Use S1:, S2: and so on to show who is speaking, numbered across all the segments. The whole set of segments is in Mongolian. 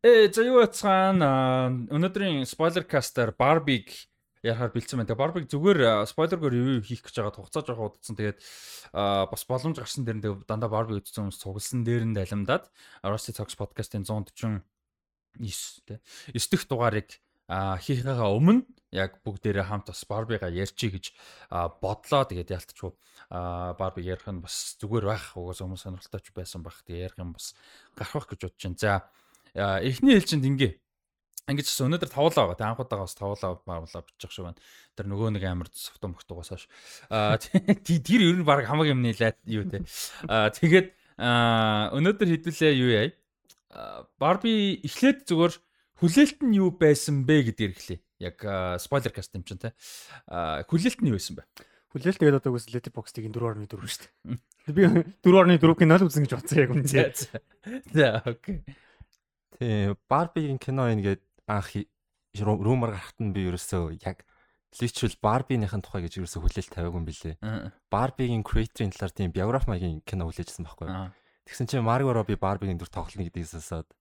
S1: Э за юу яцхан өнөөдрийн спойлер кастер Barbie ярахаар бэлдсэн байна. Тэгээ Barbie зүгээр спойлергээр ревю хийх гэж байгаа хугацаа жоохон удацсан. Тэгээд бас боломж гарсан дээр нь дандаа Barbie үзсэн хүмүүс цугласан дээр нь далимдаад Rusty Talks podcast-ын 149 тэ 9 дэх дугаарыг хийхээгаа өмнө яг бүгдээрээ хамт бас Barbie-га ярьчих гэж бодлоо. Тэгээд ялтчгүй Barbie ярих нь бас зүгээр байх. Угаас хүмүүс сонирхолтой ч байсан баг. Тэгээд ярих юм бас гарах гэж бодож байна. За эхний хэлжинд ингээ ингэж бас өнөөдөр тавуулаа байгаа. Тэ анхудаага бас тавуулаа баавлаа бичих шиг байна. Тэр нөгөө нэг амар сувтан мөхтөгөөс хойш. Аа тэр ер нь баг хамаг юмны лайт юу те. Аа тэгээд өнөөдөр хэдүүлээ юу яа. Барби эхлээд зүгээр хүлээлт нь юу байсан бэ гэдээ ирэхлээ. Яг спойлер каст юм чинь те. Хүлээлт нь юу байсан бэ?
S2: Хүлээлт тэгээд одоо үс letterbox-ийн 4.4 шүү дээ. Би 4.4 кино л үзэн гэж бодсон яг үнэ.
S1: За окей.
S3: Тий, Барбигийн кино ингээд анх румор гарахт нь би ерөөсөө яг личвэл Барбиныхын тухай гэж ерөөсөө хүлээл тавиагүй юм билээ. Барбигийн creator-ийн талаар тийм биограф маягийн кино хүлээжсэн байхгүй юу? Тэгсэн чинь Марго Робби Барбигийн дүр тоглоно гэдгийг сонсоод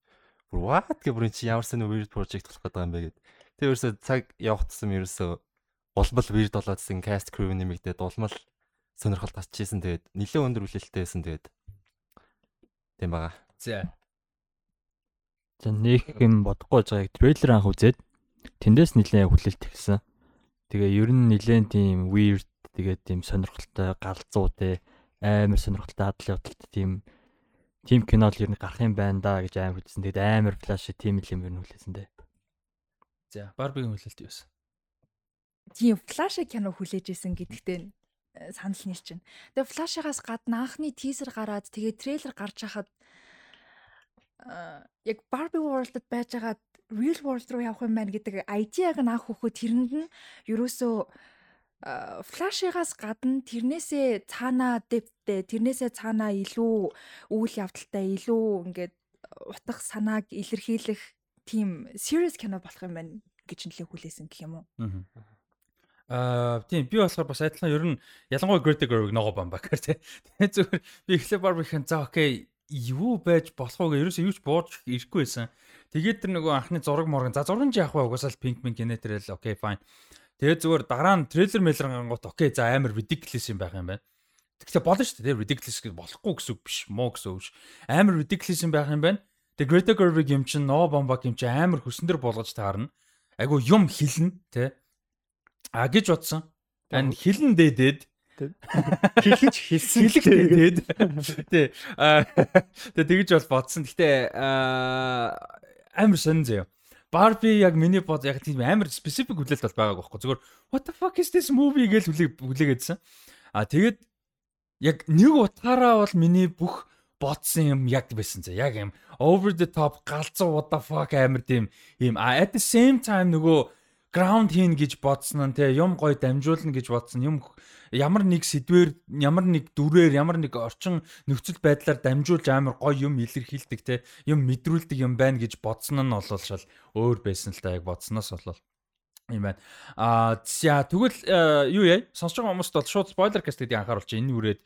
S3: бүр what гэх бүр чи ямар сан weird project болох гэдэг юм бэ гэд. Тэг ерөөсөө цаг явах тусам ерөөсөө улмал weird болоодсэн cast crew нэмэгдээд улмал сонирхол татчихсэн тэгээд нэлээд өндөр хүлээлттэй байсан тэгээд тийм бага.
S1: За
S4: За нэг юм бодохгүй байгаа яг трейлер анх үзээд тэндээс нэлээд хүлээлт ихсэн. Тэгээ ер нь нэлээд тийм weird тэгээд тийм сонирхолтой галзуу те амар сонирхолтой хадал явдалтай тийм тийм кино л ер нь гарах юм байна да гэж амар хүлээсэн. Тэгээд амар флаш тийм юм ер нь хүлээсэн дээ.
S1: За Барбигийн хүлээлт юу вэ?
S5: Тийм флаш кино хүлээж исэн гэдэгтээ э, санал нийлж байна. Тэгээ флашигаас гадна анхны тизер гараад тэгээ трейлер гарч хахад яг Barbie World-д байж байгаа real world руу явах юм байна гэдэг ID-аг нь анх хөхөд тэрэнд нь ерөөсөө флашигаас гадна тэрнээсээ цаанаа дэвтэ тэрнээсээ цаанаа илүү үйл явдалтай илүү ингээд утга санааг илэрхийлэх тийм serious кино болох юм байна гэж нэлээ хүлээсэн гэх юм уу.
S1: Аа тийм би болохоор бас адилхан ер нь ялангуяа Greta Gerwig ногоо бамбакар тий. Тэгээ зүгээр би эхлээ Barbie-хэн за окей юу байж болох вэ ерөөсөө юу ч бууж ирэхгүй байсан. Тэгээд тэр нөгөө анхны зураг моргон за нь яах вэ угаасаа л пинк пинк генетрэл окей fine. Тэгээд зүгээр дараа нь трейлер мэлэр гангууд окей за амар ridiculous юм байх юм байна. Тэгэхээр болно шүү дээ ridiculous гэж болохгүй гэсэн үг биш муу гэсэн үг ш. Амар ridiculous юм байх юм байна. Тэгээд Greta Gerwig юм чин ноо бомбак юм чин амар хөсөн дээр болгож таарна. Айгу юм хилнэ те. А гэж бодсон. Тань хилэн дээдээд
S2: Хэлж хэлсэн.
S1: Тэгээд тий. Аа тэгээ тэгж бол бодсон. Гэтэ амар сонин заяа. Барби яг миний бод яг тийм амар specific хүлээлт бол байгаагүй байхгүй. Зүгээр what the fuck is this movie гэж хүлээгээдсэн. А тэгээд яг нэг утгаараа бол миний бүх бодсон юм яг байсан за яг юм over the top галзуу what the fuck амар тийм юм at the same time нөгөө ground хийн гэж бодсон нь те юм гой дамжуулна гэж бодсон юм ямар нэг сэдвэр ямар нэг дүрээр ямар нэг орчин нөхцөл байдлаар дамжуулж амар гоё юм илэрхийлдэг те юм мэдрүүлдэг юм байна гэж бодсон нь олол шал өөр байсан л та яг бодсноос болол юм байна. Аа за тэгвэл э, юу яа? Сонсож байгаа хүмүүст бол шууд спойлер каст гэдгийг анхааруулж энэ үрээд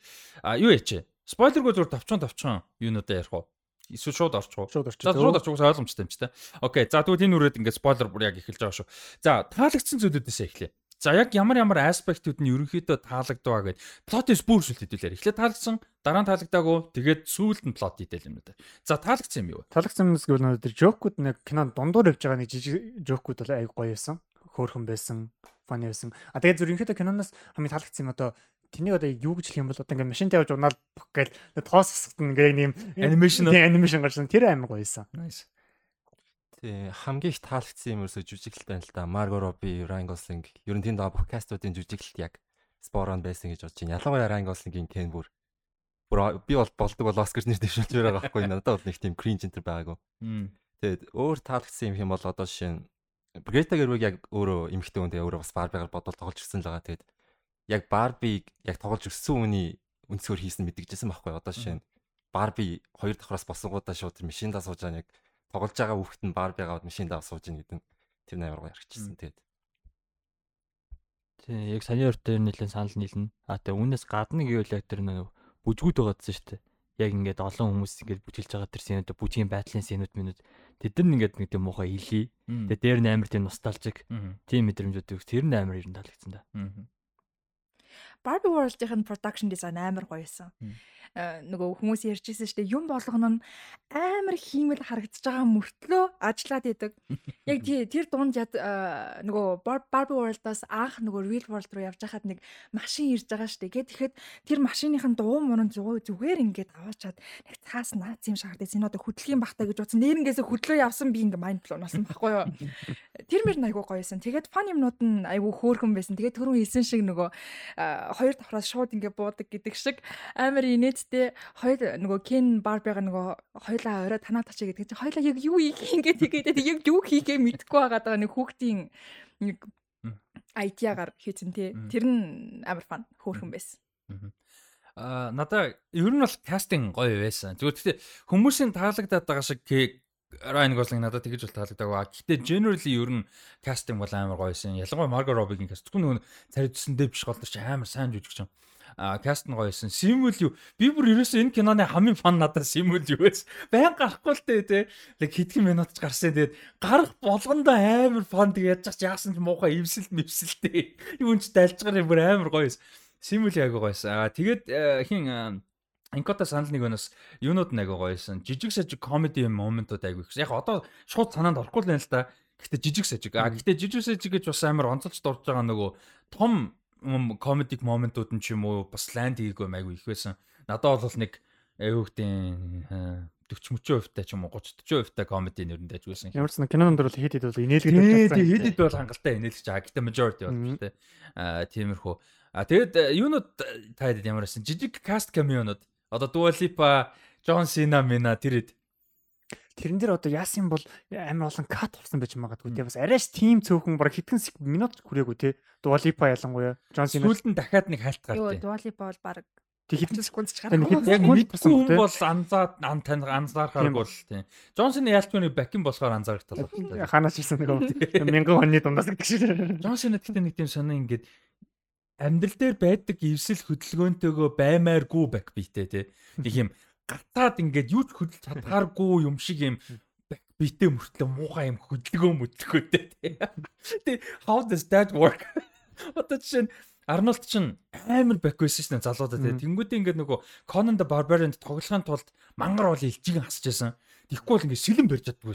S1: юу яач? Спойлергүй зүгээр товчхон товчхон юунуудаа ярих уу? Эсвэл шууд орчих уу?
S2: Шууд орчих.
S1: За шууд орчих уус ойлгомжтой юм чи тэ. Окей. За тэгвэл энэ үрээд ингээд спойлер бүр яг эхэлж байгаа шүү. За таалагдсан зүйлүүдээс эхлэе. За яг ямар ямар аспектууд нь ерөнхийдөө таалагдваа гэд плотын спүүршүүлт хэдүүлээр. Эхлээд таалагдсан, дараа нь таалагдаагүй, тэгээд сүүлд нь плот хийдэл юм даа. За таалагдсан юм юу?
S2: Таалагдсан юмс гэвэл нөө тэр жокууд нэг кинонд дундуур явж байгаа нэг жижиг жокууд бол аяг гоё байсан. Хөөрхөн байсан, фаны байсан. А тэгээд зөв ерөнхийдөө киноноос хамгийн таалагдсан юм одоо тэнийг одоо юу гэж хэлэх юм бол одоо ингээд машин тавьж унаал гээл тоос хэсэгт ингээд нэг юм
S1: анимашн
S2: анимашн гарсан тэр амар гоё байсан.
S1: Nice.
S3: Тий хамгийн их таалагдсан юм ерөөсө жүжиглэлт байна л да. Марго Робби, Ryan Gosling ер нь тэнд байгаа бүх кастуудын жүжиглэлт яг спорон байсан гэж бодож байна. Ялангуяа Ryan Gosling-ийн Ken бүр бүр би бол болдог бол Оскар нэр дэвшүүлж байгаа байхгүй надад бол нэг тийм cringe энэ байгаагүй. Тэгээд өөр таалагдсан юм хэм бол одоо жишээ нь Greta Gerwig яг өөрөө эмхтэй хүн тэгээ өөрөө бас Barbie-гаар бодвол тоглож ирсэн л байгаа. Тэгээд яг Barbie-г яг тоглож өссөн хүний өнцгөр хийсэн мэдгэжсэн байхгүй. Одоо жишээ нь Barbie хоёр давхраас босонгуудаа шууд машиндаа сууж байгаа яг тоглож байгаа хүүхэд нь Барби аваад машин даа сууж ийн гэдэг нь тэр амар гоё харагдчихсан тэгээд.
S4: Тий, яг саний өртөө нэлээд санал нийлнэ. А тэгээ үүнээс гадна гэвэл яг тэр нэг бүжгүүд байгаадсан шүү дээ. Яг ингээд олон хүмүүс ингээд бүжгэлж байгаа тэр сценүүд бүжгийн байдлын сценүүд минут тэд нар ингээд нэг тийм муухай илий. Тэгээ дээр нь амар тийм носталжик тийм мэдрэмжүүд өгс. Тэр нь амар ер нь таалагдсан да.
S5: Barbie World-ийн production design амар гоё байсан. Э, нөгөө хүмүүс ярьжсэн шүү дээ юм болгоно нь амар хиймэл харагдаж байгаа мөртлөө ажиллаад идэг. Яг тий тэр дунд яд э, нөгөө Barbie World-аас анх нөгөө Real World руу явж хахад нэг машин ирж байгаа шүү дээ. Гэт тэгэхэд тэр машиныхын дуу мөрөн зүгээр ингээд аваачаад нэг цаас наац юм шахагдсан. Энэ одоо хөдөлгөөн бахтаа гэж утсан. Нэрнгээсээ хөдлөө явсан би ингээд mind blown болсон байхгүй юу? Тэр мөр айгуу гоёсэн. Тэгээд фан юмнууд нь айгуу хөөрхөн байсан. Тэгээд түрүүн хэлсэн шиг нөгөө э, хоёр давхраас шууд ингээд буудаг гэдэг шиг амар инээд Тэ хоёул нөгөө Кен Барбига нөгөө хоёлаа орой танаа тачаа гэдэг чинь хоёлаа яг юу хийх ингээд тэгээд яг юу хийхээ мэдэхгүй байгаа даа нэг хүүхдийн нэг IT-агаар хийцэн тий. Тэр нь амар фан хөөрхөн байсан.
S1: Аа надаа ер нь бол кастинг гоё байсан. Зүгээр гэхдээ хүмүүсийн таалагдаад байгаа шиг Ryan Gosling надад тэгэж бол таалагдаагүй. Гэхдээ generally ер нь кастинг бол амар гоё байсан. Ялангуяа Margot Robbie-гийн. Тэгвэл нөгөө царайдсэндээ биш голдорч амар сайн жүжигч юм а каст нь гоёсэн. Симүл юу? Би бүр ерөөсөө энэ киноны хамгийн фан надад Симүл юу вэ? Баян гарахгүй л дээ те. Тэг хэдхэн минут ч гарсан. Тэгээд гарах болгондоо амар фан тэг яаж ч яасан ч муухай ивсэл мивсэлтэй. Юун ч дайлжгаар бүр амар гоёс. Симүл яг гоёсэн. А тэгээд э, хин Инкота санал нэг өнөөс юунууд нэг гоёсэн. Жижиг сажиг комеди моментууд айгүй их. Яг одоо шууд санаанд орохгүй л байна л да. Гэхдээ жижиг сажиг. А гэхдээ жижиг сажиг гэж бас амар онцолж дурж байгаа нөгөө том комедик моментууд нь ч юм уу бас ланд хийгээгүй айгүй их байсан. Надад бол нэг аюугтын 40 30% та ч юм уу 30 40% та комеди нэрэн дэж байсан.
S2: Ямар ч кинонон дөр бол хэд хэд бол инээлгээд
S1: байсан. Хэд хэд бол хангалттай инээлж байгаа. Гэтэ majority бол тэ. Аа тиймэрхүү. А тэгэд юунууд таад ямар байсан? Жижиг каст камеонууд. Одоо Dua Lipa, John Cena мина тэрэд
S2: тэрэн дээр одоо яасан бол амар олон кат болсон байж магадгүй тий бас арайш тим цөөхөн баг хэдхэн минут хүрээгүй тий Дуалипа ялангуяа
S1: Джонс сүүлд нь дахиад нэг хайлт гарт
S5: тий Дуалипа бол баг
S2: Тэг
S5: хэдэн секунд ч гарах.
S1: Яг мэдсэн хүн бол анзаад ан тань анзаархаар бол тийм. Джонсын яалтгүй бакин болохоор анзаарах тал
S2: байна. Ханаас ирсэн нэг мянган оны дундаас гэдэг шиг.
S1: Джонсын гэхдээ нэг тийм сонин ингээд амьдрал дээр байдаг эвсэл хөдөлгөөнтэйгөө баймааргүй бак битэй тий. Нэг юм гатаад ингээд юу ч хөдөлж чадхааргүй юм шиг юм битээ мөртлөө муухай юм хөдөлгөө мөдлөхөөтэй тий. Тэ how does that work? Одоо чинь Арнольд чинь амар бак байсан шнэ залуудаа тий. Тэнгүүдээ ингээд нөгөө Conan the Barbarian-д тоглохын тулд мангар бол илжиг хасж байсан. Тэгэхгүй бол ингээд сэлэн барьж чаддгүй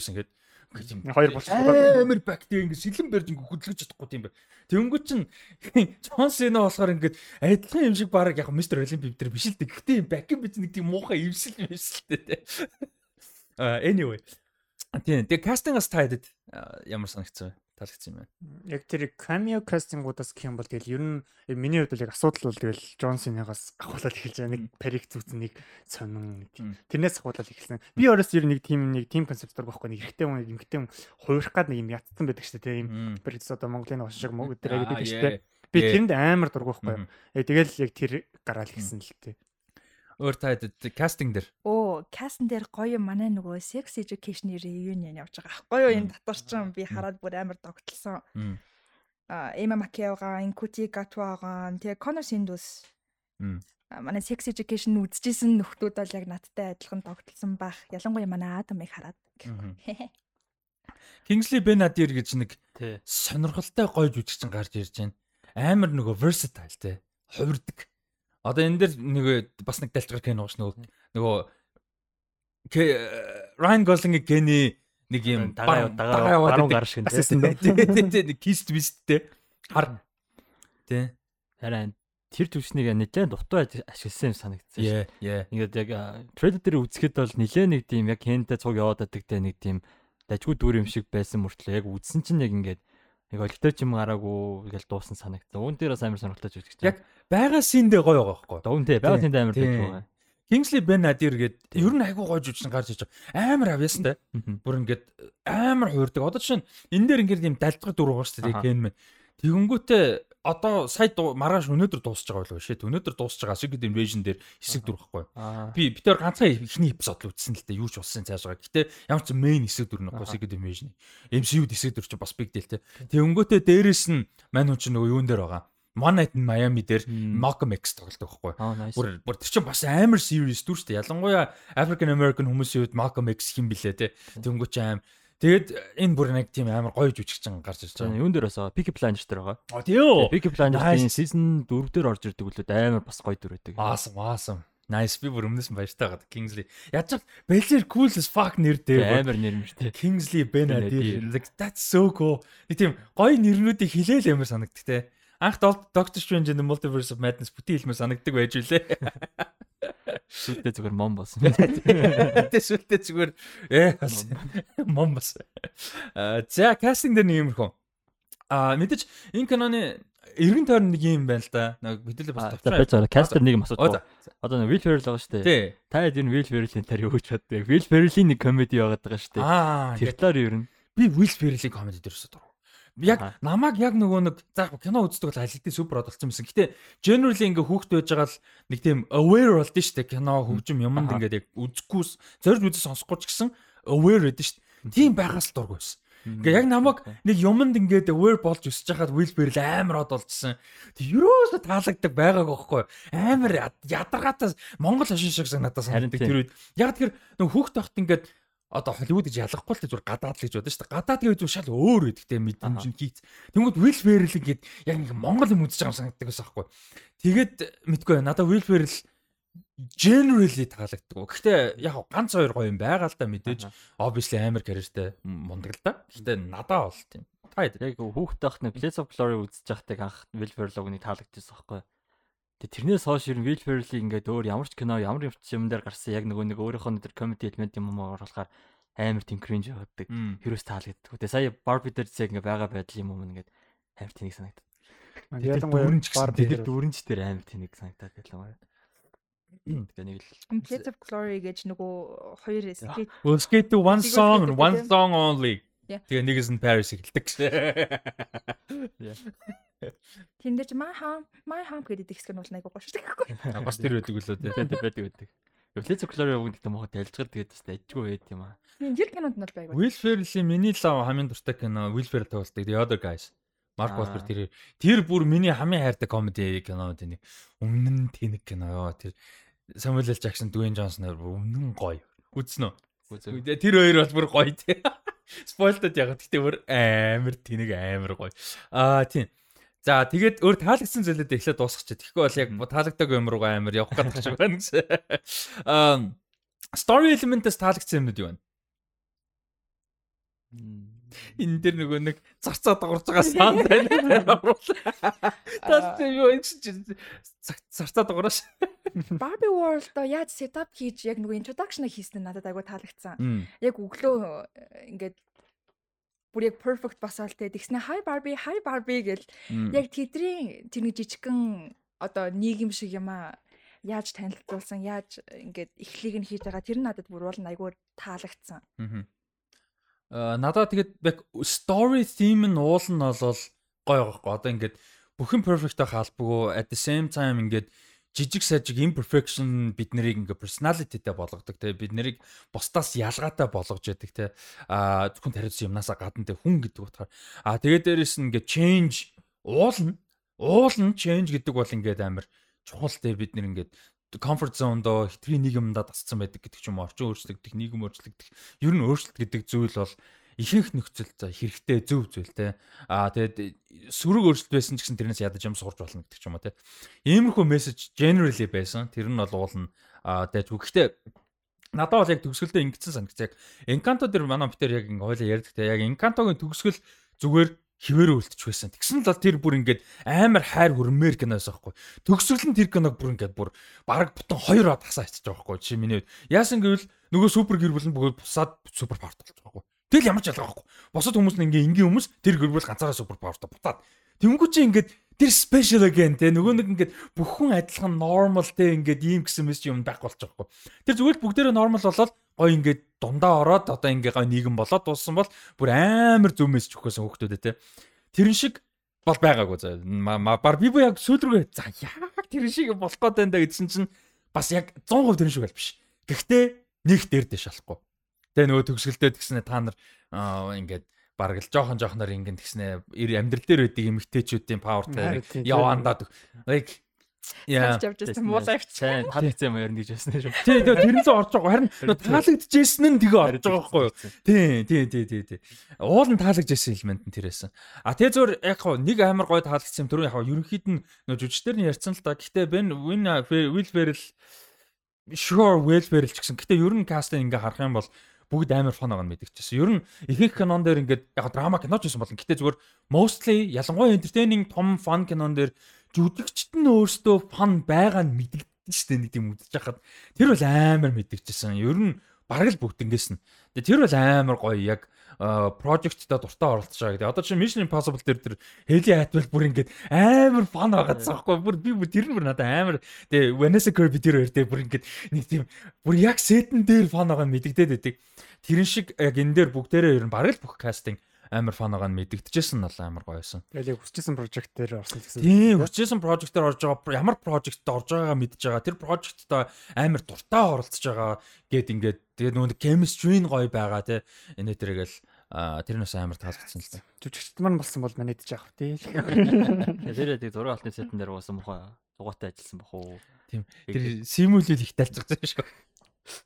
S1: байсан гэдэг
S2: Хоёр болчихсон.
S1: Амар бактери ингэ сэлэн барьж ингэ хөдөлгөж чадахгүй тийм бай. Тэнгүү чин Джон Сена болохоор ингэ адилхан юм шиг баг яг мистер Олимпик дээр биш л дээ. Гэхдээ юм бакин бич нэг тийм муухай ивсэл биш л дээ. А anyway. Тийм. Тэгээ кастингаас таадаг ямар санагдсан вэ? Таалагдсан юм байна.
S2: Яг тэр cameo casting-уудаас гэх юм бол тэгэл ер нь миний хувьд бол яг асуудал бол тэгэл Джонсоныг-аас ахуулаад эхэлж байгаа. Нэг парик зүүцэн нэг сонин нэг тэрнээс ахуулаад эхэлсэн. Би өөрөөс ер нь нэг тим нэг тим концепт дург байхгүй нэг эрэгтэй хүн эмэгтэй хүн хуурах гад нэг юм ятцсан байдаг шүү дээ. Тийм парик одоо Монголын ус шиг мөг дээр байдаг шүү дээ. Би тэрэнд амар дург байхгүй. Э тэгэл яг тэр гараал гисэн л тээ
S1: өөр таад кастинг дээр.
S5: Оо, кастинг дээр гоё манай нөгөө sex education reunion явж байгаа. Гоё юу энэ татварчин би хараад бүр амар тогтолсон. А Эма Макеога, Инкути Гатвагаа, тэгээ Конор Синдус. Манай sex education үзчихсэн нөхдүүд бол яг надтай адилхан тогтолсон байх. Ялангуяа манай Адамыг хараад.
S1: Kingsley Ben-Adir гэж нэг сонирхолтой гоё жүжигчин гарч ирж байна. Амар нөгөө versatile те. Хувирдаг Одоо энэ дэр нэг бас нэг дэлтгэр кино ууш нөгөө нөгөө Ryan Gosling-ийн Kenny нэг юм
S4: дагаа дагаа баруун гар шиг
S1: тий нэг кист бисттэй хар. Тий.
S4: Харин тэр төвчнийг нэлээд дутуу ашигласан юм санагдсан
S1: шүү.
S4: Ингээд яг трейлер дээр үзэхэд бол нэлээд нэг тийм яг хэнтэй цуг яваад байдаг те нэг тийм дажгүй дүр юм шиг байсан мөртлөө яг үзсэн чинь яг ингээд яг олигтой ч юм гараагүй ингээл дуусан санагдсан. Үүн дээр бас амар сонирхолтой ч үзэж.
S1: Яг байгаа синдээ гоё байгаа байхгүй.
S4: Дуун тий байгаа синдээ амар байж байгаа.
S1: Kingsley Ben Adir гээд ер нь айгүй гоё жүжигчин гарч иж байгаа. Амар авьяастай. Бүр ингээд амар хуурдаг. Одоо чинь энэ дээр ингээд юм далдгад дүр байгаа шүү дээ. Кен мэн. Тэгэнгүүтээ одоо сая маргааш өнөөдөр дуусч байгаа болов шээ. Өнөөдөр дуусч байгаа Secret Invasion дээр хэсэг дүр байхгүй. Би битээр ганцхан ихний эпизод л үзсэн л дээ. Юу ч болсон цааш байгаа. Гэтэ ямар ч main хэсэг дүр нөхгүй Secret Invasion. MCU-д хэсэг дүр чи бас big deal те. Тэгэнгүүтээ дээрэс нь мань хүн чинь нөгөө юун дээр байгаа One Night in Miami дээр. Malcolm X тоглодог байхгүй. Бүр бүр тэр чинь бас амар serious дүр шүү дээ. Ялангуяа African American хүмүүсийн үед Malcolm X хин блэ те. Тэнгүүч аим. Тэгээд энэ бүр нэг тийм амар гоё жүжигчин гарч ирж байгаа.
S4: юун дээр бас байгаа. Peaky Blinders дээр байгаа.
S1: А тийм.
S4: Peaky Blinders-ийн season 4 дээр орж ирдэг үлээд амар бас гоё дүр байдаг.
S1: Awesome, awesome. Nice би бүр өмнөөс нь баяртай байгаа. Kingsley. Яаж ч Beller cool as fuck нэр дээр.
S4: амар нэрмэртэй.
S1: Kingsley Benadir. Like that's so cool. Нэг тийм гоё нэрнүүдийг хилээл амар санагддаг те. Анх Doctor Strange in the Multiverse of Madness бүти хэлмээр санагддаг байж үлээ.
S4: Сүлдээ зүгээр мом болсон.
S1: Тэсвэлтэй зүгээр ээ мом бас. Аа за кастинг дээр нэг юм хөө. Аа мэдээж энэ киноны эргэн тойрон нэг юм байна л да. Хэдүүлээ бас
S4: байгаа. Кастер нэг юм асууж. Одоо нэг Will Ferrell байгаа шүү дээ. Та хэд энэ Will Ferrell-ийн юу гэж боддог? Will Ferrell-ийн нэг комеди байгаад байгаа шүү дээ. Тэр талаар юу юм?
S1: би Will Ferrell-ийн комеди дээр өсөд дургу. Яг намайг яг нөгөө нэг заах кино үздэг бол алидийн супер од болсон юмсан. Гэтэ generally ингээ хүүхд байж байгаа л нэг тийм aware болдсон шүү дээ. Кино хөгжим юмд ингээд яг үзэхгүйс зорж үзэж сонсохгүй ч гэсэн aware шүү дээ. Тийм байгаас л дургу байсан. Ингээ яг намайг нэг юмд ингээд aware болж өсөж хахад Will Ferrell амар од болжсэн. Тэг юусо таалагддаг байгааг байхгүй. Амар яд- ядаргаатай Монгол хошин шиг надад
S4: тийм.
S1: тэр үед. Яг тэр нэг хүүхд тахт ингээд одоо Холливуд гэж ялгахгүй л зүгээр гадаад л гэж бодсон шүү дээ. Гадаад гэж зүгээр шал өөр байдаг те мэдрэмж нь хийц. Тэнгүүд Will Ferrell ингээд яг нэг Монгол юм үзэж байгаа юм санагддаг байсан байхгүй. Тэгээд мэдгүй бай, надад Will Ferrell generally таалагддаг. Гэхдээ яг ганц хоёр гоё юм байгаа л да мэдээж obviously амар карьертэй мундаг л да. Гэхдээ надаа бол тийм. Та
S4: Яг хүүхдтэй нэг Place of Glory үзэж байхдаа анх Will Ferrell-ог нэг таалагдчихсан байхгүй. Тэгээ тэрнээс хойш ер нь Will Ferrell-ийг ингээд өөр ямар ч кино ямар ч юм дээр гарсан яг нөгөө нэг өөрийнхөө тэр comedy element юм уу оруулахаар амар тийм cringe явагддаг. Хэрвээс таалагддаг. Тэгээ сая Barbie дээр зэрэг ингээ байгаа байдал юм юм ингээд амар тэнийг санагдав.
S2: Ялангуяа Barbie дээр
S4: дөрөнч дээр амар тэнийг санагдаад байлаа. Тэгээ нэг л
S5: Place of Glory гэж нөгөө хоёр skate
S1: We'll skate to one song and one song only. Тэгээ нэгээс нь Paris эхэлдэг.
S5: тэн дээр чи my home my home гэдэг хэсэг нь бол гоё шүү дээ.
S1: Бас тэр байдаг үлээ тий.
S4: байдаг байдаг байдаг. Of Glory яг гэдэг мохот ялцгаар тэгээд бас ажгүй байд юм аа.
S5: Тэр кинонд нь бол айгуу.
S1: Will Ferrell-ийн миний лав хамгийн дуртай кино Will Ferrell тоглолтыг The Other Guys. Марк. Wahlberg тэр тэр бүр миний хамгийн хайртай комеди кинод нэг өмнө нь тэнэг кино ёо тэр Samuel L. Jackson, Dwayne Johnson бүр өмнө нь гоё. Үзсэн үү? Тэр хоёр бол бүр гоё тий. Спойлтод яг гэхдээ бүр амар тэнэг амар гоё. Аа тийм. За тэгээд өөр таалагдсан зүйлүүд эхлээд дуусгачих. Тэгэхгүй бол яг таалагдаагүй юм руу амар явах гэдэг шиг байна гэсэн. Аа story element-ээс таалагдсан юмнууд юу вэ? Энэ дэр нөгөө нэг зарцаа дагуулж байгаа саунд байна. Тас юу энэ чинь зарцаа дагуулаш.
S5: Barbie World-о яаж setup хийж яг нөгөө introduction-а хийсэн нь надад айгуу таалагдсан. Яг өглөө э, ингээд бүр яг perfect басаал те тэгснэ hi Barbie hi Barbie гэл яг тэдний тэр нэг жижигхэн одоо нийгэм шиг юм а яаж танилцуулсан яаж ингээд эхлэлийг нь хийж байгаа тэр надад бүр бол айгуу таалагдсан.
S1: Аа Э, надад тэгээд яг story theme нь уул нь болол гоё байхгүй. Одоо ингээд бүхэн perfect хаалбгүй at the same time ингээд жижиг сажиг imperfection бид нарыг ингээ personalityтэй болгодог те. Бид нарыг бусдаас ялгаатай болгож яадаг те. А зөвхөн тариуцсан юмнасаа гадна те хүн гэдэг утгаар. А тэгээд дээрэс нь ингээ change уулна уулна change гэдэг бол ингээд амар чухал те. Бид нэр ингээд comfort zone доо хэтрийн нийгэмдээ тасцсан байдаг гэдэг ч юм уу. Орчин өөрчлөгдөх нийгэм өөрчлөгдөх. Ер нь өөрчлөлт гэдэг зүйл бол ихэнх нөхцөл за хэрэгтэй зөв зүйл те. Аа тэгээд сөрөг өөрчлөлт байсан ч гэсэн тэрнээс ядаж юм сурч болно гэдэг ч юм уу те. Иймэрхүү мессеж generally байсан. Тэр нь бол уулна. Тэгээд үгтэй надад бол яг төгсгөлдөө ингэсэн санагц. Яг Encanto дээр манай битэр яг ингэ хойлоо ярьдаг те. Яг Encanto-гийн төгсгөл зүгээр хിവэрэ үлдчих байсан. Тэгсэн л бол тэр бүр ингээд амар хайр хүрмээр киноос аахгүй. Төгсгөл нь тэр киног бүр ингээд бүр баг бутан хоёр од хасаа байгаа байхгүй. Жишээ миний үед. Яасан гэвэл нөгөө супер гэр бүл нь бүгд бусаад супер паверт болж байгаа байхгүй. Тэгэл ямар ч ялгаа байхгүй. Бусад хүмүүс нь ингээ энгийн хүмүүс тэр гэр бүл ганцаараа супер паверт бутаад. Тэнгүү чи ингээд тэр special again те нөгөө нэг ингээд бүхэн адилхан normal те ингээд ийм гэсэн мэс юм байх болж байгаа байхгүй. Тэр зүгээр бүгдээрээ normal болоод гой ингээд дундаа ороод одоо ингээ гой нийгэм болоод дууссан бол бүр амар зөв мессеж өгөхөөсөн хүмүүстэй те. Тэрэн шиг бол байгаагүй за. Бар би бо яг сүүл рүүгээ за яг тэрэн шиг болох гээд байна да гэдсэн чинь бас яг 100% тэрэн шиг байл биш. Гэхдээ нэг дээр дэш шалахгүй. Тэгээ нөгөө төгсгөлтэй тэгснэ та нар ингээд бараг л жоохон жоохноор ингэн тэгснэ амьдрал дээр байдаг эмгтээчүүдийн павертай
S2: Харин тийм,
S1: явандаад like яа
S5: Явж байсан муу лайф
S4: Сайн таалагдсан юм ярина гэж байсан шүү.
S1: тий тэр нь л орж байгаа. Харин таалагдчихсэн нь тэгээ орж байгаа байхгүй юу? Тий тий тий тий тий. Уул нь таалагдчихсэн элемент нь тэрээсэн а тэгээ зөөр яг хоо нэг амар гой таалагдсан юм түрүү яг хоо ерөнхийд нь жүжигчдэр нь ярьсан л та. Гэхдээ бэн win will ferrell sure will ferrell ч гэсэн. Гэхдээ ер нь кастинг ингээ харах юм бол бүгд амар фан байгаа нь мэдчихсэн. Ер нь ихэнх кинон дээр ингээд яг драма киноч байсан болно. Гэтэ зүгээр mostly ялангуяа entertaining том fun кинон дээр жүжигчт нь өөрсдөө фан байгаа нь мэдэгдэн штэ нэг тийм үдчих хахад тэр бол амар мэдэгдчихсэн. Ер нь бараг л бүгднгээс нь. Тэгээ тэр бол амар гоё яг project-та дуртай оролцож байгаа гэдэг. Одоо чи Mission Impossible дээр тэр Heli Atwell бүр ингээд амар фан байгаадсан байхгүй бүр би бүр тэр нь бүр надад амар тэгээ Vanessa Kirby тэр хоёр дээр бүр ингээд нэг тийм бүр яг сетэн дээр фан байгаа мэдэгдээд байдаг. Тэрэн шиг яг энэ дээр бүгдээрээ ер нь бараг л бүх кастинг амар фан байгаа нь мэдэгдэжсэн нь амар гоё байсан.
S2: Тэгэл яг хүсчихсэн прожект дээр орсон гэсэн.
S1: Тийм, хүчээсэн project дээр орж байгаа ямар project орж байгаагаа мэдж байгаа. Тэр project-та амар дуртай оролцож байгаа гэд ингээд тэгээ нөгөө chemistry нь гоё байгаа те. Энэ тэргээл тэр нь бас амар таалагдсан л та.
S2: Жүжигчд маань болсон бол манайд жаах тий.
S4: Тэр яг зураг алтын сетэн дээр уусан мохоо дугуйтай ажилласан бах уу.
S1: Тийм. Тэр симүүлэл их тайлцсан шүү.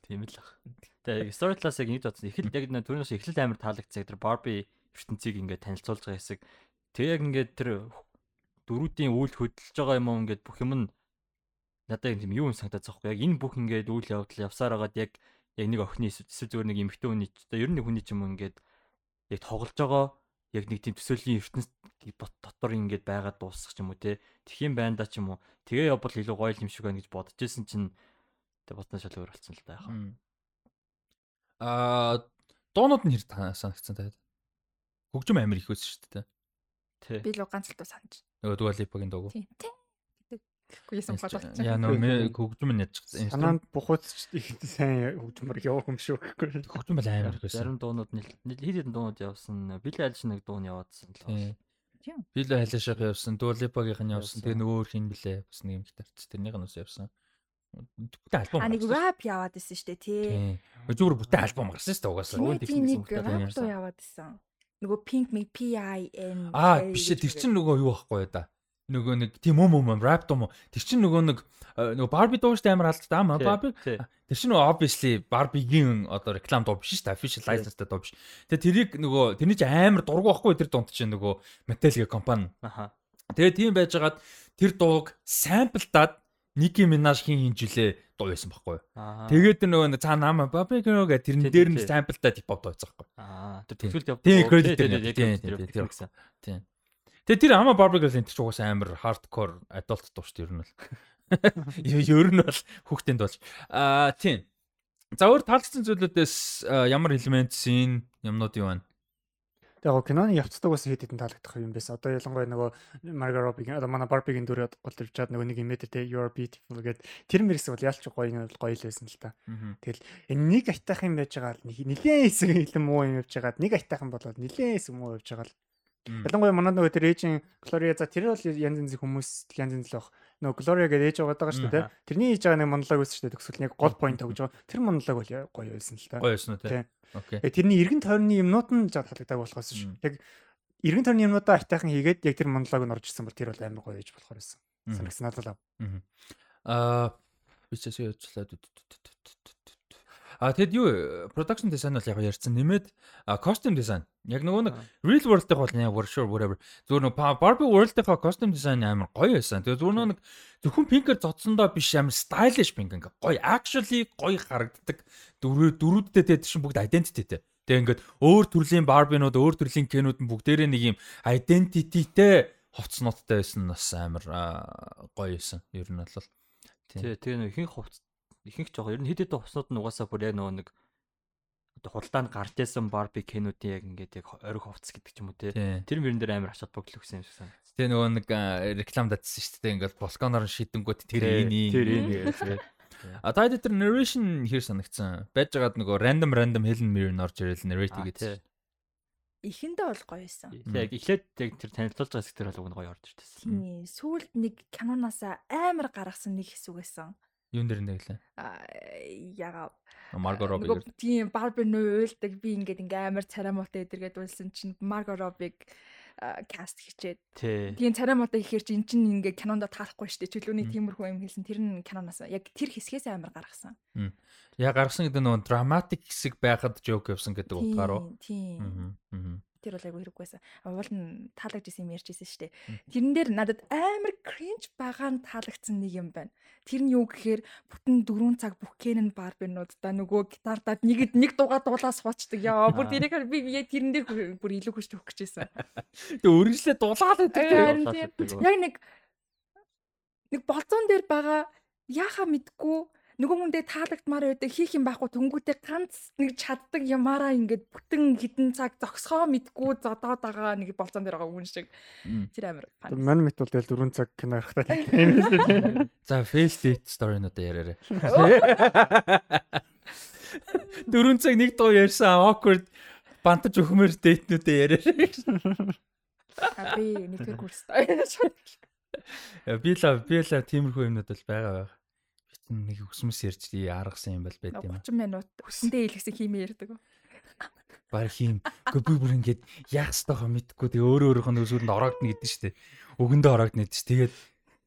S4: Тийм л ах. Тэгээ story class-ыг нэг бодсон. Эхэл яг түрүүнээс эхлэл амар таалагдсан. Тэр Barbie ертөнцийг ингээд танилцуулж байгаа хэсэг. Тэг яг ингээд тэр дөрүүдийн үйл хөдлөж байгаа юм уу ингээд бүх юм нь надад юм юу юм санагдаад байгаа Яг энэ бүх ингээд үйл явдал явсаар хагаад яг яг нэг охины эсвэл зүгээр нэг эмэгтэй хүний ч одоо ер нь хүний ч юм ингээд яг тоглож байгаа яг нэг тийм төсөөлийн ертөнц дотор ингээд байгаад дуусах юм уу те. Тхиим байна да ч юм уу. Тэгээ явбал илүү гоё юм шиг байна гэж бодож исэн чинь тэг ботно шал өөр болсон л да яхаа.
S1: Аа дуунууд нь хэр санагдсан таад. Хөгжим амир их өссөн шүү дээ.
S4: Тий.
S5: Би л ганц л дуу санаж.
S1: Нөгөө Lipa-гийн дууг.
S5: Тийм. Гэхгүй ясан болоод.
S1: Яа нөө хөгжим нь яаж
S2: Санаанд бухууц их сайн хөгжмөр явах юм шүү гэхгүй.
S1: хөгжим бол амар байсан.
S4: Зарим дуунууд хэд хэдэн дуунууд явсан. Били альж нэг дуун яваадсан л байна.
S5: Тийм.
S1: Бил хайлашаа явсан, Lipa-гийнх нь явсан. Тэгээ нөгөө хин блэ бас нэг юм гитарч тэрнийх нь бас явсан. Бүтэн альбом.
S5: А нэг rap яваад исэн дээ тий.
S1: Зүгээр бүтэн альбом гарсан дээ угаасаа.
S5: Тийм нэг rap яваад исэн. Нөгөө Pink Me P I N
S1: Аа биш тэр чинь нөгөө юу байхгүй да. Нөгөө нэг тийм юм юм rap дуу. Тэр чинь нөгөө нэг э, нөгөө Barbie дуу штэ амар алдтай аа Barbie. Тэр чинь нөгөө obviously Barbie-гийн одоо реклам дуу биш шүү дээ. Official license дуу биш. Тэгээ тэрийг нөгөө тэрний чинь амар дургу байхгүй тэр дунд чинь нөгөө Metallica компани.
S4: Аха.
S1: Тэгээ тийм байжгаад тэр дууг самплдаад Ники Минаж хин хинжилээ дуу байсан байхгүй. Тэгээд нөгөө цаа нама Barbie гэх тэрэн
S4: Тий,
S1: дээр нь
S4: тий.
S1: самплдаад хип хоп дуу байсан байхгүй.
S4: Аа. Тэр төгсөлд явдаг.
S1: Тийм,
S4: уу? Тий,
S1: дээр Тийм,
S4: тий,
S1: тийм, Тэгээ тэр ама Barbie гэл энэ ч угаасаа амар hardcore adult дуу шүү дээ ер нь бол. Ер нь бол хүүхдийн дуулж. Аа тийм. За өөр таалагдсан зүйлүүдээс ямар элемент scene юмнууд юу байна?
S2: Яг киноны явцдаг бас хэд хэдэн таалагдах юм байсан. Одоо ялангуяа нөгөө Margot Robbie-гийн одоо манай Barbie-гийн дүр гол төрчаад нөгөө нэг имэдэр те You're beautiful гэд тэр мэрс бол ялч гоё бол гоё л байсан л та. Тэгэл энэ нэг айтах юм байж байгаа л нэг нилээн хэсэг хэлэн муу юм явж байгаа. Нэг айтах юм болоод нилээн хэсэг муу явж байгаа л. Ялангуяа манай нөгөө тэр ээжийн Gloria за тэр бол янз янзын хүмүүс янз янз л баг. Нөгөө Gloria гэдэг ээж байгаа даа шүү дээ. Тэрний хийж байгаа нэг монолог байсан шүү дээ. Төгсөл нэг гол point өгж байгаа. Тэр монолог бол гоё байсан л та.
S1: Гоё юусэн үү те. Окей.
S2: Тэгээ тэрний эргэн тойрны юмнууд нь жаа таалагддаг болохоос шүү. Яг эргэн тойрны юмнуудаа айтайхан хийгээд яг тэр монолог нь орж ирсэн бол тэр бол амар гоё ээж болохоор байсан. Санагсан надад.
S1: Аа би ч ясаа явуулаад А тэгэд юу production design бол яг ярьсан нэмээд costume design. Яг нөгөө нэг real world-ийнх бол яг for sure whatever. Зүгээр нөгөө Barbie world-ийнхаа costume design амар гоё байсан. Тэгээ зүгээр нэг зөвхөн пинкер зодсондоо биш амар stylish pink ингээ гоё actually гоё харагддаг. Дөрөв дөрүүдтэй те чинь бүгд identityтэй. Тэгээ ингээд өөр төрлийн Barbie-нууд өөр төрлийн Ken-ууд нь бүгдээрээ нэг юм identityтэй хувцснуудтай байсан нь бас амар гоё байсан. Ер нь бол.
S4: Тий, тэгээ нэг ихэнх хувц ихэнх жоо ер нь хэд хэдэн хувцнууд нь угаасаа бүр яг нөгөө нэг одоо худалдаанд гарч исэн Barbie кинодын яг ингээд яг ориг хувцс гэдэг ч юм уу те. Тэр мөрөн дээр амар ачаад боглох гэсэн юм шиг санагдсан.
S1: Тэгээ нөгөө нэг а, рекламд атсан шүү дээ. Ингээд Volcano-ор шидэнгүүт тэр энэ
S4: тэр
S1: энэ
S4: гэж.
S1: А та хэд тэр narration хэр санагдсан? Байж байгаад нөгөө random random Helen Mirren орж ирэл narrate
S4: Аа,
S1: гэдэг.
S5: Ихэндээ бол гоё байсан.
S4: Яг эхлээд яг тэр танилцуулж байгаа хэсгээр бол уг нь гоё орж ирдээс.
S5: Тийм. Сүүлд нэг кинонаасаа амар гаргасан нэг хэсэг байсан.
S1: Юун дээр нэглээ?
S5: Аа ягаа
S1: Марго Робби.
S5: тийм Барби нөө уйлдаг би ингээд ингээ амар царамуутай эдэргээд уйлсан чинь Марго Роббиг каст хийчээд
S4: Тий.
S5: тийм царамуутай ихээр чи эн чинь ингээ кинонд таалахгүй штэ чөлөөний тиймэрхүү юм хэлсэн тэр нь киноноос яг тэр хэсгээс амар гаргасан.
S1: Яа гаргасан гэдэг нөгөө драматик хэсэг байхад жоок явсан гэдэг утгаар уу?
S5: Тийм.
S1: Аа.
S5: Тэр бол айгүй хэрэг байсан. Уул нь таалагдсан юм ярьжсэн шүү дээ. Тэрэн дээр надад амар кринж байгаа нь таалагдсан нэг юм байна. Тэр нь юу гэхээр бүтэн 4 цаг бүх Кенэн Барбинуудаа нөгөө гитардаа нэгэд нэг дугаа дуулаа суучдаг. Яа бүр тэрийг би тэрэн дээр бүр- илүү хүч төвөх гэжсэн. Харин
S4: дуулаад
S5: тийм.
S4: байдаг.
S5: Яг нэг нэг болцоон дээр байгаа яхаа мэдгүй нөгөө хүндээ таалагдмаар байдаг хийх юм байхгүй түнгүүтээ ганц нэг чаддаг ямаараа ингээд бүтэн хідэн цаг зогсгоо мэдгүй зодоод байгаа нэг болцоон дээр байгаа хүн шиг тэр амир фан.
S2: Мань мэт бол тэгэл 4 цаг кино харахтаа тийм ээ.
S1: За face date story-нуудаа яриарай. Дөрөв цаг нэг дуу ярьсан awkward бантаж өхмөр date-нүүдээ яриарай.
S5: А би нэгдүгээр курстай.
S1: Яа, Би л би л тиймэрхүү юмнууд бол байгаа байх. Нэг өсмөс ярьж тий аргасан юм бол байт юм.
S5: 30 минут хүсэндээ хэлгэсэн химээ ярьдаг.
S1: Бараг хийм. Гэхдээ би бүр ингэж яах ёстойгоо мэдгүй тэгээ өөрөө өөрөөх нь өсвөнд ороогдно гэдэг нь шүү дээ. Өгөндөө ороогдно гэдэг чинь тэгээд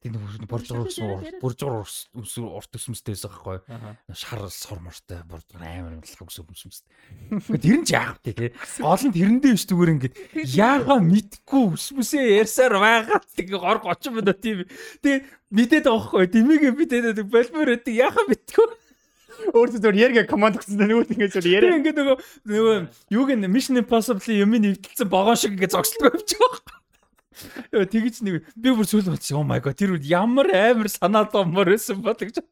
S1: тийм боржгор ус боржгор ус урт өсмөстэйс байхгүй. Шар сор мортой боржгор амар мэлхэг ус өсмөстэй. Гэхдээ тэр нь ч яах вэ те. Гол нь тэрэндээ биш зүгээр ингэж яагаа мэдгүй өсмөсөө ярьсаар байгаа тэгээ гор 30 минут тийм. Тэгээ мэдээд байгаа байхгүй. Дэмигээ мэдээд болмоор өгдөг яагаа мэдгүй.
S2: Өөртөө зөв яргэ команд өгсөн нөгөө ингэ зөв
S1: Тэр
S2: яриа.
S1: ингээд нөгөө нөгөө юуг нь Mission Impossible юм нэвтэлсэн богоон шиг ингээд зогсолтгүй явчих واخ. Яа тэгэж нэг би бүр сүүл бодсон. Oh my god тэр ямар амар санаа домор байсан ба гэж.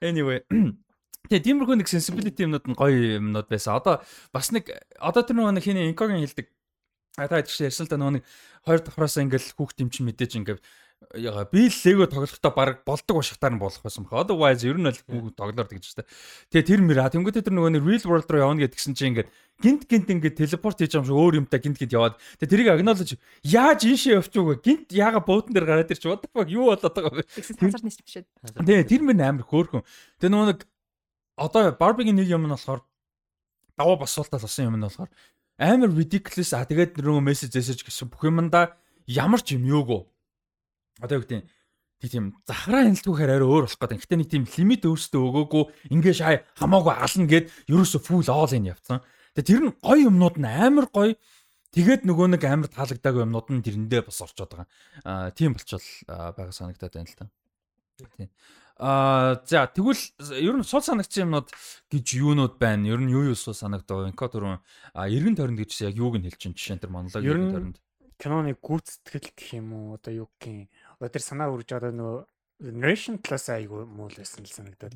S1: Anyway Тэгээ тиймэрхүү нэг sensibility юмнууд нь гоё юмнууд байсан. Одоо бас нэг одоо тэр нэг хиний инкогийн хэлдэг. А та хэд ярьсан л да нөгөө нэг хоёр давхраас ингээл хүүхд юм чинь мэдээж ингээд яга би л лего тоглохдоо баг болдог башхтаар нь болох байсан баха. Otherwise ер нь л хүүхд тоглоор гэж байна. Тэгээ тэр мэр а тэнгуүтэ тэр нөгөө нэг real world руу явна гэдгсэн чинь ингээд гинт гинт ингээд телепорт хийж байгаа юм шиг өөр юмтай гинт гинт яваад тэгээ тэрийг acknowledge яаж ийшээ явчих вэ? Гинт яага буудан дээр гараад ирч what the fuck юу болоод байгаа вэ?
S5: Тэгсэн цаазар нийс бишээд.
S1: Тэгээ тэр мөр амар хөөрхөн. Тэгээ нөгөө нэг одоо Barbie-гийн нэг юм нь болохоор даваа босуултаас болсон юм нь болохоор амар ridiculous а тэгээд нөгөө message message гэсэн бүх юмдаа ямар ч юм юугүй. Одоо юу гэдэг тийм захраа хяналтгүйхээр арай өөр болох гэдэг. Гэтэ нэг тийм лимит өөрсдөө өгөөгүй ингээ шай хамаагүй ална гэд ерөөсө full all in явцсан. Тэгээ тэр нь гоё юмнууд нь амар гоё. Тэгээд нөгөө нэг амар таалагдаагүй юмнууд нь тэрэндээ бас орчод байгаа. Аа тийм болчвол аа, байгаа санагдаад байна л та. Тийм. Аа за тэгвэл ер нь сул санагдсан юмнууд гэж юунууд байна? Ер нь юу юу сул санагдав? Инко түрүүн эргэн тойронд гэж яг юуг нь хэлж чинь жишээ нь тэр монолог эргэн тойронд.
S2: киноны гүйцэтгэл гэх юм уу одоо юу гэх юм тэр санаа үрж байгаа нөгөө narration талаас айгүй муу л байсан л санагдаад.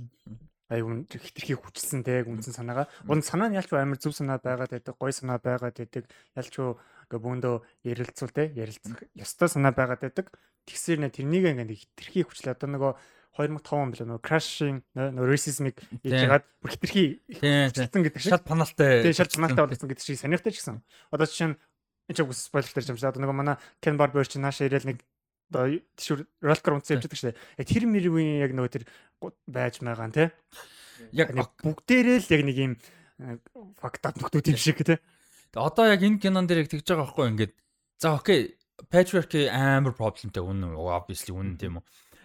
S2: Айгүй хитрхи хүчилсэн те үнсэн санаагаа. Унд санаа нь ялч амар зөв санаа байгаад байдаг гой санаа байгаад байдаг. Ялч гэ бөөндөө ярилцвал те ярилцах ёстой санаа байгаад байдаг. Тэгсэр нэ тэрнийг ингээд хитрхи хүчлээ одоо нөгөө 2005 он билээ нөгөө crashing нөгөө racism-ыг ягаад бүр хитрхи хүчилсэн гэдэг шиг.
S1: Шал паналтай.
S2: Тэгээ шал цанаатай болсон гэдэг шиг сонирхтой ч гэсэн. Одоо жишээ нь энэ ч үгүй спойлер дээр юм шиг. Одоо нөгөө манай Ken Barber чи нааша ирээл нэг одоо тийшүр ролкер унтсан явж байдаг шүү дээ. Яг тэр мэрийн яг нөгөө тэр байж байгаа нь те.
S1: Яг
S2: бүгдээрээ л яг нэг юм факт ап нөхдүүд юм шиг те.
S1: одоо яг энэ кинон дээр яг тэгж байгаа байхгүй ингээд за окей patriarchy амар проблемтэй үнэн obviously үнэн тийм үү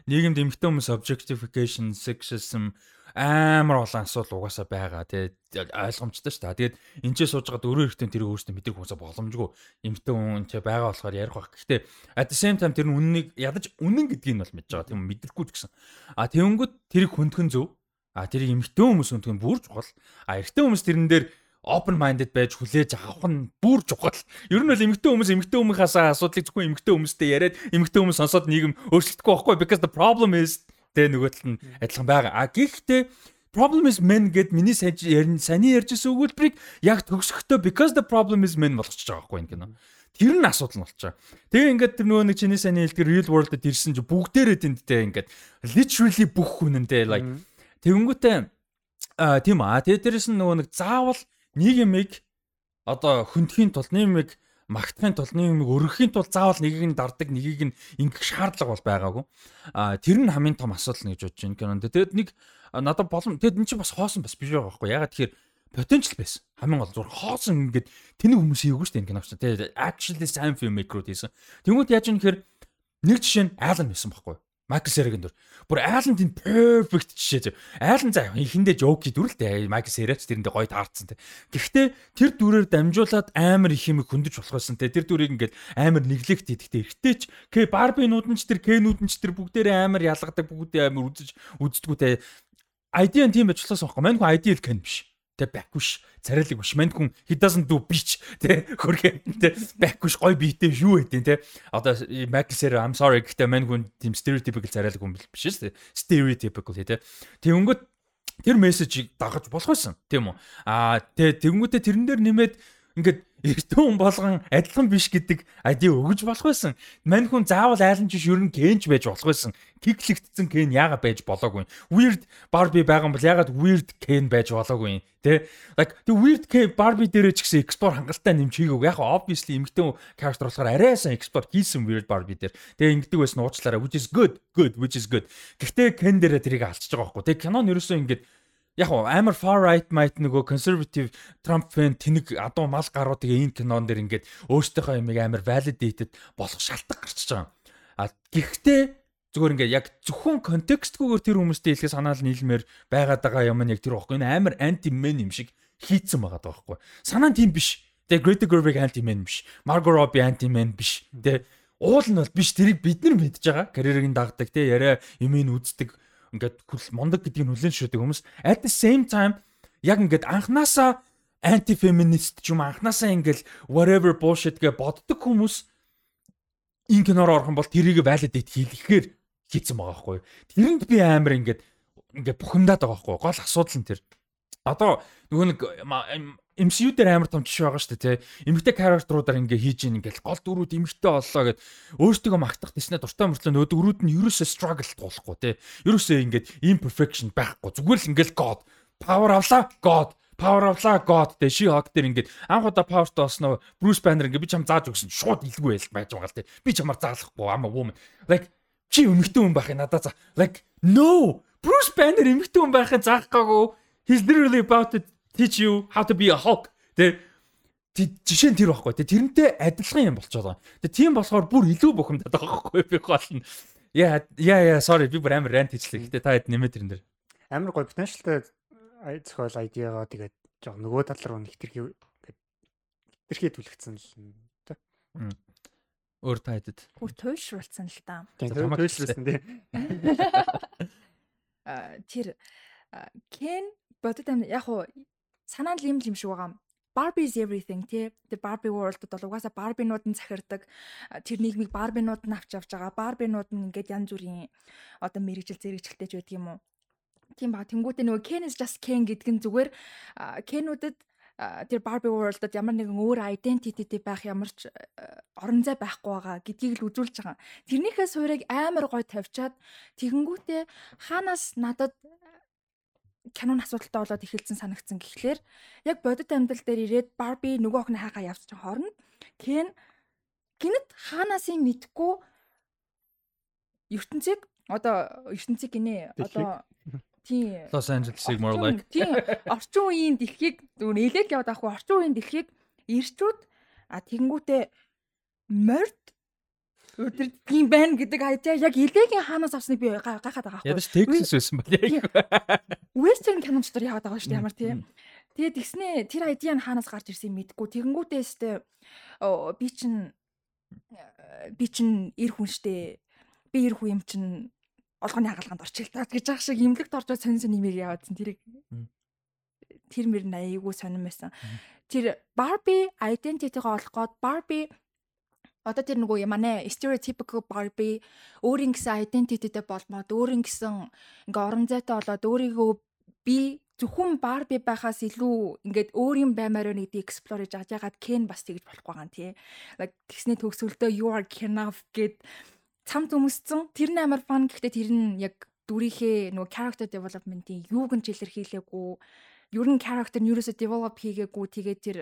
S1: нийгэмд эмэгтэй хүмүүс objectification sexism амар олон асуудал угаасаа байгаа. Яг ойлгомжтой шүү дээ. Тэгээд энэ ч сууж байгаа дөрөв хэрэгтэй тэрийг өөрсдөө мэдрэх хүмүүсээ боломжгүй. Эмэгтэй хүн ч байгаа болохоор ярих байх. Гэхдээ at the same time тэр нь үннийг ядаж үнэн гэдгийг нь бол мэдж байгаа. Тийм мэдрэхгүй ч гэсэн. А тэгэнгүүт тэрийг хүндхэн зөв а тэрийг эмэгтэй хүмүүс хүндхэн бүр чухал. А эрэгтэй хүмүүс тэрэн дээр open minded байж хүлээж авах нь бүр чухал. Ер нь бол эмэгтэй хүмүүс эмэгтэй хүмүүсээс асуудлыг зөвхөн эмэгтэй хүмүүстэй яриад эмэгтэй хүмүүс сонсоод нийгэм өөрчлөгдөхгүй байхгүй because the problem is тэ нөгөө тал нь адилхан байгаа. А гэхдээ problem is men гэд миний сайн саний ярьжсэн өгүүлбэрийг яг төгсөхдөө because the problem is men болгочихж байгаа байхгүй энэ кино. Тэр нь асуудал нь болчихоо. Тэгээ ингээд тэр нөгөө нэг чиний саний хэлдэг real world-д ирсэн чи бүгдээрээ тэнтэй ингээд literally бүх хүнэнтэй like тэгэнгүүтээ а тийм аа тэгээ дээрэс нь нөгөө нэг заавал нийгмийг одоо хүндхийн тулд нийгмийг магтахын тулд нэг юм өргөхийн тулд заавал нэгийг нь дарддаг нэгийг нь ингэх шаардлага бол байгаагүй. А тэр нь хамгийн том асуудал гэж бодож байна кинонд. Тэгээд нэг надад болом тэгэд эн чинь бас хоосон бас биш байгаа байхгүй. Ягаад тэгэхээр потенциал байсан. Хамгийн гол зур хоосон ингээд тэнэг хүмүүс хийгээгүй шүү дээ энэ киноч. Тэгээд actually сайн filmmaker хийсэн. Тэнгүүд яаж юм гэхээр нэг жишээ нь Alan байсан байхгүй. Майкл Серегийн дүр. Бүр Айлан тийм perfect жишээ. Айлан заа ихэндээ жоки дүр л дээ. Майкл Сереч тэрэндээ гоё таарсан те. Гэхдээ тэр дүрээр дамжуулаад амар их юм хөндөж болох байсан те. Тэр дүрийг ингээд амар нэглэгт идэхтэй. Эргэжтэйч К Барбинууд нь ч тэр Кнүүд нь ч тэр бүгдээрээ амар ялгадаг бүгдээ амар үзэж үздэггүй те. ID нь тийм ажилласан байхгүй. Хүн ID л Ken биш тэ баквш царайлаг биш. Манд хүн he doesn't do bitch тэ хөргөө тэ баквш гой биетэй юу хэдин тэ. Одоо Maxer I'm sorry гэхдээ манд хүн тийм stereotypical царайлаг хүн биш шүү дээ. Stereotypical тэ. Тэгэнгүүт тэр мессежийг дагаж болох байсан. Тийм үү аа тэ тэгэнгүүтээ тэрэн дээр нэмээд ингээд эртөө хүн болгон адилхан биш гэдэг ID өгж болох байсан. Мань хүн заавал айлан жиш ер нь кенж байж болох байсан. Киклэгдсэн кен яага байж болоогүй. Weird Barbie байгаа бол ягаад weird ken байж болоогүй. Тэ? Like the weird K Barbie дээрээ ч гэсэн explore хангалттай нэмж хийгээгүй. Яг obviously эмгтэн character болохоор арайсан explore хийсэн weird Barbie дээр. Тэгээ ингэдэг байсан уучлаарай. Which is good. Good, which is good. Гэхдээ ken дээрээ тэрийг алчж байгаа байхгүй. Тэгээ кинон ерөөсөө ингэдэг яг амар far right might нөгөө conservative Trump fan тэнэг адуу мал гарууд тэгээ энэ кинон дээр ингээд өөртөөхөө ямиг амар validated болох шалтгаан гарчиж байгаа. А гэхдээ зүгээр ингээд яг зөвхөн контекстгүйгээр тэр хүмүүстэй хэлэх санаал нийлмээр байгаад байгаа юм нь яг тэр байхгүй. Энэ амар anti men юм шиг хийцэн байгаа байхгүй. Санаа нь тийм биш. Тэгээ Greta Gerwig anti men биш. Margot Robbie anti men биш. Тэгээ уул нь бол биш тэрийг бид нар мэдж байгаа. Карьерийг дагдаг те яриа юмыг үздэг ингээд мундаг гэдгийг нүлэн шүдэг хүмүүс at the same time яг ингээд анханасаа анти феминист ч юм анханасаа ингээл whatever bullshit гэ боддог хүмүүс энэ киноор орох юм бол тэрийг validate хийлгэхээр хийцэн байгаа байхгүй. Тэрэнд би амар ингээд ингээд бухимдаад байгаа байхгүй. Гол асуудал нь тэр. Одоо нөгөө нэг MCU дээр амар том жишээ байгаа шүү дээ тий. Эмэгтэй character-уудаар ингээ хийж ийн ингээл гол дөрүүд эмэгтэй боллоо гэд өөртөө магтах тийснэ дуртай мөртлөө нөө дөрүүд нь ерөөсөө struggle туулахгүй тий. Ерөөсөө ингээд imperfection байхгүй. Зүгээр л ингээл god power авлаа god power авлаа god тий. She Hulk дээр ингээд анх удаа powerтай болсноо Bruce Banner ингээ би чам зааж өгсөн шууд илгүй байл байж байгаа л тий. Би чамаар заалахгүй ама woman. Like чи эмэгтэй хүн байх надаа за. Like no Bruce Banner эмэгтэй хүн байхын заах гаагүй. He's literally about to teach you how to be a Hulk. Тэ жишээ нь тэр байхгүй. Тэ тэрнтэй адилхан юм болчиход байгаа. Тэ тийм болохоор бүр илүү бухимдаад байгаа байхгүй би болно. Яа яа яа sorry би бүр амар rant хийчлээ. Гэтэ та хэд нэмээ тэрэн дээр.
S2: Амар гоё potentialтай зохиол ID-гаа тэгээд жоо нөгөө тал руу нэхтэрхий хитрхий түлхсэн л тэ.
S1: Өөр та хэдэд.
S5: Бүр туйлшруулсан л да.
S2: Тийм туйлшруулсан тий.
S5: А тэр Кен бодит амт яг уу санаа нь юм юм шиг байгаа. Barbie is everything тий. The Barbie world-д бол угаасаа Barbie-нууд нь захирдаг. Тэр нийгмийг Barbie-нууд нь авч авч байгаа. Barbie-нууд нь ингээд янз бүрийн одоо мэрэгжил зэрэгжилтэй ч байдаг юм уу? Тийм ба тэнгуүтээ нөгөө Ken is just Ken гэдэг нь зүгээр Ken-үүдэд тэр Barbie world-д ямар нэгэн өөр identity байх ямар ч орон зай байхгүй байгаа гэдгийг л үзүүлж байгаа. Тэрнийхээ суурийг амар гой тавьчаад тэгэнгүүтээ хаанаас надад кинон асуудалтай болоод эхэлсэн санагдсан гэхлээр яг бодит амьдрал дээр ирээд Барби нөгөө охин хайгаа явж хоорно. Кен гинэт хаанаас юм мэдгүй ертөнцийг одоо ертөнцийг гинэ одоо тийм
S1: Los Angeles-ыг more like
S5: тийм орчин үеийн дэлхийг зөв нэлээд яваад авах орчин үеийн дэлхийг ирчүүд а тэгэнгүүтээ морд өдөр тийм байна гэдэг айдаа яг элегийн хаанаас авсныг би гайхаад байгаа
S1: байхгүй. Ядаж Texas байсан бол яг.
S5: Western Cannon дотор яваад байгаа шүү дээ ямар тийм. Тэгээд тэгснээ тэр айдиа нь хаанаас гарч ирсэн мэдгүй. Тэгэнгүүтээ өстэй би чин би чин эр хүн штэ. Би эр хүн юм чин олгоны хагалгаанд орчих л таа гэж яах шиг имлэгт орж сонин сонин нэмэр яваадсан тэрийг тэр мөр аяйгуу сонирн байсан. Тэр Barbie identity-гаа олох гээд Barbie одоо тэр нөгөө манай stereotypical Barbie өөрийн гэсэн identityтэй болмоод өөрийн гэсэн ингээ орон зайтай болоод өөрийгөө би зөвхөн Barbie байхаас илүү ингээд өөрийн баймаар байна гэдгийг explore хийж байгаа. Ягаад Ken бас тэгж болохгүй байгаа юм тий. Like тэгсний төгсгөлдөө you are enough гэд цам зүмсцэн. Тэр нь амар fun гэхдээ тэр нь яг дүрийнхээ нөгөө character development-ийн юуг нь илэрхийлээгүй. Ер нь character нь ерөөсө develop хийгээгүй. Тэгээд тэр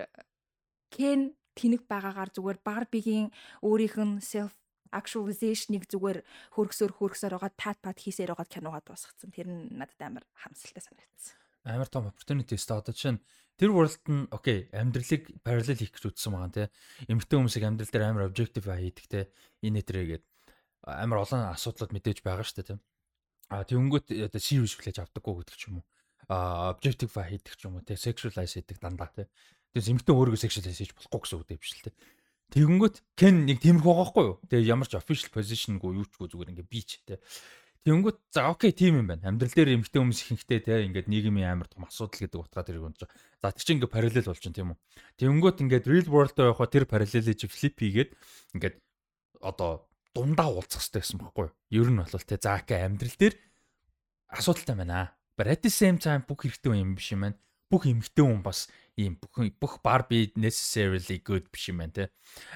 S5: Ken тэнэг байгаагаар зүгээр Барбигийн өөрийнх нь self actualization-ыг зүгээр хөргсөөр хөргсөөр байгаа тат пат хийсээр байгаа киногоо дуусгацсан. Тэр нь надад амар хамсалтай санагдсан.
S1: амар том opportunity өстой. Одоо чинь тэр world нь окей амьдралыг parallel хийх гэж үзсэн байгаа те. Эмгтэн хүмүүсийг амьдрал дээр амар objective хийдэг те. Энэ төрөйгээд амар олон асуудлууд мэдээж байгаа дээ те. А тэгэнгүүт одоо serious хүлээж авдаггүй гэдэг ч юм уу. А objective хийдэг ч юм уу те. Sexualize хийдэг дандаа те тэгээс эмгтэн өөрийгөө sexualize хийж болохгүй гэсэн үг дээ биш л те тэгэнгүүт кен нэг тиймэрхүү байгаа хгүй юу тэгээ ямар ч official positionгүй юу ч зүгээр ингээ бич те Тэнгүүт за окей тийм юм байна. Амьдрал дээр эмгтэй хүмүүс ихэнхдээ те ингээд нийгмийн амар том асуудал гэдэг утгаар тэр юм чинь. За тэр чинь ингээд параллел болж чинь тийм үү. Тэнгүүт ингээд real world руу явахаа тэр параллелийг flip хийгээд ингээд одоо дундаа уулзах хэрэгтэй байсан байхгүй юу? Ер нь бол те за окей амьдрал дээр асуудалтай байна. But at the same time бүх хэрэгтэй юм биш юм байна. Бүх эмгтэй хүн бас ийм бүх бүх Barbie necessarily good биш юм байна те.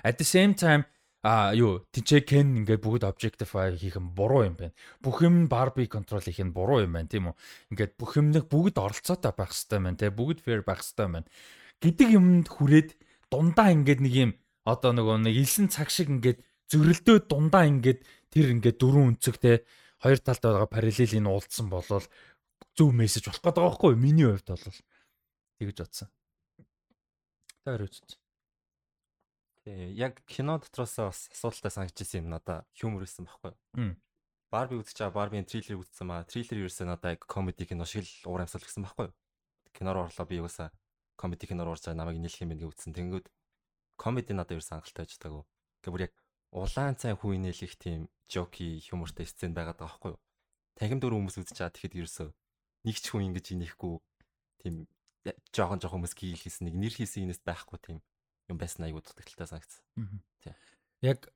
S1: At the same time а юу тийчээ кен ингээд бүгд objectify хийх нь буруу юм байна. Бүх юм Barbie control хийх нь буруу юм байна тийм үү? Ингээд бүх юмныг бүгд оролцоотой байх хэрэгтэй байна те. Бүгд fair байх хэрэгтэй байна. Гэдэг юмд хүрээд дундаа ингээд нэг юм одоо нөгөө нэг илсэн цаг шиг ингээд зөрөлдөө дундаа ингээд тэр ингээд дөрвөн өнцөг те хоёр талд байгаа параллелийг уулдсан болол зөв мессеж болох гэдэг байгаа байхгүй миний хувьд бол тэгж бодсон. Тэр үуч.
S3: Тий, яг кино дотроос бас асуудалтай санагдчихсан юм надаа хьюмор байсан байхгүй.
S1: Мм.
S3: Барби байгаа Барбийн трейлер үзсэн маа. Трейлер ерөөсөө надаа яг комеди кино шиг л уур амьсгал гэсэн байхгүй. Киноор орлоо би юусаа комеди киноор орж байгаа намайг нийлэх юм байна гэж үзсэн. Тэнгүүд комеди надад ерөөсөө хангалттай байж таагүй. Гэхдээ бүр яг улаан цай хүү нээлэх тийм жоки хьюмортай сцен байгаад байгаа байхгүй. Тахим дөр хүмүүс байгаа тэгэхэд ерөөсөө нэг ч хүн ингэж инехгүй тийм жоохон жоохон хүмүүс гийл хийсэн нэг нэр хийсэн юмээс байхгүй тийм юм байсан айгуу дутагдaltaй санагдсан. Тий.
S1: Яг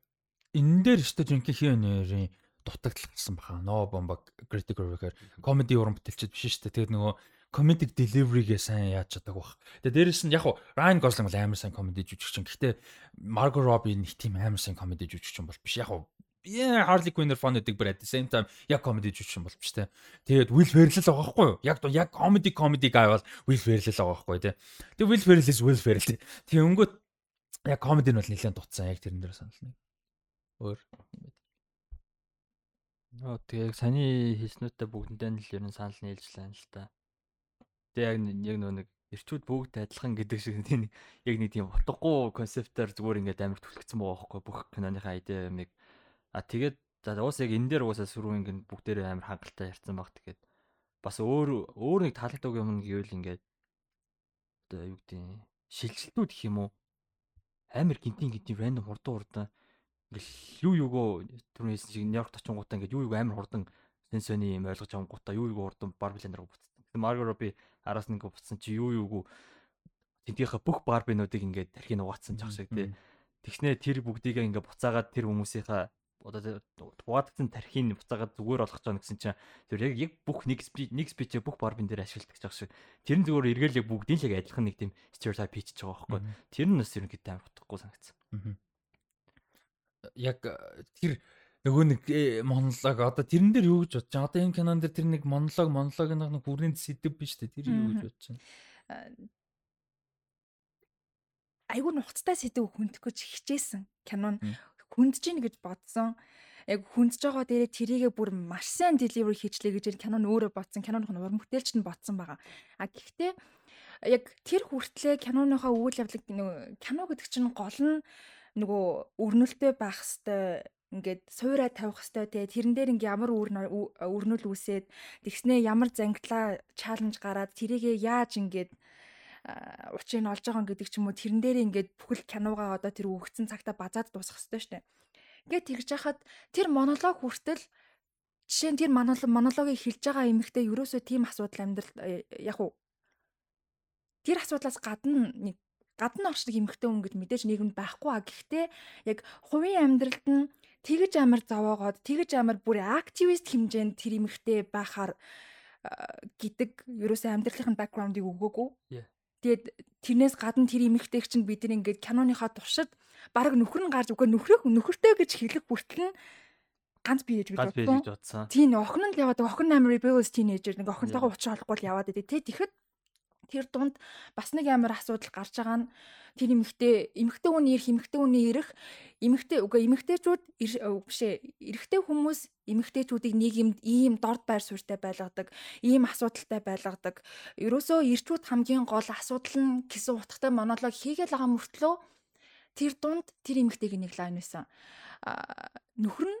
S1: энэ дээр өстө жинхэнэ нэрийн дутагдал гарсан баха. No bomba critic reviewer comedy уран бүтээлчд биш шүү дээ. Тэгээд нөгөө comedic delivery-гээ сайн яаж чаддаг бах. Тэгээд дээрэс нь яг хуу Ryan Gosling бол амар сайн comedy жүжигчин. Гэхдээ Margot Robbie нэг тийм амар сайн comedy жүжигчин бол биш. Яг хуу Yeah, Harley Quinn-ээр fun гэдэг бүр at the same time яг comedy жүжигчин бол биш те. Тэгээд Will Ferrell л байгаа байхгүй юу? Яг яг comedy comedy guy бол Will Ferrell л байгаа байхгүй те. Тэгээд Will Ferrell is Will Ferrell. Тэгээд өнгөт яг комеди нь бол нэлээд дутсан яг тэрэн дээр санал нэг. Өөр.
S4: Нөө тэгээ саний хийснүүтээ бүгдэндээ нь л ер нь санал нийлжлээ л та. Тэгээ яг яг нөө нэг эрчүүд бүгд адилхан гэдэг шиг тийм яг нэг тийм утгагүй концептээр зүгээр ингээд амар түлхэгцэн байгаа байхгүй бүх киноныхаа идея юмыг а тэгээд за уус яг энэ дээр уусаа сүрүү ингээд бүгдээрээ амар хангалттай ярьсан баг тэгээд бас өөр өөр нэг таалагддаг юм гэвэл ингээд одоо юу гэдэг шилжилтүүд гэх юм уу амар гинтийн гинтийн рандом хурдан хурдан ингээл юу юугоо түрүү хэлсэн шиг Нью-Йорк очингуудаа ингээд юу юуг амар хурдан сенсоны юм ойлгож авангуудаа юу юуг хурдан барбилендер буцсан. Тэгсэн Марго Роби араас нь ингээд буцсан чи юу юуг тентийнхээ бүх барбинуудыг ингээд тархийг угаацсан жах шиг тий. Тэгснэ тэр бүгдийг ингээд буцаагаад тэр хүмүүсийнхаа одоо угаагдсан тархийг буцаагаад зүгээр болгож байгаа гэсэн чинь тэр яг яг бүх нэг спич нэг спичээ бүх барбин дээр ашигладаг жах шиг тэр нь зүгээр эргээл яг бүгдийн л яг адилхан нэг тийм стереотип хийчихэж байгаа байхгүй. Тэр нь бас ерөнхийдөө амар утгагүй санагдсан.
S1: Яг тэр нөгөө нэг монолог одоо тэрэн дээр юу гэж бодож байгаа? Одоо энэ кинон дээр тэр нэг монолог монологын нэг бүрийн сэдв биш үү? Тэр юу гэж бодож байна?
S5: Айгүй нухацтай сэдв хүндэх гэж хичээсэн кинон хүндж ийн гэж бодсон. Яг хүндж байгаа дээрээ тэрийгэ бүр маш сайн delivery хийчлээ гэж кинон өөрөө бодсон. Киноных нь уран бүтээлч нь бодсон байгаа. А гэхдээ яг тэр хүртлээ киноныхоо үйл явдлыг кино гэдэг чинь гол нь нөгөө өрнөлтөө байх хэвээр ингээд суурай тавих хэвээр те тэрэн дээр ингээм ямар өрнөл үүсээд тэгснээ ямар зангидлаа чаленж гараад тэрийгэ яаж ингээд учрыг нь олж байгаа гэдэг ч юм уу тэрэн дээр ингээд бүхэл киногаа одоо тэр өгцөн цагта базаад дуусгах шүү дээ. Ингээд тэгж яхад тэр монолог хүртэл жишээ нь тэр монолог монологыг хэлж байгаа эмэгтэй ерөөсөө тийм асуудал амьдрал э, яг уу тэр асуудлаас гадна нэг гадна орчдөг эмэгтэй хүн гэж мэдээж нийгэмд байхгүй а гэхдээ яг хувийн амьдралд нь тэгж амар зовоогоод тэгж амар бүр активист хэмжээнд тэр эмэгтэй байхаар гэдэг ерөөсөө амьдралын бэкграундыг өгөөгүй. Тэгээд тэрнээс гадна тэр эмэгтэйг чинь бид нар ингээд киноныхаа туршид баг нөхөр нь гарч үгүй нөхрөө нөхөртэй гэж хэлэх хүртэл нь ганц бие гэж
S4: бодсон.
S5: Тийм охин нь л яваад охин амар rebellious teenager нэг охинтойгоо уулзах болохгүй л яваад идэв. Тэ тэгэхэд Тэр дунд бас нэг амар асуудал гарч байгаа нь тэр эмэгтэй эмэгтэй хүний ирэх эмэгтэй хүний ирэх эмэгтэй үгүй эмэгтэйчүүд ир- ö, биш ээ эрэгтэй хүмүүс эмэгтэйчүүдийг нийгэмд ийм дорд байр суурьтай байлгадаг ийм асуудалтай байлгадаг. Ерөөсөө ирчүүд хамгийн гол асуудал нь гэсэн утгатай монолог хийгээл байгаа мөртлөө тэр дунд тэр эмэгтэйг нэг лайн байсан. Нөхөр нь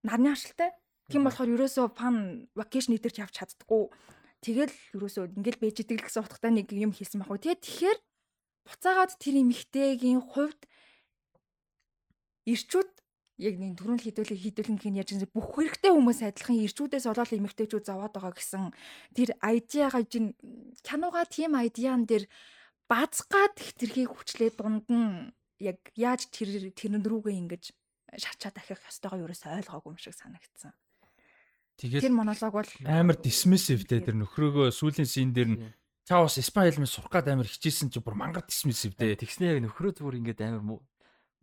S5: нарны ашилтай тийм болохоор ерөөсөө фан вакейшн идэрч явж чаддггүй тэгэл ерөөсөө ингээл бэж идэг гэсэн утгатай нэг юм хэлсэн баг. Тэгээ тэгэхээр буцаагаад тэр эмэгтэйгийн хувьд ирчүүд яг нэг түрүүн л хідүүлэг хідүүлэн гин яаж байгаа бүх хэрэгтэй хүмүүс адилхан ирчүүдээс олоод эмэгтэйчүүд зовоод байгаа гэсэн тэр айдиагаа жин кинога тийм айдиан дээр базгаад хитрхийг хүчлээ дунд нь яг яаж тэр тэрэн рүүгээ ингэж шачаа дахих ёстойгоо юу ч ойлгоогүй юм шиг санагдсан. Тэр
S1: Тэгээд
S5: монолог бол
S1: амар dismissive те тэр нөхрөөгөө сүүлийн син дээр нь та бас Испани хэлмээ сурах гад амар хичээсэн чи бүр мангар dismissive те.
S3: Тэгснээ яг нөхрөө зүгээр ингээд амар муу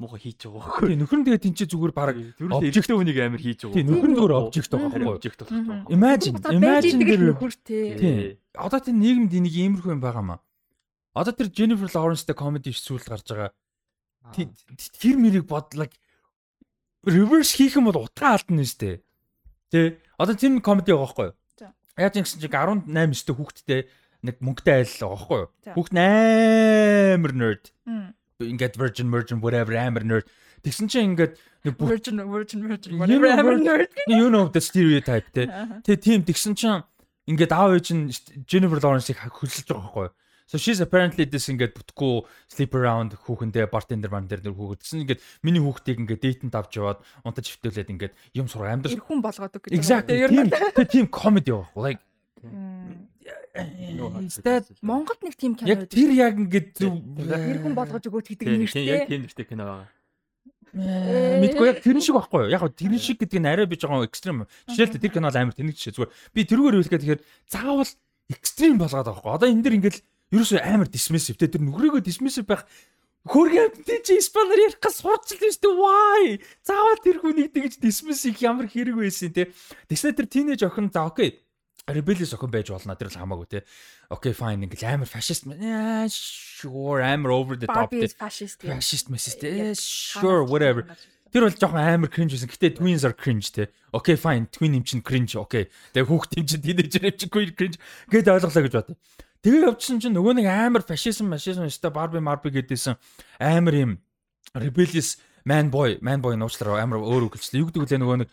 S3: муухай хийж байгаа байхгүй.
S1: Нөхөр нь тэгээ тэнцээ зүгээр баг object-
S3: эрэгтэй хүнийг амар хийж байгаа.
S1: тий нөхөр нь зүгээр object байгаа байхгүй. Imagine imagine дээр
S5: нөхөр тий.
S1: тий. Одоо тэр нийгэмд энийг иймэрхүү юм байгаа маа. Одоо тэр Jennifer Lawrence-тэй comedy сүүл гарч байгаа. Тэр мэрийг бодлог reverse хийх юм бол утгаа алдна нь штэ. Тэ одоо тэр comedy байгаа байхгүй юу? Яаж юм гэсэн чинь 18 9-тэй хүүхэдтэй нэг мөнгөтэй айл байгаа байхгүй юу? Хүүхд амар nerd. Ингээд virgin virgin whatever амар nerd. Тэгсэн чинь ингээд нэг
S5: Virgin Virgin Virgin whatever амар nerd.
S1: you know the stereotype те. Тэгээ тийм тэгсэн чинь ингээд аав ээж нь Jennifer Lawrence-ыг хөлсөж байгаа байхгүй юу? So she's apparently this ингээд бүтггүй sleep around хүүхэндээ bartender man дээр нэр хүүхэд. Тэгсэн ингээд миний хүүхдийг ингээд дейтэнд авч яваад унтаж хөвтүүлээд ингээд юм сурах амьдрал.
S5: Хүн болгоод үг гэж.
S1: Exactly.
S5: Ер
S1: Тийм
S5: нь
S1: тэгээ тийм comedy байхгүй. Like instead
S5: Монголд нэг тийм кино
S1: яг тэр яг ингээд зөв
S5: эр хүн болгож өгөөд гэдэг
S3: Тийм
S5: нэртэй.
S3: яг тийм нэртэй кино байгаа.
S1: Мэдгүй яг тэрэн шиг байхгүй юу? Яг тэрэн шиг гэдэг нь арай биж байгаа экстрим. Жишээлбэл тэр кино амар тэнэг жишээ зүгээр. Би тэрүүгээр хэлэх гэхээр заавал экстрим болгоод байгаа байхгүй. Одоо энэ дэр ингээд ерөөсөө амар dismissive те тэр нүгрөөгөө dismissive байх Хөргөм тий чи испанаар ярих гас сурч л шүү дээ. Why? Заавал тэр хүнийг тэгж dismiss их ямар хэрэг байсан те. Тэгснэ тэр teenage охин за окей. Rebellious охин байж болно. Тэр л хамаагүй те. Окей fine ингээл амар fascist. Sure амар over the top
S5: fascist.
S1: Fascist
S5: Яг
S1: те. Sure whatever. Тэр бол жоохон амар cringe байсан. Гэтэ twins are cringe те. Окей fine twin юм чинь cringe. Окей. Тэгээ хүүхд юм чинь teenager юм чинь cringe гэд ойлголоо гэж бод. Тэгээ явчихсан чинь нөгөө нэг амар фашизм фашизм өстой Барби Марби гэдээсэн амар юм rebellious man boy man boy нууцлаар амар өөр үгэлжлээ. Юу гэдэг вэ нөгөө нэг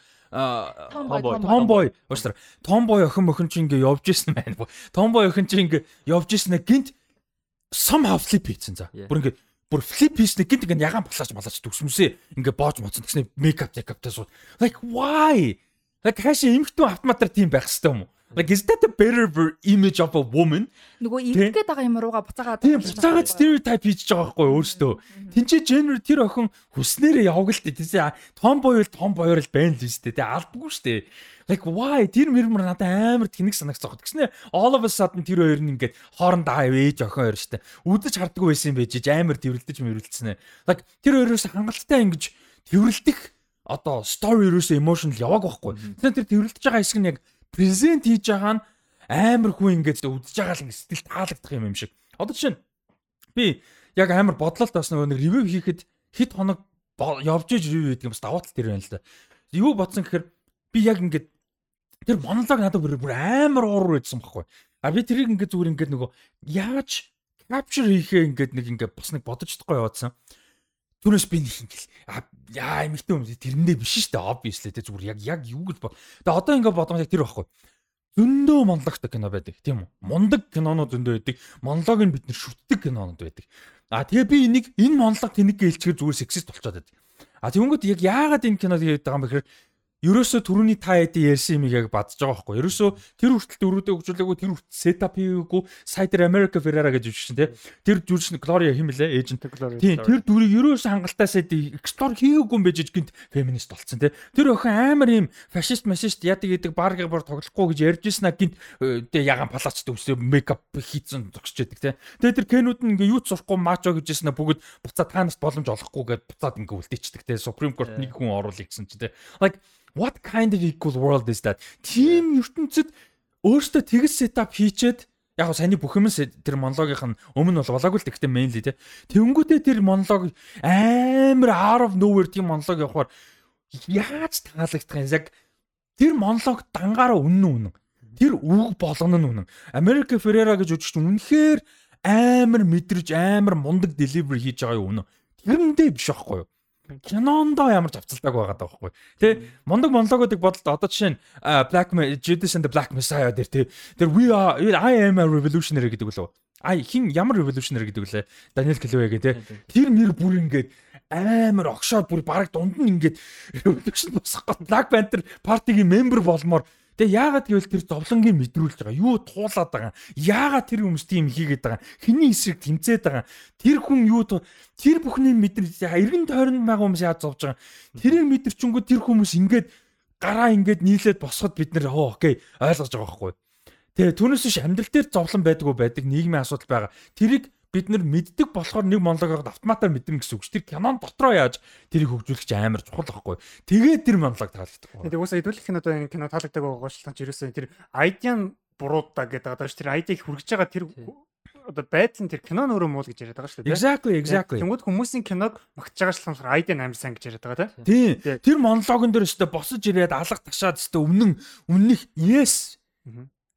S5: Tomboy,
S1: уучлаарай. Tomboy охин охин чинь ингээ явж исэн man boy. Tomboy охин чинь ингээ явж исэн гинт somehow flip хийсэн за. Бүр ингээ бүр flip хийсэн гинт ингээ ягаан болооч болооч төгсмөсөө ингээ боож моцсон гэснээр makeup makeup-тай сууд. Like why? Like хаашаа эмхтэн автоматар тийм байх хэвээр юм уу? Like is that a better image of a woman?
S5: Нөгөө
S1: Тий.
S5: иргэдэд байгаа юм руугаа буцаагаад
S1: Тийм буцаагаад стереотип хийж байгаа байхгүй өөртөө. Тинчээ генер тэр охин хүснээрээ яваг л дээ. Тэсээ том боёо л том боёор л байна л үстэй. Тэ алдгүй штэ. Like why тэр мэрмэр надад амар тэнэг санагцсан. Тэгснэ all of a sudden тэр хоёр нь ингээд хоорондоо ээж охин хоёр штэ. Үдэж хардггүй байсан юм байж амар тэрвэрлдэж мэрвэлдсэн. Like тэр хоёроос хангалттай ингэж тэрвэрлдэх одоо story ерөөсөө emotional яваг байхгүй. Тэгэхээр тэр тэрвэрлдэж байгаа хэсэг нь яг презент хийж байгаа нь амар хүн ингээд үдэж байгаа л ингээд сэтгэл таалагдах юм юм шиг. Одоо жишээ нь би яг амар бодлолт бас нөгөө нэг ревю хийхэд хит хоног явж иж ревю гэдэг юм бас давуу тал тэр байна л да. Юу бодсон гэхээр би яг ингээд тэр монолог надад бүр амар уур байсан байхгүй. А би тэрийг ингээд зүгээр ингээд нөгөө яаж capture хийхээ ингээд нэг ингээд бас нэг бодож чадахгүй яваадсан. Түүнээс би нэг ингээл яа эмэгтэй юм тэрэндээ биш шүү дээ obviously тэ зүгээр яг яг юу гэж бод. Тэгээ одоо ингээд бодгоо яг тэр байхгүй. Зөндөө монологтой кино байдаг тийм үү? Мундаг кинонууд зөндөө байдаг. Монолог нь бид нэр шүтдэг кинонууд байдаг. А тэгээ би энийг энэ монолог тэнэг гэлчгээр зүгээр сексист болчиход байдаг. А тэгэнгүүт яг яагаад энэ кинод хийдэг байгаа юм бэ гэхээр ерөөсөө түрүүний та эдийн ярьсан юм яг бадж байгаа байхгүй. Ерөөсөө тэр хүртэл дөрүүдээ хөгжүүлээгүй тэр хүртэл сетап хийгээгүй Cider America Ferrara гэж үжигчин те. Тэр жүжигч Gloria хэм лээ эйжент Тийм тэр дүрийг ерөөс хангалтаасаа эксплор хийгээгүй юм байж гинт феминист болцсон тий. Тэр охин амар юм фашист машист яадаг гэдэг барга бар тоглохгүй гэж ярьж ирсэн а гинт тэ ягаан палач төвсөө мейкап хийцэн зогсож яадаг тий. Тэгээ тэр кэнүүд нь ингээ юу ч сурахгүй мачо гэж ирсэн а бүгд буцаад танаас боломж олохгүйгээд буцаад ингээ үлдээчдэг тий. Supreme Court нэг хүн оруулах гэсэн чи тий. Like what kind of equal world is that? Тим ертөнцид өөртөө тэгс сетап хийчээд яг саний бүх юмс тэр монологийнх нь өмнө бол болоогүй л гэхдээ mainly те. Тэнгүүтээ тэр монолог амар out of nowhere тийм монолог явахаар яаж таалагдах юм яг тэр монолог дангаараа үнэн үнэн. Тэр үг болгоно нь үнэн. Америка Феррера гэж үжигч үнэхээр амар мэдрэж амар мундаг delivery хийж байгаа юм үнэн. Тэрэндээ биш байхгүй юу? Кинондоо ямар ч авцалдаг байгаа даахгүй. Тэ мондог монологуудыг бодолт одоо жишээ нь Black Judas and the Black Messiah дээр тэ тэр we are I am a revolutionary гэдэг үлээ. Ай хин ямар revolutionary гэдэг үлээ. Daniel Kaluuya гэдэг тэ тэр мэр бүр ингээд амар огшоод бүр бараг дунд нь ингээд revolution босох гот Black Panther пар티гийн member болмоор Тэгээ яагаад гэвэл тэр зовлонгийн мэдрүүлж байгаа. Юу туулаад байгаа. Яагаад тэр хүмүүс тийм хийгээд байгаа. Хиний эсрэг тэмцээд байгаа. Тэр хүн юу тэр бүхний мэдрэл эргэн тойронд байгаа хүмүүс яаж зовж байгаа. Тэрийг мэдэрчэнгүү тэр хүмүүс ингээд гараа ингээд нийлээд босоход бид нэр окей ойлгож байгаа байхгүй. Тэгээ түүнээс биш амьдрал дээр зовлон байдгүй байдаг нийгмийн асуудал байгаа. Тэрийг бид нар мэддэг болохоор нэг монологоор автоматар мэднэ гэсэн үг ш. Тэр кинон дотроо яаж тэрийг хөгжүүлэх чи амар чухал байхгүй. Тэгээд тэр монолог таалагддаг.
S2: Тэгээд угаасаа хэдүүлэх кинод энэ кино таалагддаг байгаа ш. Ерөөсөө тэр айдиан буруудаа гэдэг одоо. Тэр айдийг хүргэж байгаа тэр одоо байдал нь тэр кино нөрөө муул гэж яриад байгаа шүү дээ.
S1: Exactly, exactly.
S2: Тэнгүүд хүмүүсийн киног магтж байгаа шалтгаан болохоор айдиа амар сайн гэж яриад байгаа
S1: тийм. Тэр монологон дээр өстө босож ирээд алга ташаад өстө өмнөн өмнөх yes.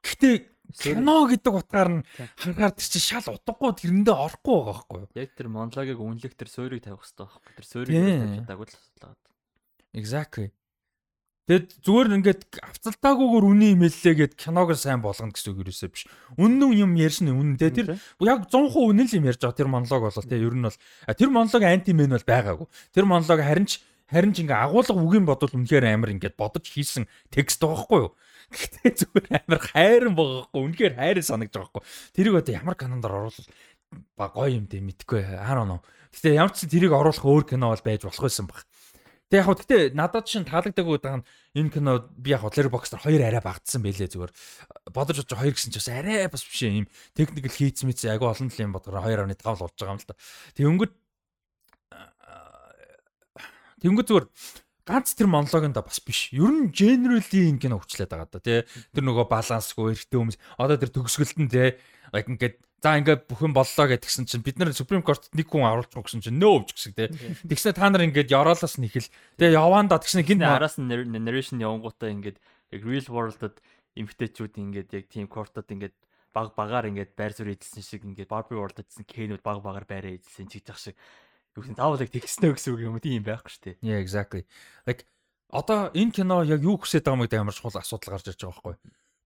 S1: Гэхдээ кино гэдэг утгаар нь харахаар тэр чинь шал утгагүй тэрэндээ орохгүй байгаа байхгүй юу?
S4: Яг тэр монологийг үнэлэх тэр суурийг тавих хэрэгтэй байхгүй. Тэр суурийг тавьж чадаагүй л асуудал байна.
S1: Exactly. Тэгэд зүгээр ингээд авцалтаагүйгээр үний имэйллээгээд киног сайн болгоно гэсэн үг юусоо биш. Үнэн юм ярьсан үнэн те тэр яг 100% үнэн л юм ярьж байгаа тэр монолог бол те ер нь бол тэр монолог анти мен бол байгаагүй. Тэр монолог харин ч харин ч ингээ агуулга үгийн бодвол үнэхээр амар ингээд бодож хийсэн текст байгаа хгүй юу? Гэтэ зүгээр амар хайран байгаахгүй. Үнэхээр хайрын санагдаж байгаа хгүй. Тэрийг одоо ямар канонд оруулах ба гоё юм дээ мэдгүй. I don't know. Гэтэ ямар ч тэрийг оруулах өөр кино бол байж болох байсан баг. Тэг яг гэтэ надад шин таалагддаг удаа энэ кино би яг Letterboxd хоёр арай багтсан байлээ зүгээр. Бодож бодож хоёр гэсэн ч бас арай бас биш юм. Technical хийц мэт агай олон юм бодгоор 2.5 л болж байгаа юм л да. Тэг өнгөд Тэнгүү зүгээр ганц тэр монологонд бас биш. Ер нь generally ингэ кино хүчлээд байгаа да тий. Тэр нөгөө балансгүй эртний хүмүүс одоо тэр төгсгөлд нь тий like ингээд за ингээд бүхэн боллоо гэдгсэн чинь бид нар Supreme Court нэг хүн оруулах гэсэн чинь нөө өвч гэсэн тий. Тэгснэ та нар ингээд яваалаас нь ихэл тэгээ яваанда тэгснэ гинт
S4: араас нь narration явангуудаа ингээд яг real world-д эмгтээчүүд ингээд яг team court-д ингээд баг багаар ингээд байр суурь эзэлсэн шиг ингээд Barbie World-д гэсэн кэнүүд баг багаар байраа эзэлсэн чигж ах шиг юу гэсэн заавал яг тэгснэ гэсэн үг юм тийм байхгүй шүү дээ.
S1: Yeah exactly. Like одоо энэ кино яг юу хүсэж байгаа юм гэдэг ямар чухал асуудал гарч ирж байгаа байхгүй.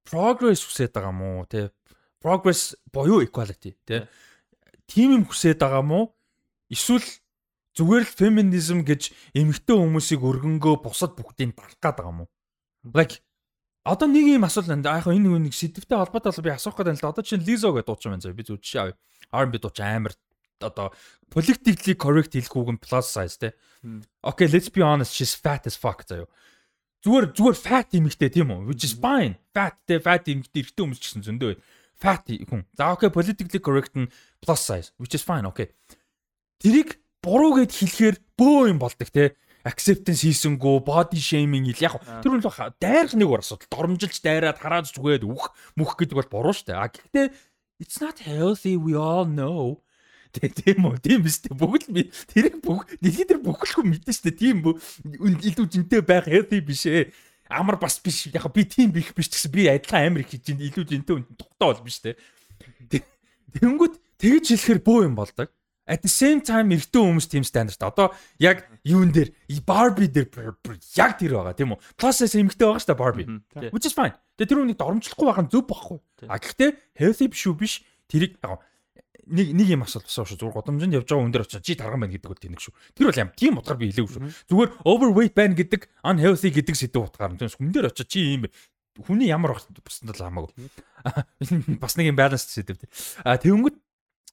S1: Progress хүсэж байгаа мó те. Progress боёо equality те. Тим юм хүсэж байгаа мó эсвэл зүгээр л феминизм гэж эмэгтэй хүмүүсийг өргөнгөө бусад бүгдийг дарах гээд байгаа мó. Like одоо нэг юм асуулт байна. Яг энэ нэг сэдвтэй холбоотой бол би асуух гэдэг л одоо чинь Lizzo гэдэг дуучин байна заа. Би зүгт шаа. R&B дуучин амар одоо politically correct хэлэх үг нь plus size те. Okay, let's be honest, she's fat as fuck заяа. Зүгээр зүгээр fat эмэгтэй тийм үү? Which is fine. Fat те fat эмэгтэй эрэгтэй хүмүүс ч гэсэн зөндөө бай. Fat хүн. За okay, politically correct нь plus size, which is fine, okay. Тэрийг буруу гэд хэлэхээр бөө юм болдог те acceptance хийсэнгүү body shaming ил яг тэр нь л дайрах нэг уур асуудал доромжилж дайраад хараад зүгээд үх мөх гэдэг бол буруу штэ а гэхдээ it's not healthy we all know Тийм үү? Тийм биз дээ. Бүгд би тэрийг бүх дэлхийд дээр бүхэлгүй мэдэн штэ. Тийм илүү жинтэй байх healthy биш ээ. Амар бас биш. Яг би тийм бих биш гэсэн би адилхан амар их хийж илүү жинтэй тухтай бол биш те. Тэнгүүт тэгж хэлэхэр бөө юм болдог. At the same time эртөө хүмүүс тийм стандарт. Одоо яг юун дээр Barbie дээр яг тэр байгаа тийм үү? Plus size эмэгтэй байгаа шүү дээ Barbie. Which is fine. Тэгээ тэр үнийг дормжлохгүй байгаа нь зөв байхгүй. А гэхдээ healthy биш үү биш. Тэрийг яг нэг нэг юм асуулт босоо шүү. Зүгээр годомжинд явж байгаа хүн дээр очиж чи тарган байна гэдэг бол тэнэг шүү. Тэр бол юм тийм утгаар би хэлээгүй шүү. Зүгээр overweight байна гэдэг unhealthy гэдэг сэдв утгаар нь хүн дээр очиж чи юм хүний ямар бусдад л хамаагүй. Бас нэг юм balance сэдв тий. А тэгэнгүүт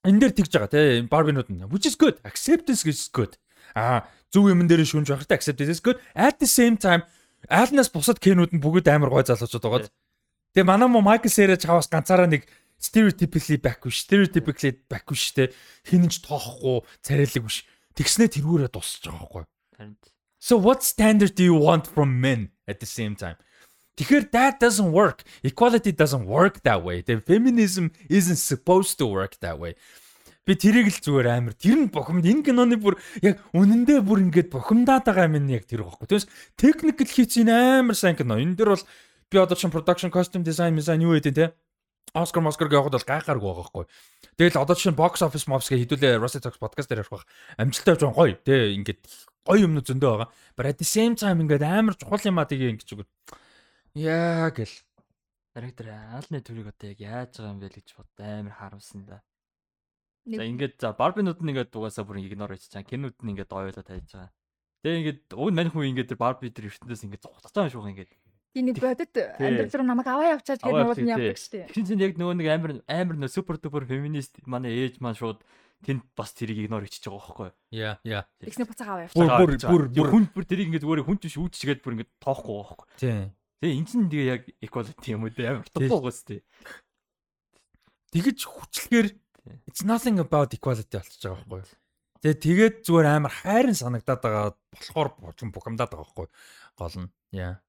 S1: энэ дээр тэгж байгаа тий. Barbie-нууд нь which is good. Acceptance is good. А зөв юм дээр шүнж байхтай acceptance is good. At the same time альнаас бусад кенүүд нь бүгд амар гой залуучууд байгаа. Тэгээ манай мо Майкл Сэрэж хаваас ганцаараа нэг stereotypically байхгүй ш. Stereotypically байхгүй штэ. Хинэнч тоохгүй, царайлаг биш. Тэгснэ тэргүүрээ дуусч байгаа байхгүй.
S4: Харин
S1: So what standard do you want from men at the same time? Тэгэхээр that doesn't work. Equality doesn't work that way. The feminism isn't supposed to work that way. Би тэрийг л зүгээр амар тэр нь бухимд энэ киноны бүр яг үнэндээ бүр ингээд бухимдаад байгаа юм яг тэр байхгүй. Тэгээс technical hits энэ амар сайн кино. Энэ дэр бол би одоо чинь production costume design design юу гэдэг те Оскар Москар гэхэд бол гайхааргүй байгаа байхгүй. Тэгэл одоо чинь box office mobs гэ хэдүүлээ Rusty Talks podcast дээр ярих бах. Амжилттай байгаа гоё. Тэ ингээд гоё юмнууд зөндөө байгаа. But at the same time ингээд амар чухал юм а тийг ингэж үгүй. Яа гэл.
S4: Директор аалны төрийг одоо яг яаж байгаа юм бэ гэж бод амар харамсан да. За ингээд за барбинууд нь ингээд дугаасаа бүр игнор хийж чаа. Кинууд нь ингээд ойлоо тавьж байгаа. Тэгээ ингээд уг мань хүн ингээд барби тэр ертөндөөс ингээд байгаа юм шүү ингээд.
S5: Тийм нэг бодит амьдрал руу намайг аваа явчаад нууд нь
S4: явчих,
S5: явдаг шүү дээ.
S4: Тэгсэн чинь яг нөгөө нэг амар амар нөө супер дупер феминист манай ээж маань шууд тэнд бас тэрийг игнор хийчихэж байгаа байхгүй юу?
S1: Яа, яа.
S5: Тэгснэ буцаага аваа явчаад.
S1: бүр бүр
S4: бүр хүн бүр тэрийг ингээд зүгээр хүн биш үүдчгээд бүр ингээд тоохгүй байхгүй юу?
S1: тийм.
S4: Тэгээ эн чинь тэгээ яг equality юм уу те амар тотoo гоос те.
S1: Тэгэж хүчлэхээр it's nothing about equality болчихж байгаа байхгүй юу? Тэгээ тэгээд зүгээр амар хайрын санагдаад байгаа болохоор бухимдаад байгаа байхгүй юу? Гол нь. Яа.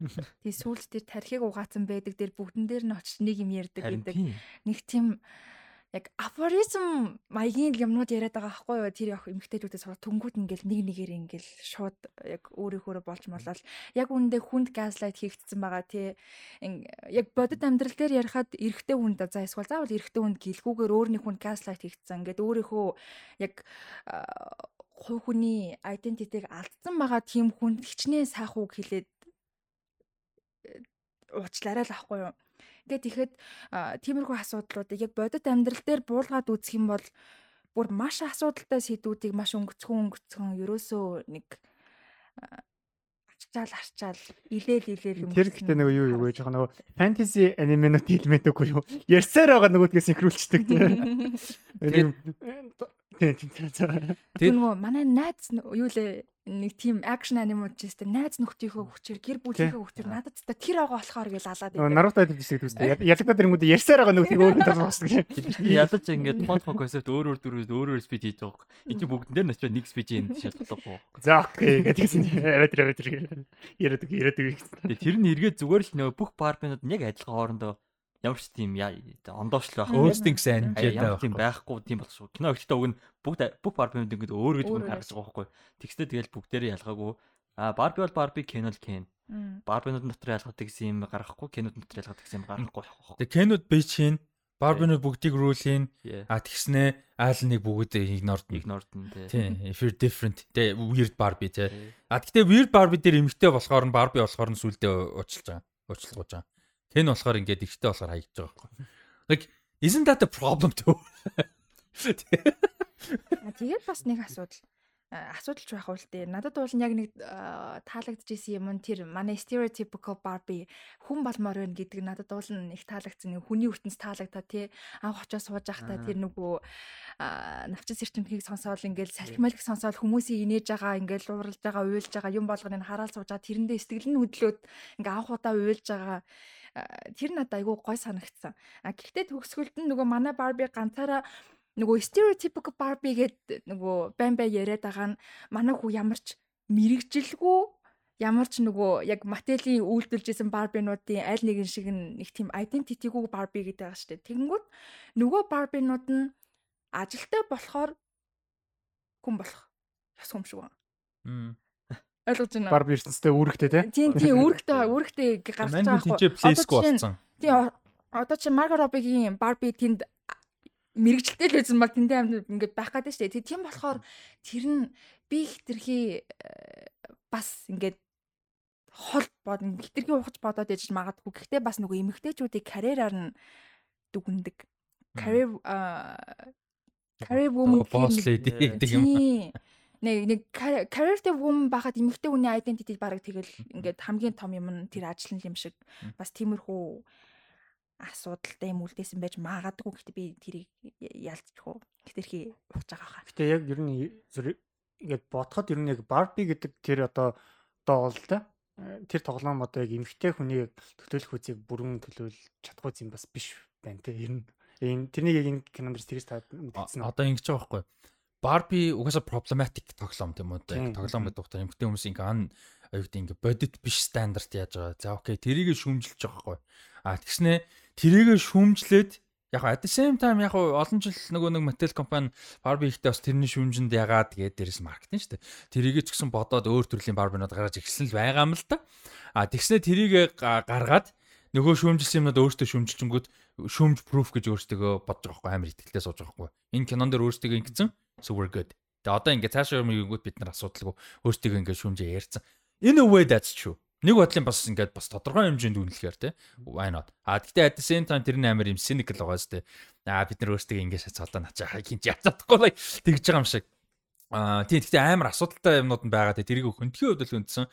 S5: Тий сүүлд тэр тархиг угаацсан байдаг дээр бүгдэн дээр нь очиж нэг юм ярьдаг гэдэг. Нэг тийм яг афоризм маягийн юмнууд яриад байгаа байхгүй юу? Тэр яг эмгтээчүүдээс сурах түнгүүд ингээл нэг нэгээр ингээл шууд яг өөрийнхөө болж молол. Яг үүндээ хүнд газлайт хийгдсэн байгаа тий. Яг бодит амьдрал дээр ярихад эрэгтэй хүнд за эсвэл заавал эрэгтэй хүнд гэлгүүгээр өөрийн хүнд газлайт хийгдсэн. Ингээд өөрийнхөө яг хувь хүний айдентитиг алдсан байгаа тийм хүнд хичнээн сайхан үг хэлээд уучлаарай л ахгүй юу. Ингээд тэгэхэд а, тиймэрхүү асуудлуудыг яг бодит амьдрал дээр буулгаад үзэх юм бол бүр маш асуудалтай сэдвүүдийг маш өнгөцхөн өнгөцхөн ерөөсөө нэг арчаал арчаал илээл илээл юм.
S2: Тэр ихтэй нөгөө юу юу гэж байгаа нөгөө фэнтези анименууд хэлмэд үгүй юу. Ярьсаар байгаа нөгөөдгөө синхруулчдаг тийм. Тийм тийм.
S5: Тэр нөгөө манай найз юу лээ нэг тийм акшн анимажист найз нөхдийнхөө хүчээр гэр бүлийнхээ хүчээр надад та тэр байгаа болохоор гэж алаад
S2: Нөгөө Наруто хэлдэг үстэй. Ялагдаад ирэнгүүт ярьсаар байгаа нөгөөдгийг өөрөө талбасдаг.
S4: Ядаж ингээд фонт концепт өөр өөр дөрөв өөрөөр спид хийж байгаа. Энд чинь бүгд дээр нэг спид юм шалгалахгүй.
S2: За окей гэдгийгсэн. Аваад үг яриад үг.
S4: Тэгээ тэр нь эргээд зүгээр л нөгөө бүх барбинууд нь яг адилхан хоорондоо ямар ч тийм яа- ондоочлоо байх.
S1: Hosting сайн
S4: Ямар тийм
S1: байхгүй.
S4: тийм шүү. Кино ихтэй уг нь бүгд бүх барбинууд ингээд өөр гэж
S5: өөр
S4: гаргаж байгаа байхгүй. Тэгстэй тэгэл бүгдээрээ ялгаагүй. Аа барби бол барби, кино л кен. Барбинууд дотор ялгаадаг гэсэн юм гаргахгүй, кинод дотор ялгаадаг гэсэн юм гаргахгүй байхгүй.
S1: Тэгээ Кенуд бич хийн. Барбинууд бүгдийг.
S4: Yeah.
S1: А тэгснэ айл нэг бүгд игнорд нэг.
S4: Игнорд нь тий.
S1: Тийм, if you're different. Тэ weird Barbie.
S4: Тий.
S1: А тэгтээ weird Barbie дээр эмэгтэй болохоор нь Barbie болохоор нь сүлдээ уучлж байгаа. Уучлалгууж байгаа. Кен болохоор ингээд ихтэй болохоор хаягдж байгаа байхгүй. Like isn't that the problem too?
S5: А тэгээд бас нэг асуудал а, асуудал ч байх үл дээ. Надад бол яг нэг а, таалагдчихсэн юм нь тэр манай stereotypical Barbie хүн болмоор байна гэдэг надад бол их таалагдсан. Нэг хүний ертөнц таалагдаа тий. Анх очоо сууж байхдаа тэр нөгөө а, навчин сэрчмхийг сонсоол ингээл салхималх сонсоол хүмүүсийг инээж байгаа ингээл ууралж байгаа уйлж байгаа юм болгоныг хараал сууж байгаа тэрэндээ сэтгэл нь хөдлөөд ингээ анх удаа уйлж байгаа тэр надад айгүй гой санагдсан. А гэхдээ төгсгөлд нь нөгөө манай Barbie ганцаараа нөгөө stereotypical Barbie гэд нөгөө байн бай яриад байгаа нь манай хүү ямар ч мэрэгжилгүй ямар ч нөгөө яг Мателийн үйлдвэрлэж исэн Barbie-нуудын аль нэгэн шиг нэг тийм identity-гүй Barbie гэдэг байгаа шүү дээ. Тэгэнгүүт нөгөө Barbie-нууд нь ажилтай болохоор хүн болох ёс юм шиг байна. Ойлгож байна?
S2: Барби ертөнцтэй үүрэгтэй те.
S5: Тийм тийм үүрэгтэй үүрэгтэй гарч байгаа Одоо
S1: плейсгүй
S5: жишээ нь-
S1: болсон.
S5: Тийм одоо чи Марго Робигийн Барби тэнд мэрэгжилтэй л байсан баг тэндээ амьд ингээд байх гэдэг шүү дээ. Тийм болохоор тэр нь би хитрхи э, бас ингээд хол бод хитрхи ухаж бодоод яж магадгүй. Гэхдээ бас нөгөө эмэгтэйчүүдийг карьераар нь дүгндэг. Career career woman нэг-
S1: lady гэдэг юм.
S5: Нэг нэг career woman байхад эмэгтэй хүний identity бараг тэгэл ингээд хамгийн том юм нь тэр ажил нь юм шиг бас тиймэрхүү асуудалтай юм үлдээсэн байж магадгүй гэхдээ би тэрийг ялцчих уу хэтэрхий ухаж байгаа хаа.
S2: Гэтэ яг ер нь ингээд бодоход ер нь яг Барби гэдэг тэр одоо одоо бол та тэр тоглоом одоо яг эмгтэй хүний төлөөлөх үзийг бүрэн төлөөлж чадахгүй юм бас биш байна те ер нь энэ тэрнийг яг энэ кинонд тэрс та мэдсэн?
S1: Одоо ингэж байгаа байхгүй. Барби угаасаа проблematic тоглоом тийм үү? Тоглоом гэдэг утгаар эмгтэй хүмүүс ингээ ан аюултай ингээ бодит биш стандарт яаж байгаа. За окей, тэрийг шүүмжилж байгаа хгүй. А тэгснэ тэрийг шүүмжлээд яг at the same time яг олон жил нөгөө нэг Mattel компани Barbie ихтэй бас тэрний шүүмжинд ягаад тэгээд дээрэс маркетинг шүү дээ. Тэрийг ч гэсэн бодоод өөр төрлийн Barbie-нууд гаргаж ирсэн л байгаа юм л да. А тэгснэ тэрийг га- гаргаад нөгөө шүүмжилсэн юмнууд өөртөө шүүмжилчингүүд шүүмж proof гэж өөртөө бодож байгаа хгүй амар ихтэй сууж байгаа хгүй. Энэ кинон дээр өөртөө ингэсэн so we're good. Тэгээ одоо ингээ цаашаа юм ингүүд бид нар асуудалгүй өөртөө ингээ шүүмжээ ярьсан. In a way that's true. Нэг бодлын бас ингээд бас тодорхой хэмжээнд үнэлэхээр те why not. А гэхдээ at the same time тэрний амар юм cynical байгаа сте. А бид нар өөрсдөө ингээ шатс одоо начаа хин ч яцаадахгүй л тэгж байгаа юм шиг. А тийм гэхдээ амар асуудалтай юмнууд нь байгаа те тэрийг хөндөхийн хувьд л үндсэн.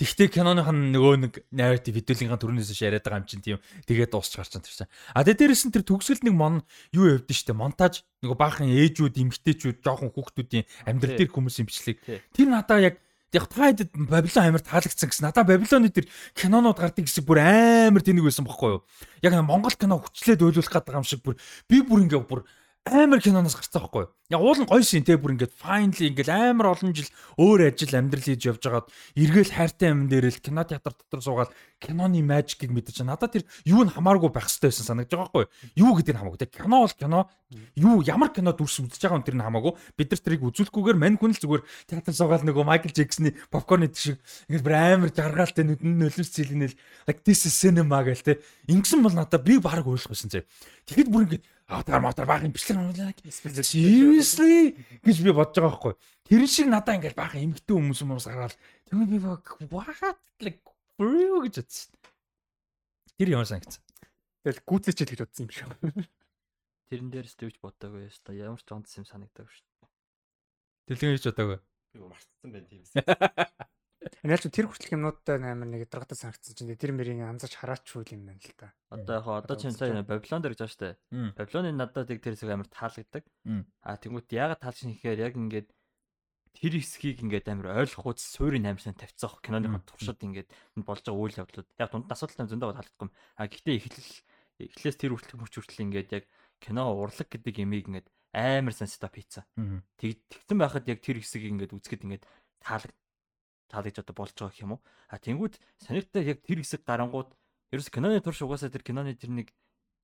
S1: Тэгтээ киноных нь нөгөө нэг narrative хэдүүлгийнхаа төрнөөс яриад байгаа юм чинь тийм тэгээд дуусч гарч байгаа юм. А тэгээд дээрэс нь тэр төгсгөл нэг мон юу явдсан штэ монтаж нөгөө баахан ээжүүд эмгтээчүүд жоохон хүүхдүүдийн амьдрал дээр хүмүүсийн бичлэг. Тэр надаа яг яг таад Бабилон амар таалагдсан гэсэн. Надаа Бабилоны тэр кинонууд гардаг гэсэн бүр амар тэнэг байсан бохгүй юу? Яг Монгол кино хүчлээд ойлуулах гэдэг юм шиг бүр би бүр ингээ бүр амар киноноос гарцсан байхгүй юу? Яг уул нь гоё шин те бүр ингээд finally ингээд амар олон жил өөр ажил амьдрал хийж явж байгаад эргээл хайртай юм дээр л кино театр дотор суугаад киноны мэдэж чана. Надад тэр юу нь хамааргүй байх хэрэгтэй байсан санагдаж байгаа байхгүй юу? Гэдэг нь хамаагүй те. Кино бол кино. Юу ямар кино дүрс үзэж байгаа юм тэр нь хамаагүй. Бид нар тэрийг үзүүлэхгүйгээр мань хүн л зүгээр театр суугаад нөгөө Майкл Джексны попкорн идэх шиг ингээд бүр амар жаргалтай нүдэнд нөлөөс зилнэл like this is cinema гэл те. Ингэсэн бол надад би баг ойлгосон зэ. Тэгэхэд бүр ингээд аватар матар баахан бичлэг амлаа. Seriously гэж би бодож байгаа байхгүй. Тэр шиг надаа ингээд баахан эмгтэн хүмүүс хүмүүс гараад тэгвэл би what like bro гэж бодсон. Тэр ямар санагцсан.
S2: Тэгэл гүйцэчээд гэж бодсон юм шиг.
S4: Тэрэн дээрс төвч бодоогүй яста ямар ч онц юм санагдав шүү.
S1: Дэлгэн хийж бодоогүй.
S3: Би мартсан байх тийм.
S2: Яаж ч тэр хүртэл юмнуудтай амар нэг даргатай санагдсан чинь тэр мэрийг анзаарч хараачгүй юм байна л да.
S4: Одоо яг одоо чинь сая Babylon дээр гэж байгаа шүү дээ. Babylon-ы надад яг тэр хэсэг амар таалагддаг.
S1: Мм.
S4: А тэнгуут ягаад таалж нэхээр яг ингээд тэр хэсгийг ингээд амар ойлгохуйц суурийн амарсан тавьцсан хөх киноны туршид ингээд болж байгаа үйл явдлууд яг дунд нь асуудалтай зөндөө таалагдахгүй юм. А гэхдээ эхлэл эхлээс тэр хүртэл мөч хүртэл ингээд яг кино урлаг гэдэг ямиг ингээд амар сан стап хийцэн. Тэг тэгсэн байхад яг тэр хэсгийг ингээд үзэхэд ингээд таалагд таалагж одоо болж байгаа юм уу? А тэнгууд сонирхтой яг тэр хэсэг гарангууд ерөөс киноны турш угаасаа тэр киноны тэр нэг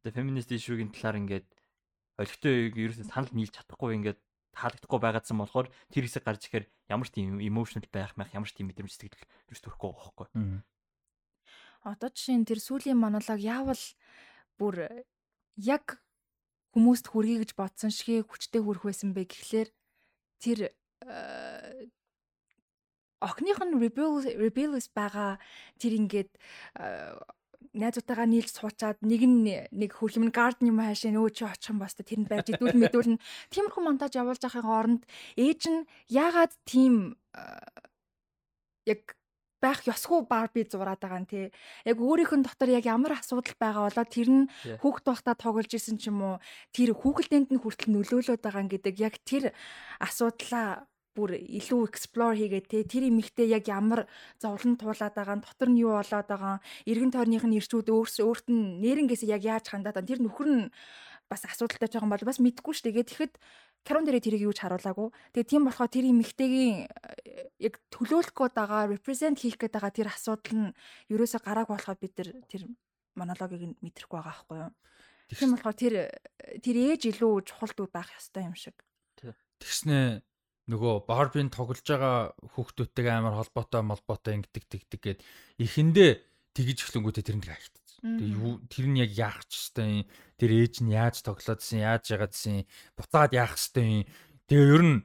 S4: одоо феминист ишүүгийн талаар ингээд олигтой ерөөс санал нийлж чадахгүй ингээд таалагдахгүй байгаадсан болохоор тэр хэсэг гарч ирэхээр ямар ч тийм emotional байх мах ямар ч тийм мэдрэмж сэтгэл ерөөс төрөхгүй байхгүй.
S5: Одоо жишээ нь тэр сүүлийн монолог яавал бүр яг хүмүүст хүргэе гэж бодсон шиг хүчтэй хүрэх байсан бэ гэхлээр тэр э, охиных нь rebel rebellious байгаа тэр ингээд э, найзуудтайгаа нийлж суучаад нэг нь нэг хөрх юм гарден юм хаашаа нөгөө чи очих юм баста тэрэнд байж идүүл мэдүүл нь тиймэрхүү монтаж явуулж байхын оронд ээж нь яагаад тийм э, яг байх ёсгүй барби зураад байгаа нь тий. Яг өөрийнх нь дотор яг ямар асуудал байгаа болоо? Тэр нь хүүхд байхдаа тоглож исэн ч юм уу? Тэр хүүхэлдэнд нь хүртэл нөлөөлөд байгаа гэдэг яг тэр асуудлаа бүр илүү explore хийгээд те тэр эмэгтэй яг ямар зовлон туулаад байгаа нь дотор нь юу болоод байгаа эргэн тойрных нь ирчүүд өөрс өөрт нь нэрнгээсээ яг яаж хандаад байгаа тэр нөхөр нь бас асуудалтай байгаа юм бол бас мэдгүй шүү дээ. Тэгэхэд Карун дээр тэрийг юу ч харуулаагүй. Тэгээ тийм болохоор тэр эмэгтэйгийн э, яг төлөөлөх гээд байгаа, represent хийх гээд байгаа тэр асуудал нь ерөөсө гарааг болоход бид тэр монологийг нь мэдрэхгүй байгаа байхгүй юу? Тийм болохоор тэр тэр ээж илүү чухал дүү байх ёстой юм шиг.
S1: Тэгснэ нөгөө Барбин тоглож байгаа хүүхдүүдтэйгээ амар холбоотой молбоотой ингэдэг тэгдэг гээд эхэндээ тэгж эхлэнгүүтээ тэр нэг хайхтсан. Тэгээ юу тэр нь яг яах ч хэвтэй юм. Тэр ээж нь яаж тоглоодсэн, яаж ягаадсэн, буцаад яах хэвтэй юм. Тэгээ ер нь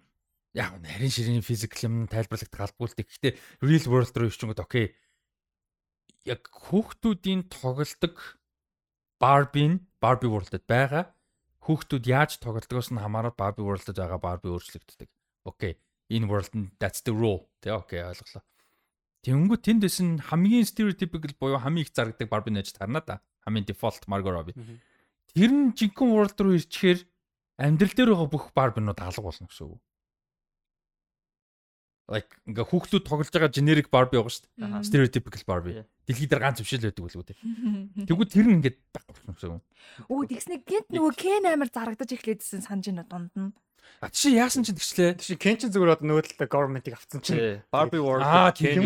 S1: яг нарийн ширийн физикл юм тайлбарлагдах дээ. Гэхдээ real world руу ичингүүд окей. Яг хүүхдүүдийн тоглолдог Барбин Барби World-д байгаа хүүхдүүд яаж тоглодгоос нь хамаарат Barbie World-д байгаа Barbie өөрчлөгддөг. Окей. Энэ world нь that's the rule. Тэ окей ойлголоо. Тэнгүү тэнд дэсэн хамгийн stereotypical буюу хамгийн их зарагддаг Barbie нэж тарна да. Хамгийн default Margot Robbie. Тэр нь жинхэнэ world руу ирчихээр амьдрал дээр байгаа бүх Barbie-нууд алга болно гэсэн үг. Like ингээ хүүхдүүд тоглож байгаа generic Barbie байгаа шүү дээ. Stereotypical Barbie.
S4: Yeah.
S1: Дэлхийд дээр ганц зөвшөөрөл байдаг үлгүү дээ. Тэгвэл тэр нь ингээд байхгүй гэсэн юм.
S5: Өө тэгснэ гинт нөгөө Кен амар зарагдаж эхлэжсэн санаж байна дунд нь.
S1: А чи яасан ч тэгчлээ.
S2: Тэг чи Кенчин зүгээр одоо нөгөө талаа government-ыг авцсан чинь.
S4: Barbie World.
S1: Аа,
S4: Ken-.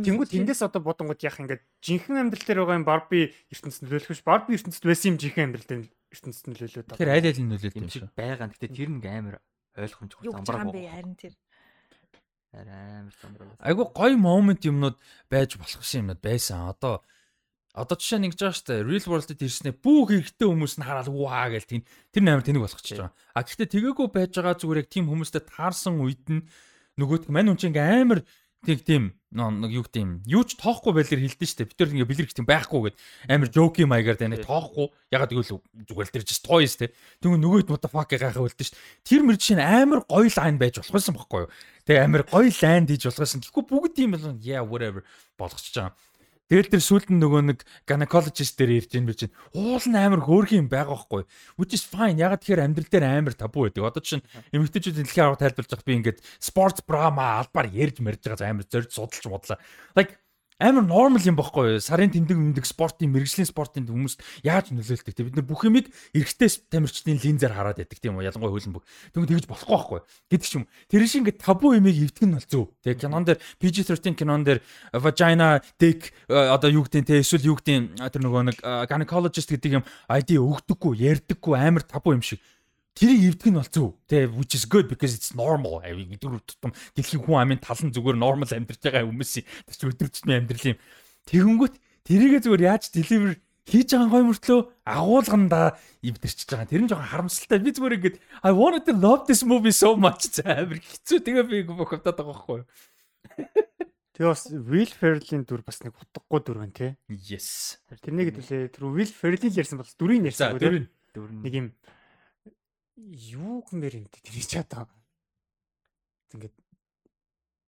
S2: Тэнгүүд тэндээс одоо бодонгууд яах ингээд жинхэнэ амьдрал дээр байгаа юм Barbie ертөнцид нөлөөлөх биш. Barbie ертөнцид байсан юм жинхэнэ амьдрал дээр ертөнцид нөлөөлөд.
S1: Тэгэхээр аль аль нь нөлөөлт
S4: юм
S1: юм
S4: шиг
S1: шиг.
S4: байгаа. Гэтэ тэр нэг амар ойлгомжгүй
S5: Юу гэж
S4: замбар
S5: байгаа юм бэ харин тэр.
S4: Амар замбар.
S1: Айгу гоё момент юмнууд байж болох юм юмнууд байсан. Одоо одоо жишээ ингэж байгаа шүү дээ. Real world-д ирснээр бүх эрэгтэй хүмүүс нь хараад ваа гэл тийм тэр амар тэнэг болгочихж байгаа. А гэхдээ тэгээгүй байж байгаа зүгээр яг тийм хүмүүстэй таарсан үед нь нөгөөт мань чинь ингээм амар тэг тийм. Нэг юу гэдэг юм. Юу ч тоохгүй байлэр хэлдэж штэ. Бид тэр ингээ бэлэр гэх тийм байхгүй гэд. Амар жоки маягаар тань тоохгүй. Ягаад гэвэл зүгээр л тэр just toys те тэгвэл нөгөөд fuck гайхаа үлдэн штэ. Тэр мөр жишээ нь амар гоё лайн байж болох байсан байхгүй юу? Тэг амар гоё лайн хийж болох байсан. Тэгэхгүй бүгд тийм бол yeah whatever. Болгочихж байгаа Тэгэл тэр сүлд нь нөгөө нэг gynecologist дээр ирж ийн бич. Уул нь амар хөөрхөн юм байгаа байхгүй. Which is fine. Ягаад тэгэхээр амьдрал дээр амар табу байдаг. Одоо чинь эмэгтэйчүүд дэлхийн арга тайлбарлаж байгаа би ингээд sports bra маа албаар ярьж мэрж байгаа амар зорж судалж бодлаа. Like амар normal юм байхгүй. Сарын тэмдэг мэмдэг спортын мэрэгжлийн спортын хүмүүс яаж нөлөөлдөг те бид нар бүх юмыг эрэгтэй тамирчдын линзээр хараад байдаг тийм үү ялангуяа хөлбөмбөг. Тэгвэл тэгж болохгүй байхгүй. Гэдэг ч юм. Тэр шиг ингээд табу юмыг эвдэх нь бол зөв. Тэгээ кинон дээр PG-13 кинон дээр vagina dick э, одоо юу гэдэг те эсвэл юу гэдэг тэр нөгөө нэг э, gynecologist гэдэг юм ID өгдөггүй, ярьдаггүй амар табу юм шиг. Тэрийг эвдэх нь бол зөв. Тэ which is good because it's normal. Өдөр тутам дэлхийн хүн амын талан зүгээр normal амьдарч байгаа хүмүүсийн тэр чинь өдөр тутмын амьдрал юм. Тэгэнгүүт тэрийгэ зүгээр яаж deliver хийж байгаа гой мөртлөө агуулгандаа эвдэрчж байгаа. Тэр нь жоохон харамсалтай. Би зүгээр ингэж I wanted to love this movie so much амар хэцүү. Тэгээ би бүх хавтаад байгаа байхгүй юу?
S2: Тэгээ бас Will Ferrell-ийн дүр бас нэг утгагүй дүр байна те.
S1: Yes.
S2: Тэрнийг хэдүүлээ тэр Will Ferrell л ярьсан бол дүрийг ярьсан те.
S1: тэр
S4: Дөрөв
S2: Нэг юм юу гэмээр юм те тэр ч одоо. Ингээд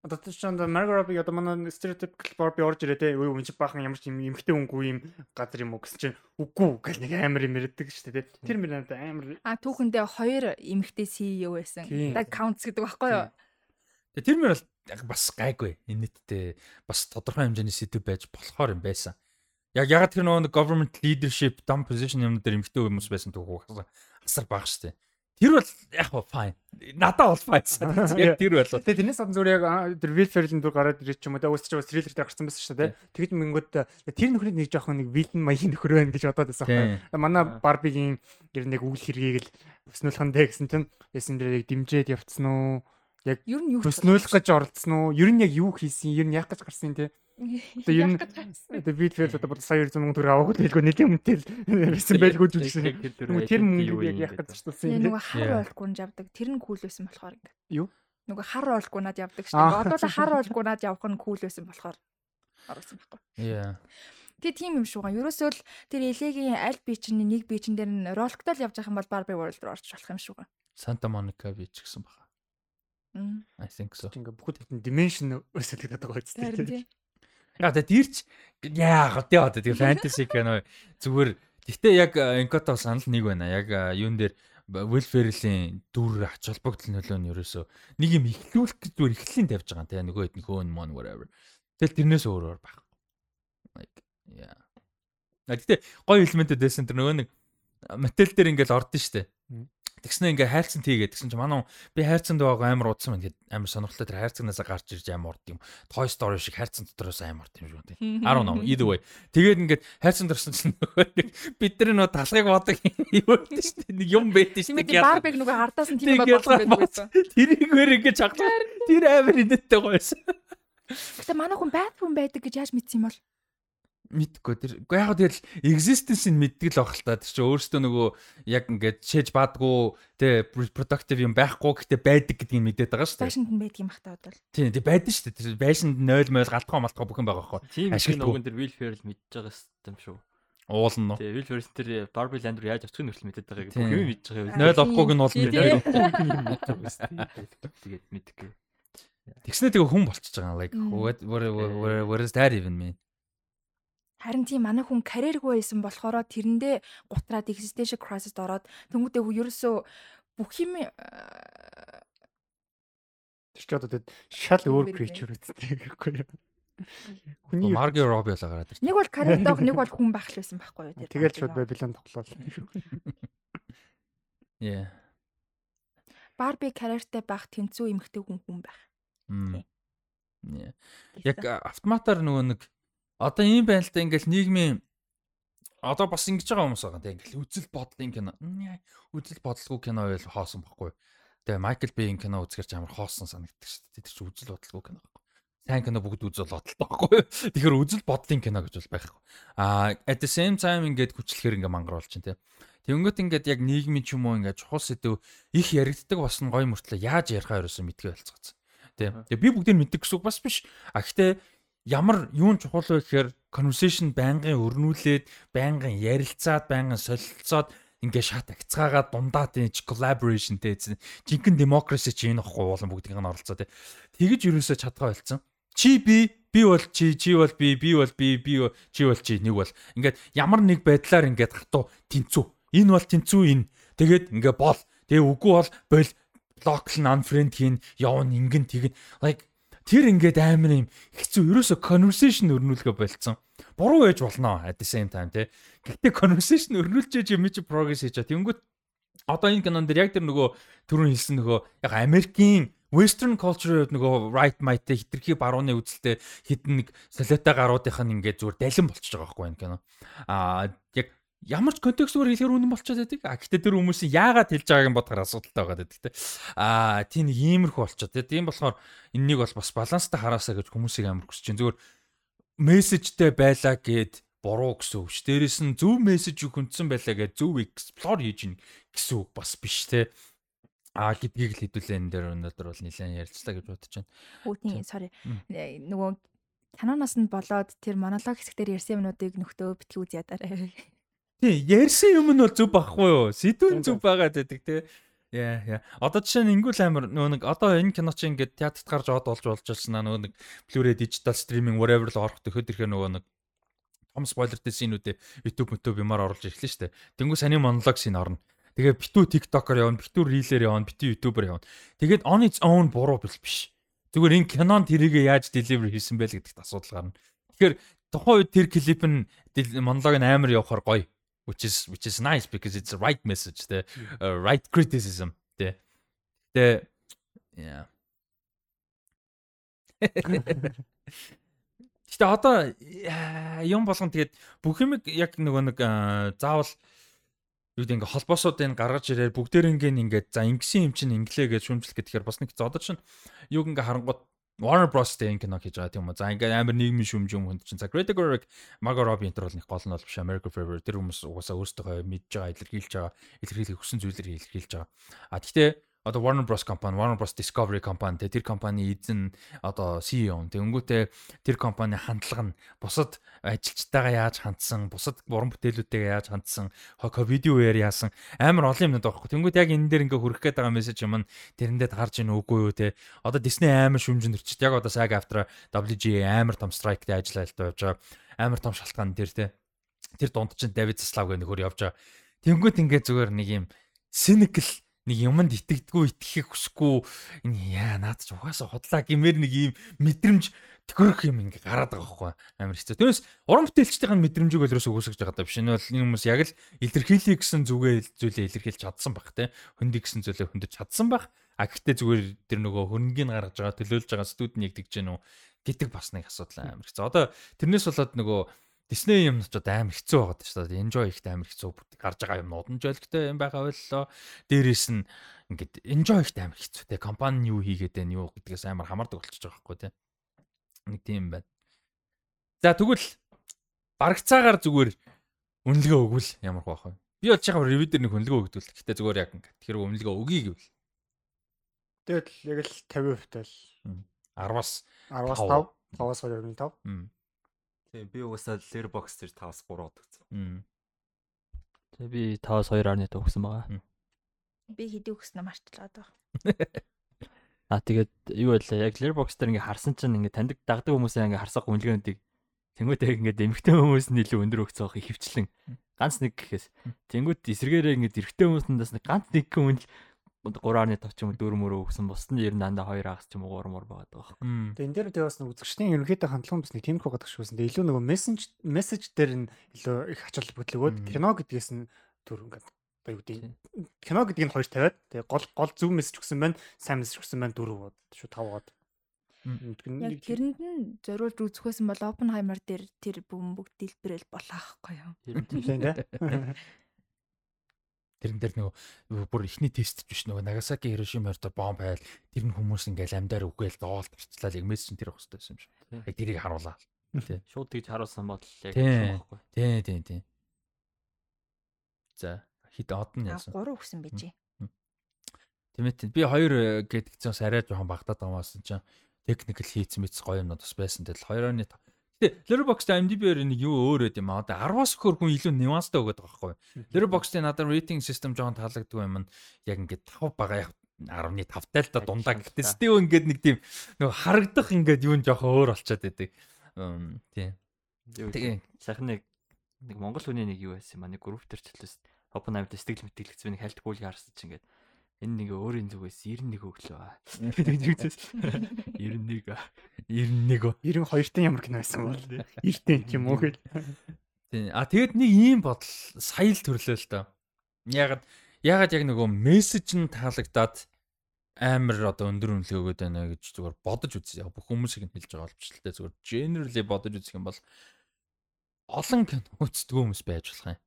S2: Одоо чинь Margot Robbie одоо манай stereotypical Barbie орж ирээ те. Өө энэ баахан ямар ч юм эмхтэй үнгүй юм газар юм уу гэсэн чинь үгүй гэл нэг амар юм ярьдаг шүү дээ те. Тэр мөр надад амар
S5: А түүхэндээ хоёр эмэгтэй CEO байсан. Да counts гэдэг байхгүй юу?
S1: Тэр мөр бол яг бас гайгүй. Инэттэй бас тодорхой хэмжээний сэдв байж болохоор юм байсан. Яг ягаад тэр нөгөө government leadership dumb position юм дээр эмхтэй хүмүүс байсан түүх асар бага штэ. Тэр бол яг fine. Надаа бол fine. Яг тэр бол
S2: Тэгээ тэрнээс гадна зүгээр яг тэр Will Ferrell-ийн дүр гараад ирэх ч юм уу те. Өөсч бас трейлер дээр гарсан байсан шүү дээ те. Тэгэд мингүүд тэр нөхрийг нэг жоохон нэг villain маягийн нөхөр байна гэж бодоод байсан байхгүй. Манай Barbie-гийн нь яг үйл хэргийг л өснөлхөндөө гэсэн чинь ясэн дээр яг дэмжиж явцсан уу?
S5: Ер нь юу
S2: Төснөөлөх гэж оролцсон уу? Ер нь яг юу хийсэн? Ер нь яах гэж гарсан те. Одоо ер нь одоо Will Ferrell одоо bod сая 200 сая төгрөг аваагүй хэлгүй нэг юм тэл байсан байлгүй ч гэсэн. Тэр мөнгөийг яг яах гэж
S5: Яа
S2: юм
S5: нөгөө хар ойлгүй над явдаг. Тэр нь кул байсан болохоор ингэ.
S2: Юу?
S5: Нөгөө хар ойлгүй над явдаг шүү дээ. Одоо хар ойлгүй над явах нь кул байсан болохоор оруулсан байхгүй.
S1: Yeah.
S5: Тэгээ тийм юм шүү га. Ерөөсөө л тэр элегийн аль бичний нэг бичин дээр нь ролктол явж байгаа юм бол Barbie World руу орчих болох юм шүү га.
S1: Santa Monica Beach гэсэн.
S5: Мм.
S1: I think so.
S2: Ингээ бүгд dimension өсөлдөг байгаа үстэй.
S5: Харин тийм.
S1: Яг тэ тэрч яа гэдэг одоо тэр fantasy кино зүгээр Гэтэ яг Encanto санал нэг байна. Яг э, юун дээр Ferrell-ийн дүр ач холбогдол нөлөө нь ерөөсөө нэг юм ихлүүлэх гэж зүгээр ихлэлийн тавьж байгаа те нөгөө хэд нэг хөөн мон whatever. Тэгэл тэрнээс өөрөөр баг. Like yeah. Гэтэ гоё элементүүд байсан тэр нөгөө нэг мотел дээр ингээл ордон штэ. Тэгснэ ингээ хайрцан тийгээд тэгсэн чинь манай хүн би хайрцанд байгаа амар удсан байна гэд амар сонирхолтой тэр хайрцагнаас гарч ирж амар урд юм. Toy Story шиг хайрцан дотроос амар урд юм шүү дээ. I don't know either way. Тэгээд ингээд хайрцан дорсон чинь нэг бид нар нөө талхыг бодог юу гэдэг шүү дээ. Нэг юм байдсан шүү дээ.
S5: ээ Барбиг нөгөө хардаас нь тийм
S1: ялгаа
S5: байдаг байсан.
S1: Тэрийгээр ингээд чаглаа. Тэр амар инээдтэй гойсон.
S5: Гэтэ манай хүн хүн байдаг гэж яаж мэдсэн юм бол?
S1: Мэдгүй тэр. Уу яг тэгэл existence-ийг мэддэг л байх л та. Тэр чинь өөрөөсөө нөгөө яг ингээд чэж баадгүй тэ productive юм байхгүй гэхдээ байдаг гэдгийг мэдээд байгаа шүү дээ.
S5: Фэшнд нь байдаг юм хата бодвол.
S1: Тийм тийм байдаг шүү дээ. Тэр байшинд 0 0 галтгаа малтгаа бүх юм байгаа байхгүй.
S4: Тийм
S1: Ашигладаг.
S4: ашиг нөгөн тэр Will Ferrell мэдж байгаа юм шүү.
S1: Уул нь нөө.
S4: Тэгээ Will Ferrell тэр Barbie Land руу яаж очихыг нь хүртэл мэдээд байгаа.
S1: Тийм.
S4: Бүх юм мэдж байгаа.
S5: Нөл
S1: 0 авахгүйг нь мэддэг.
S4: Тэгээд мэдгүй.
S1: Тэгснэ тэгээ хүн болчихж байгаа. Like
S5: Мм.
S1: what what what what is that even mean?
S5: Харин тийм манай хүн карьергүй байсан болохоор тэрэндээ гутраад existential crisis ороод тэнгуүдээ ерөөсөө бүх юм э,
S2: Тэр ч одоо тэгэд шал өөр creature үсттэй гэхгүй юу. Хүний
S1: Марги Роби болоо гараад ирсэн.
S5: Нэг бол каратог, нэг бол хүн байх л байсан байхгүй юу? тэр
S2: тэгэл шууд. Babylon тоглоол.
S1: Yeah.
S5: Барби карьертай байх тэнцүү эмхтэй хүн хүн байх.
S1: Яг автоматар нөгөө нэг одоо ийм байна л да ингээл нийгмийн одоо бас ингэж байгаа хүмүүс байгаа тийм ингээл үзэл бодлын кино. Үзэл бодлого кино байл хоосон байхгүй. Тэгээ Майкл Бэйн кино үзгэрч амар хоосон санагддаг шүү дээ. Тэр чинь үзэл бодлого кино байхгүй. Сайн кино бүгд үзэл бодолтой байхгүй. Тэгэхээр үзэл бодлын кино гэж бол байхгүй. Аа at the same time ингээд хүчлэхээр ингээ мангаруулж чинь тийм. Тэнгөт ингээд яг нийгмийн ч юм уу ингээд чухал сэдв их яригддаг бас нь гой мөртлөө яаж ярихаа ерөөсөө мэдгүй болцгооц. Тийм. Тэгээ би бүгдийг мэддэг гэсэн үг бас биш. А гэхдээ ямар юун чухал вэ гэхээр conversation байнгын өрнүүлээд, байнгын ярилцаад, байнгын солилцоод ингээ шат агцгаагаад дундаа тийм collaboration тийм жинхэнэ democracy чи энэ ихгүй болон бүгдийг нь оролцоо тийм. Тэгэж ерөөсөө чадгаа болцсон. Чи би би бол чи чи бол би би бол би би чи бол чи нэг бол. Ингээд ямар нэг байдлаар ингээд хатуу тэнцүү. Энэ бол тэнцүү энэ тэгээд ингээ бол. Тэгээ үгүй бол бол локл нь unfriend хийн явна ингэн тэгэн. Like тэр ингээд амар юм хэцүү ерөөсө conversation өрнүүлгээ болцсон. Буруу байж болно at the same time те гэхдээ conversation өрнүүлж яж юм чи progress хийж чаа тэнгүүт одоо энэ кинон дэр яг тэр нөгөө түрүүн хэлсэн нөгөө яг Америкийн Western culture нөгөө right might хитрхи барууны үзэлтэй хідэн нэг солиотой гаруудынх нь ингээд зүгээр далин болчихж байгаа байхгүй энэ кино. Аа яг ямар ч контекстээр хэлэхээр үнэн болчиход байдаг. А гэхдээ тэр хүмүүсийн яагаад хэлж байгааг нь бодохоор асуудалтай байгаа гэдэг те. Аа тийм нэг иймэрхүү болчиход те. Тийм болохоор энэнийг бол бас баланстай хараасаа гэж хүмүүсийг амар хүсэж чинь зүгээр мессежтэй байлаа гэд буруу гэсэн үг ш. Дээрээс нь зөв мессеж хүндсэн байлаа гэд зөв explore хийж гин гэсэн үг бас биш те. А гэдгийг л хэдүүлээ энэ дээр өнөөдөр бол нэлээд ярилцлаа гэж бодож байна.
S5: Хүүтийн sorry.
S1: Мм.
S5: Э, Нөгөө киноноос нь болоод тэр монолог хэсгээр ярьсан юмнуудыг нөхдөө битгий үз ядараа.
S1: Тий, ярьсан юм нь бол зөв байхгүй юу? Сэдвэн зөв байгаад байдаг те. Яа, яа. Одоо жишээ нь ингүүл амар нөгөө нэг одоо энэ кино чинь ингээд театрт гарч од болж болж байна нөгөө нэг Blu-ray digital streaming whatever л орох төхөд ирэхээр нөгөө нэг том спойлертэй синүүдээ YouTube YouTube юмар оруулж ирэхлээ шүү дээ. Тэнгүү саний монолог син орно. Тэгээ битүү TikTok-оор явна, битүү Reel-ээр явна, битүү YouTube-оор явна. Тэгээд on its own буруу бил биш. Зүгээр энэ кинон тэрийг яаж deliver хийсэн бэ л гэдэгт асуудал гарна. Тэгэхээр тухайн үед тэр клип нь монолог нь амар явахаар гоё which is which is nice because it's the right message the uh, right criticism the the yeah. Гэтэ одоо юм болгон тэгээд бүх юм яг нөгөө нэг аа, заавал юу гэдэг ингээ холбоосуудыг гаргаж ирээр бүгдээр ингээ ингээд за ингэсэн юм чинь инглээ гэж шүмжлэх гэхээр бас нэг зодод чинь юу ингээ харангууд Warner Bros дээр энэ кино хийж байгаа тийм үү. За ингээ амар нийгмийн шүмж юм хүнд чинь. За Greta Gerwig, Margot Robbie энэ төр бол нэг гол нь бол биш American Forever тэр хүмүүс угаасаа өөрсдөө мэдж байгаа, илэрхийлж байгаа, илэрхийлэх хүссэн зүйлээр илэрхийлж байгаа. А гэхдээ одоо Warner Bros компани, Warner Bros Discovery компани тэр компани эзэн одоо CEO нь тэгэнгүүтээ тэр компани хандлага нь бусад ажилчтайгаа яаж хандсан, бусад уран бүтээлүүдтэйгээ яаж хандсан, ковид үеэр яасан амар олон юмнууд байгаа хгүй. Тэнгүүд яг энэ дээр ингээ хүрэх гээд байгаа мессеж юм нь тэрэндээ таарч ийн үгүй юу те. Одоо Disney амар шүмжинд төрчит. Яг одоо SAG after WGA амар том страйктэй ажил айлтаа явж байгаа. Амар том шалтгаан тэр те. Тэр дунд чинь David Zaslav гэх нөхөр явж байгаа. Тэнгүүд ингээ зүгээр нэг юм cynical нэг юмд итгэдэггүй итгэхийг хүсэхгүй энэ яа наад ч угаасаа хотлаа гэмээр нэг юм мэдрэмж төхөрөх юм ингээ гараад байгаа байхгүй амар хэцүү. Түүнээс уран бүтээлчдийн мэдрэмжийг бол ерөөсөө үүсгэж байгаа даа биш. Энэ бол хүмүүс яг л илэрхийлэх гэсэн зүгээ зүйлээ илэрхийлж чадсан баг те. Хөндий гэсэн зүйлээ хөндөж чадсан баг. А гэхдээ зүгээр тэр нөгөө хөрөнгийг гаргаж байгаа төлөөлж байгаа студент нэгдэж гэнэ үү гэдэг бас нэг асуудал амар хэцүү. Одоо тэрнээс болоод нөгөө Disney юм ч амар хэцүү байгаад шүү дээ. Enjoy ихтэй амар хэцүү гарч байгаа юмнууд нь жолигтой юм байгаа боллоо. Дээрээс нь ингээд enjoy ихтэй амар хэцүү те. Компани юу хийгээд байна юу гэдгээс амар хамаардаг болчихж байгаа байхгүй те. Нэг тийм байна. За тэгвэл барагцаагаар зүгээр үнэлгээ өгвөл ямар байх вэ? Би бол чигээр ревю дээр нэг үнэлгээ өгдөл. Гэтэ зүгээр яг ингээд тэр үнэлгээ өгье гэвэл
S2: Тэгэл яг л 50% тал
S1: 10-аас
S2: 10-аас
S1: Тав.
S2: 5, 5-аас 2.5.
S3: Тийм би угаасаа Letterboxd дээр 5-аас 3 одогцсон.
S1: м.
S4: Тэгээ би 5-аас 2.5 өгсөн байгаа.
S5: Би хэдий өгснө марчлаад байгаа.
S4: Аа тэгээд юу байлаа яг Letterboxd дээр ингээ харсан чинь ингээ таньдаг дагдаг хүмүүсээ ингээ харсаг үнэлгээнүүдийг тэнгуүтэй ингээд эмгтэй хүмүүс нь илүү өндөр өгцөө хий хөвчлэн ганц нэг гэхээс тэнгуүт эсэргээрээ ингээд эрэгтэй хүмүүсээс нэг ганц нэг хүн 3.5 ч юм уу 4 мөрөө өгсөн бусд нь ер нь дандаа 2 агас ч юм уу 3 мөр байгаа даа.
S1: Мм.
S2: Тэгээ энэ дээр тэгээ бас нэг үзэгчдийн ерөнхийдөө хандлага бас нэг тиймэрхүү шүү гэсэн. Тэгээ илүү нөгөө мессеж мессеж дээр нь илүү их ач
S1: Мгм.
S2: кино гэдгээс нь түр ингээд одоо юу гэдэг кино гэдгийг нь хоёр тавиад тэгээ гол гол зөв мессеж өгсөн байна, сайн мессеж өгсөн байна дөрөв бод шүү тавгаад.
S5: Яг тэрэнд нь зориулж үзэхөөс бол Oppenheimer дээр тэр бүгд бүгд дэлбэрэл болохгүй юу.
S2: тийм тийм.
S1: Тэрэн дээр нөгөө бүр ихний тест биш нөгөө Нагасаки Хирошима орто бомб хайл тэр нь хүмүүс ингээл амьдаар үгээл доол тарцлаа яг мессеж тэр байх хэрэгтэй юм шиг. Яг тэрийг харуулаа.
S4: Шууд тэгж харуулсан бол яг байхгүй.
S1: Тий, тий, тий. За хит од нь яасан.
S5: 3 өгсөн байжээ.
S1: Тийм ээ. Би хоёр э, гэдгцэн бас арай жоохон багтаад байгаа юмсан чинь техникл хийцэн мэт гоё юмнууд бас байсан. Тэгэл 2.5. Гэтэ Letterboxd IMDb-ээр нэг юу өөр өд юм аа. Одоо 10-аас өгөхөр хүн илүү нюанстай өгöd байгаа байхгүй. Letterboxd-ийн надад rating system жоохон таалагддаг юм яг ингээд 5 бага яг 10.5 тал та дундаа гэхдээ still ингээд нэг тийм нөгөө харагдах ингээд юу нь жоохон өөр болчиход байдаг. Тийм. Тэгээ.
S4: сайхан нэг нэг монгол хүний нэг юу байсан юм аа нэг групп төр чөлөөс Open Eye-д сэтгэл мэтгэлцсэн нэг хайлтгуул харсан чинь ингээд энэ нэг өөрийн зүгээс 91 өглөө. Тэгжээс 91 аа.
S1: 91.
S2: 92-т ямар кино байсан бол 90-т ч юм уу гэл.
S1: Тийм. А тэгэд нэг ийм бодол сая л төрлөө л доо. Ягад ягад яг нөгөө мессеж нь таалагдаад амар одоо өндөр үнэлгээ өгöd байна гэж зүгээр бодож үзье. Бүх хүмүүсийг нь хэлж байгаа дээ зүгээр generally бодож үзэх юм бол олон кино үздэг хүмүүс байж болох юм.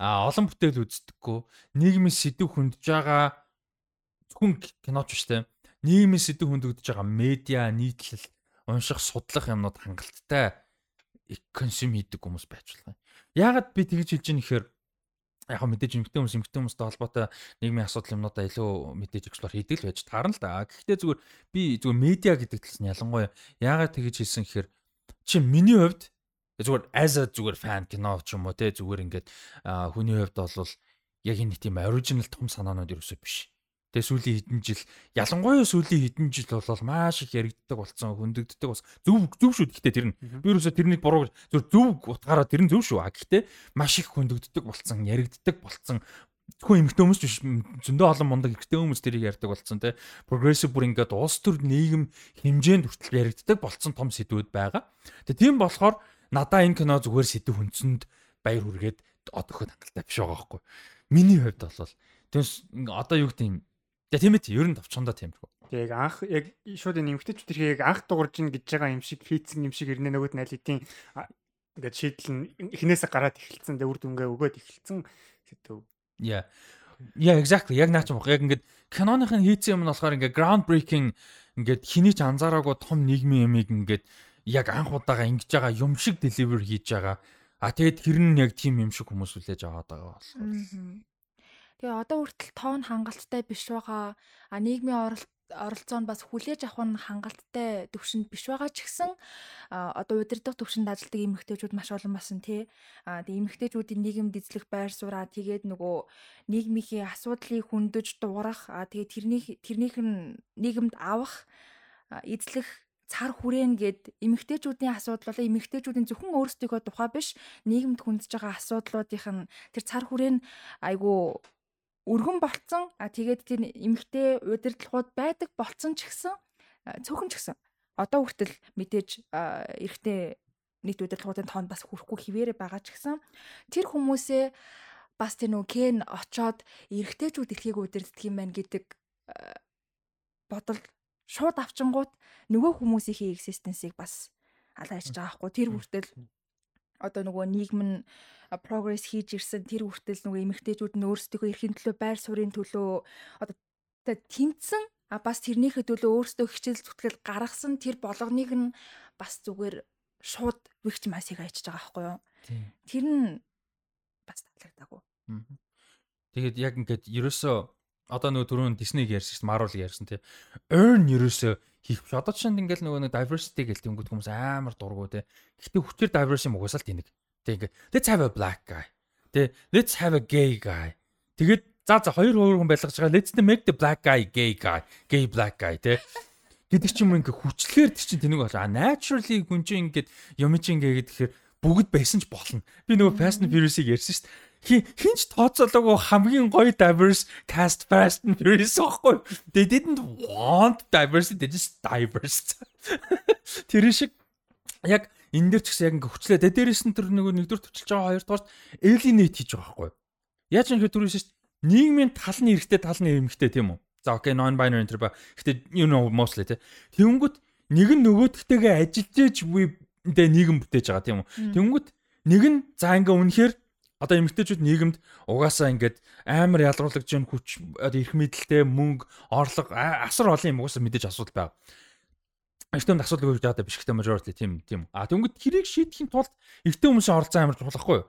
S1: А олон бүтээл үздэггүй нийгмийн сэдв хөндөж байгаа зөвхөн киноч биш те. Нийгмийн сэдв хөндөж байгаа медиа, нийтлэл, унших, судлах юмнууд хангалттай консюм хийдэг хүмүүс байж болох юм. Яагаад би тэгж хэлж ийм ихээр яг мэдээж эмгтэн хүмүүс эмгтэн хүмүүстэй холбоотой нийгмийн асуудал юмнуудаа илүү мэдээж эксплор хийдэг л байж таарна л да. Гэхдээ зүгээр би зүгээр медиа гэдэг талаас нь ялангуяа яагаад тэгж хэлсэн гэхээр чи миний хувьд зүгээр as a зүгээр фан кино ч юм уу те зүгээр ингээд хүний хувьд бол яг энэ тийм оригинал том санаанууд ерөөсөө биш. Тэгээ сүүлийн хэдэн жил ялангуяа сүүлийн хэдэн жил бол маш их яригддаг болсон, хөндөгддөг бас зөв зөв шүү. Гэхдээ тэр нь би ерөөсөө тэрнийг буруу зөв зөв утгаараа тэр нь зөв шүү. А гэхдээ маш их хөндөгддөг болсон, яригддаг болсон. Зөвхөн эмэгтэй хүмүүс биш зөндөө олон мундаг эрэгтэй хүмүүс тэрийг ярьдаг болсон те. Progressive бүр ингээд улс төр нийгэм хэмжээнд хүртэл яригддаг болсон том сэдвүүд байгаа. Тэгээ тийм болохоор надаа энэ кино зүгээр сэдв хүнсэнд баяр хүргээд одоход хангалттай биш байгаа байхгүй. Миний хувьд бол тэгээс одоо юу гэдэг юм. Тэгээ тийм ээ ер нь товчхондоо тиймэрхүү.
S2: Яг анх яг шууд энэ эмгтэйч тэрхийг яг анх дуурж ин гэж байгаа юм шиг хийцэн юм шиг ирнэ нөгөөд нь аль хэдийн а, ингээд шийдэл нь эхнээсээ гараад эхэлсэн дээ үр дүнгээ өгөөд эхэлсэн сэдв.
S1: Yeah. Yeah, exactly. Яг наач баг. Яг ингээд киноныхын хийцэн юм нь болохоор ингээд ground breaking ингээд хэний ч анзаараагүй том нийгмийн ямиг ингээд яг анх удаага ингэж байгаа юм шиг deliver хийж байгаа. А тэгээд тэр нь яг тийм юм шиг хүмүүс үлээж аваад байгаа болохоор.
S5: Тэгээ одоо хүртэл тоон хангалттай биш байгаа. А нийгмийн оролт оролцоонд бас хүлээж авах нь хангалттай төвшөнд биш байгаа ч гэсэн одоо удирдах төвшөнд ажилладаг эмэгтэйчүүд маш олон басан тий. А тэгээ эмэгтэйчүүдийн нийгэмд эзлэх байр сууриа тэгээд нөгөө нийгмийн асуудлыг хөндөж дуурах а тэгээ тэрнийх тэрнийх нь нийгэмд авах эзлэх цар хүрээн гэд эмэгтэйчүүдийн асуудал болоо эмэгтэйчүүдийн зөвхөн өөрсдийнхөө тухай биш нийгэмд хүндэж байгаа асуудлуудынх нь тэр цар хүрээн айгу өргөн болцсон. А тэгээд тэр эмэгтэй удирдлагууд байдаг болцсон ч гэсэн цөөхөн ч гэсэн. Одоо хүртэл мэдээж эрэгтэй нийт удирдлагуудын тоонд бас хүрэхгүй хിവэрэ байгаа ч гэсэн тэр хүмүүсээ бас тэр нөгөө кен очоод эрэгтэйчүүд эрхийг удирддаг юм байна гэдэг бодол шууд авчингууд нөгөө хүмүүсийн экзистенсийг бас алааж байгаа хгүй. Тэр хүртэл одоо нөгөө нийгэм нь прогресс хийж ирсэн тэр хүртэл нөгөө эмэгтэйчүүд нь өөрсдийнхөө эрхийн төлөө байр суурийн төлөө одоо тэ тэмцсэн а бас тэрнийхээ төлөө өөрсдөө хичээл зүтгэл гаргасан тэр болгоныг нь бас зүгээр шууд victimize хийж байгаа байхгүй юу тэр нь бас таалагдаагүй
S1: Мгм. Тэгээд яг ингээд ерөөсөө одоо нөгөө түрүүн Disney-г ярьсан шүү дээ, Marvel-ыг ярьсан тий. Earn ерөөсөө хийх биш. Одоо чинь ингээд нөгөө нэг diversity гэл тэнгууд хүмүүс амар дургу тий. Гэхдээ хүчээр diversity угсаал тэнэг. Тий ингээд let's have a black guy. Тий let's have a gay guy. Тэгээд за за хоёр өөр хүн байлгаж байгаа let's make the black guy gay guy. Gay black guy тий. гэдэг ч юм ингээ хүчлэхээр тэр чинь тэнэг болоо. Naturally хүн чинь ингээд юм чинь ингээ гэхээр бүгд байсан ч болно. Би нөгөө Fast and Furious-ыг ярьсан шүү дээ хинч тооцоолоогүй хамгийн гоё diverse cast Fast and Furious байхгүй. They didn't want diversity, they just diverse. Тэр шиг яг энэ дээр ч гэсэн яг ингээ хүчлээ. Тэ дээрээс нь тэр нөгөө нэгдүгээр төвчлж байгаа хоёрдугаар alienate хийж байгаа байхгүй. Яаж юм хэрэг түрүүс шүү дээ. Нийгмийн тал нь эрэгтэй тал нь эмэгтэй тийм үү? За окей, non binary энэ ба. Гэтэ you know mostly тэ. Тэнгүүт нэг нь нөгөөдтэйгээ ажиллаж ийж би тэ нийгэм бүтээж байгаа тийм үү? Тэнгүүт нэг нь за ингээ үнэхээр одоо эмэгтэйчүүд нийгэмд угаасаа ингээд амар ялруулагч юм хүч одоо эрх мэдэлтэй мөнгө орлого асар олон юм угаасаа мэдээж асуудал байгаа. Эртэмд асуудал үүсэж байгаа биш гэхдээ majority тийм тийм. А тэнгууд тэрийг шийдэхин тулд эртний хүмүүсийн оролцоо амар чухалхгүй юу?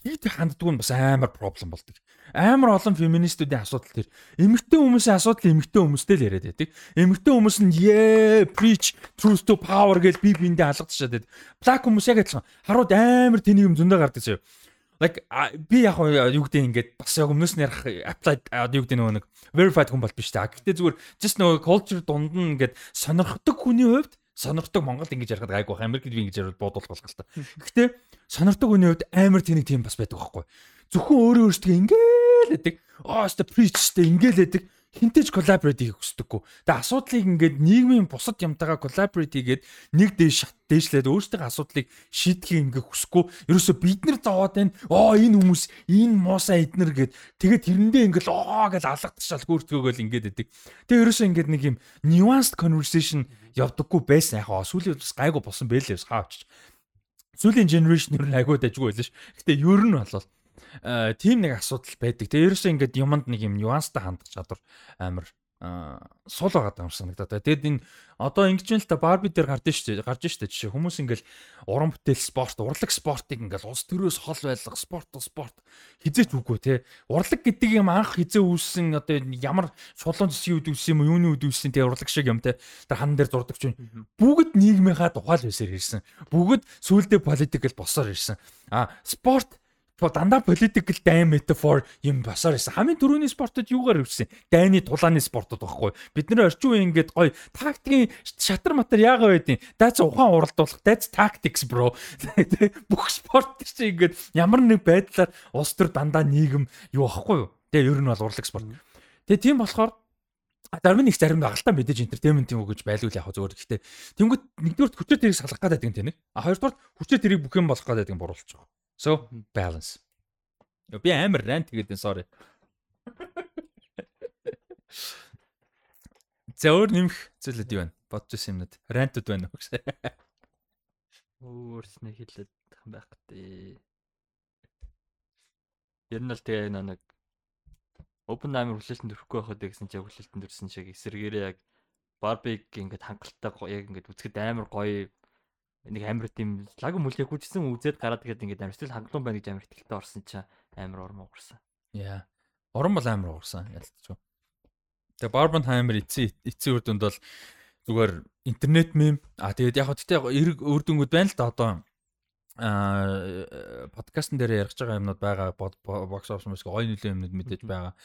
S1: Тийг ханддгүй нь бас амар проблем болдог. Амар олон феминистүүдийн асуудал тэр. Эмэгтэй хүмүүсийн асуудал эмэгтэй хүмүүстэй л яриад байдаг. Эмэгтэй хүмүүс нь yeah preach truth to power гэж би биэндээ алгадчихад байдаг. Black хүмүүс яг адилхан. Харууд амар тэний юм зөндөө гардаг заяа. Like би яг юу гэдэг ингээд бас яг өмнөөс нь ярих applied юу гэдэг нөгөө нэг verified хүн бол биш та. Гэхдээ зүгээр just нөгөө culture дунд нь ингээд сонирхдаг хүний хувьд сонирхдаг Монгол ингэж ярихад гайгүй байх. Америкт би ингэж ярил буудуулах болох л та. Гэхдээ сонирхдаг хүний хувьд амар тэнийг тийм бас байдаг байхгүй. Зөвхөн өөрөө өөртөө ингээл байдаг. Oh, ста preachтэй ингээл байдаг. Хинтэж collaborate хийх хүсдэггүй. Тэгээ асуудлыг ингээд нийгмийн бусад юмтайгаа collaborate хийгээд нэг дээш шат дээшлээд өөрсдөө асуудлыг шийдэхийг ингээд хүсэхгүй. Ерөөсө бид нар зовоод байна. Оо энэ хүмүүс энэ муусаа эднэр гэд тэгээд тэрэндээ ингээд оо гэж алгадчихал гүртгөөгөл ингээд байдаг. Тэгээ ерөөсө ингээд нэг юм nuanced conversation явдаггүй байсан яхаа. Сүүлийн бас гайгүй болсон байлээ хаавч. Сүүлийн generation ер нь агуу дажгүй байлаа ш. Гэтэ ер нь болол тийм нэг асуудал байдаг. Тэгээ ерөөсөө ингээд юмд нэг юм нюанстай хандах чадвар амар аа сул байгаа юм санагдаад. Тэгээд энэ одоо ингэж юм л та Барби дээр гардаг шүү дээ. Гарч шүү дээ. Жишээ хүмүүс ингээл уран бүтээл спорт, урлаг спортыг ингээл улс төрөөс хол байлга спорт спорт хизээч үгүй те. Урлаг гэдэг юм анх хизээ үүссэн одоо ямар шулуун зүсийн үед үүссэн юм уу, юуны үед үүссэн те урлаг шиг юм те. Тэр хан дээр зурдаг чинь бүгд нийгмийнхаа тухайл байсаар ирсэн. Бүгд сүулдэ политикл босоор ирсэн. А спорт По дандаа political дайн metaphor юм басаар ирсэн. Хамгийн түрүүний спортод юугаар ирсэн? Дайны тулааны спортод байхгүй. Бид нэр орчин үеийн ингээд гоё тактикийн шатар матар яага байдیں۔ That's ухаан уралдуулах. That's tactics bro. Бүх спорт чинь ингээд ямар нэг байдлаар улс төр дандаа нийгэм юу ахгүй юу? Тэгээ ер нь бол урлаг спорт. Тэгээ тийм болохоор зарим нэг зарим агалтай мэдээж entertainment юм уу гэж байлгүй л яг зүгээр. Гэхдээ тэнгуут нэгдүгээр хүчээр тэрийг салгах гэдэг юм тийм нэг. А хоёрдугаар хүчээр тэрийг бүх юм болох гэдэг юм байгаа. So balance. Би амар rant гэдэг sorry. За өөр нэмэх зүйлүүд юу вэ? Бодож ирсэн юмнууд. Rantуд байна уу гэсэн.
S4: Өөрснөө хэлээд байх гэдэг. Ер нь л тэгээ нэг open амар хүлээлтэнд өрөхгүй байхад гэсэн чинь хүлээлтэнд өрсөн шиг эсэргээрээ яг Барбиг ингээд хангалттай яг ингээд үзэхэд амар гоё нэг амар тийм лаг мүлээ хүчсэн үзээд гараад тэгээд ингээд амар сэтгэл хангалуун байна гэж амар ихтэй орсон чинь амар урам уурсан.
S1: Яа. Уран бол амар уурсан ялцчих. Тэгээ Barbenheimer эцсийн эцсийн үр дүнд бол зүгээр интернет мем а тэгээд яг хөттэй эрг үр дүнгууд байна л да одоо а подкастн дээр ярих байгаа юмнууд байгаа бокс офс мөс гоё нөлөө юмнууд мэдээж байгаа.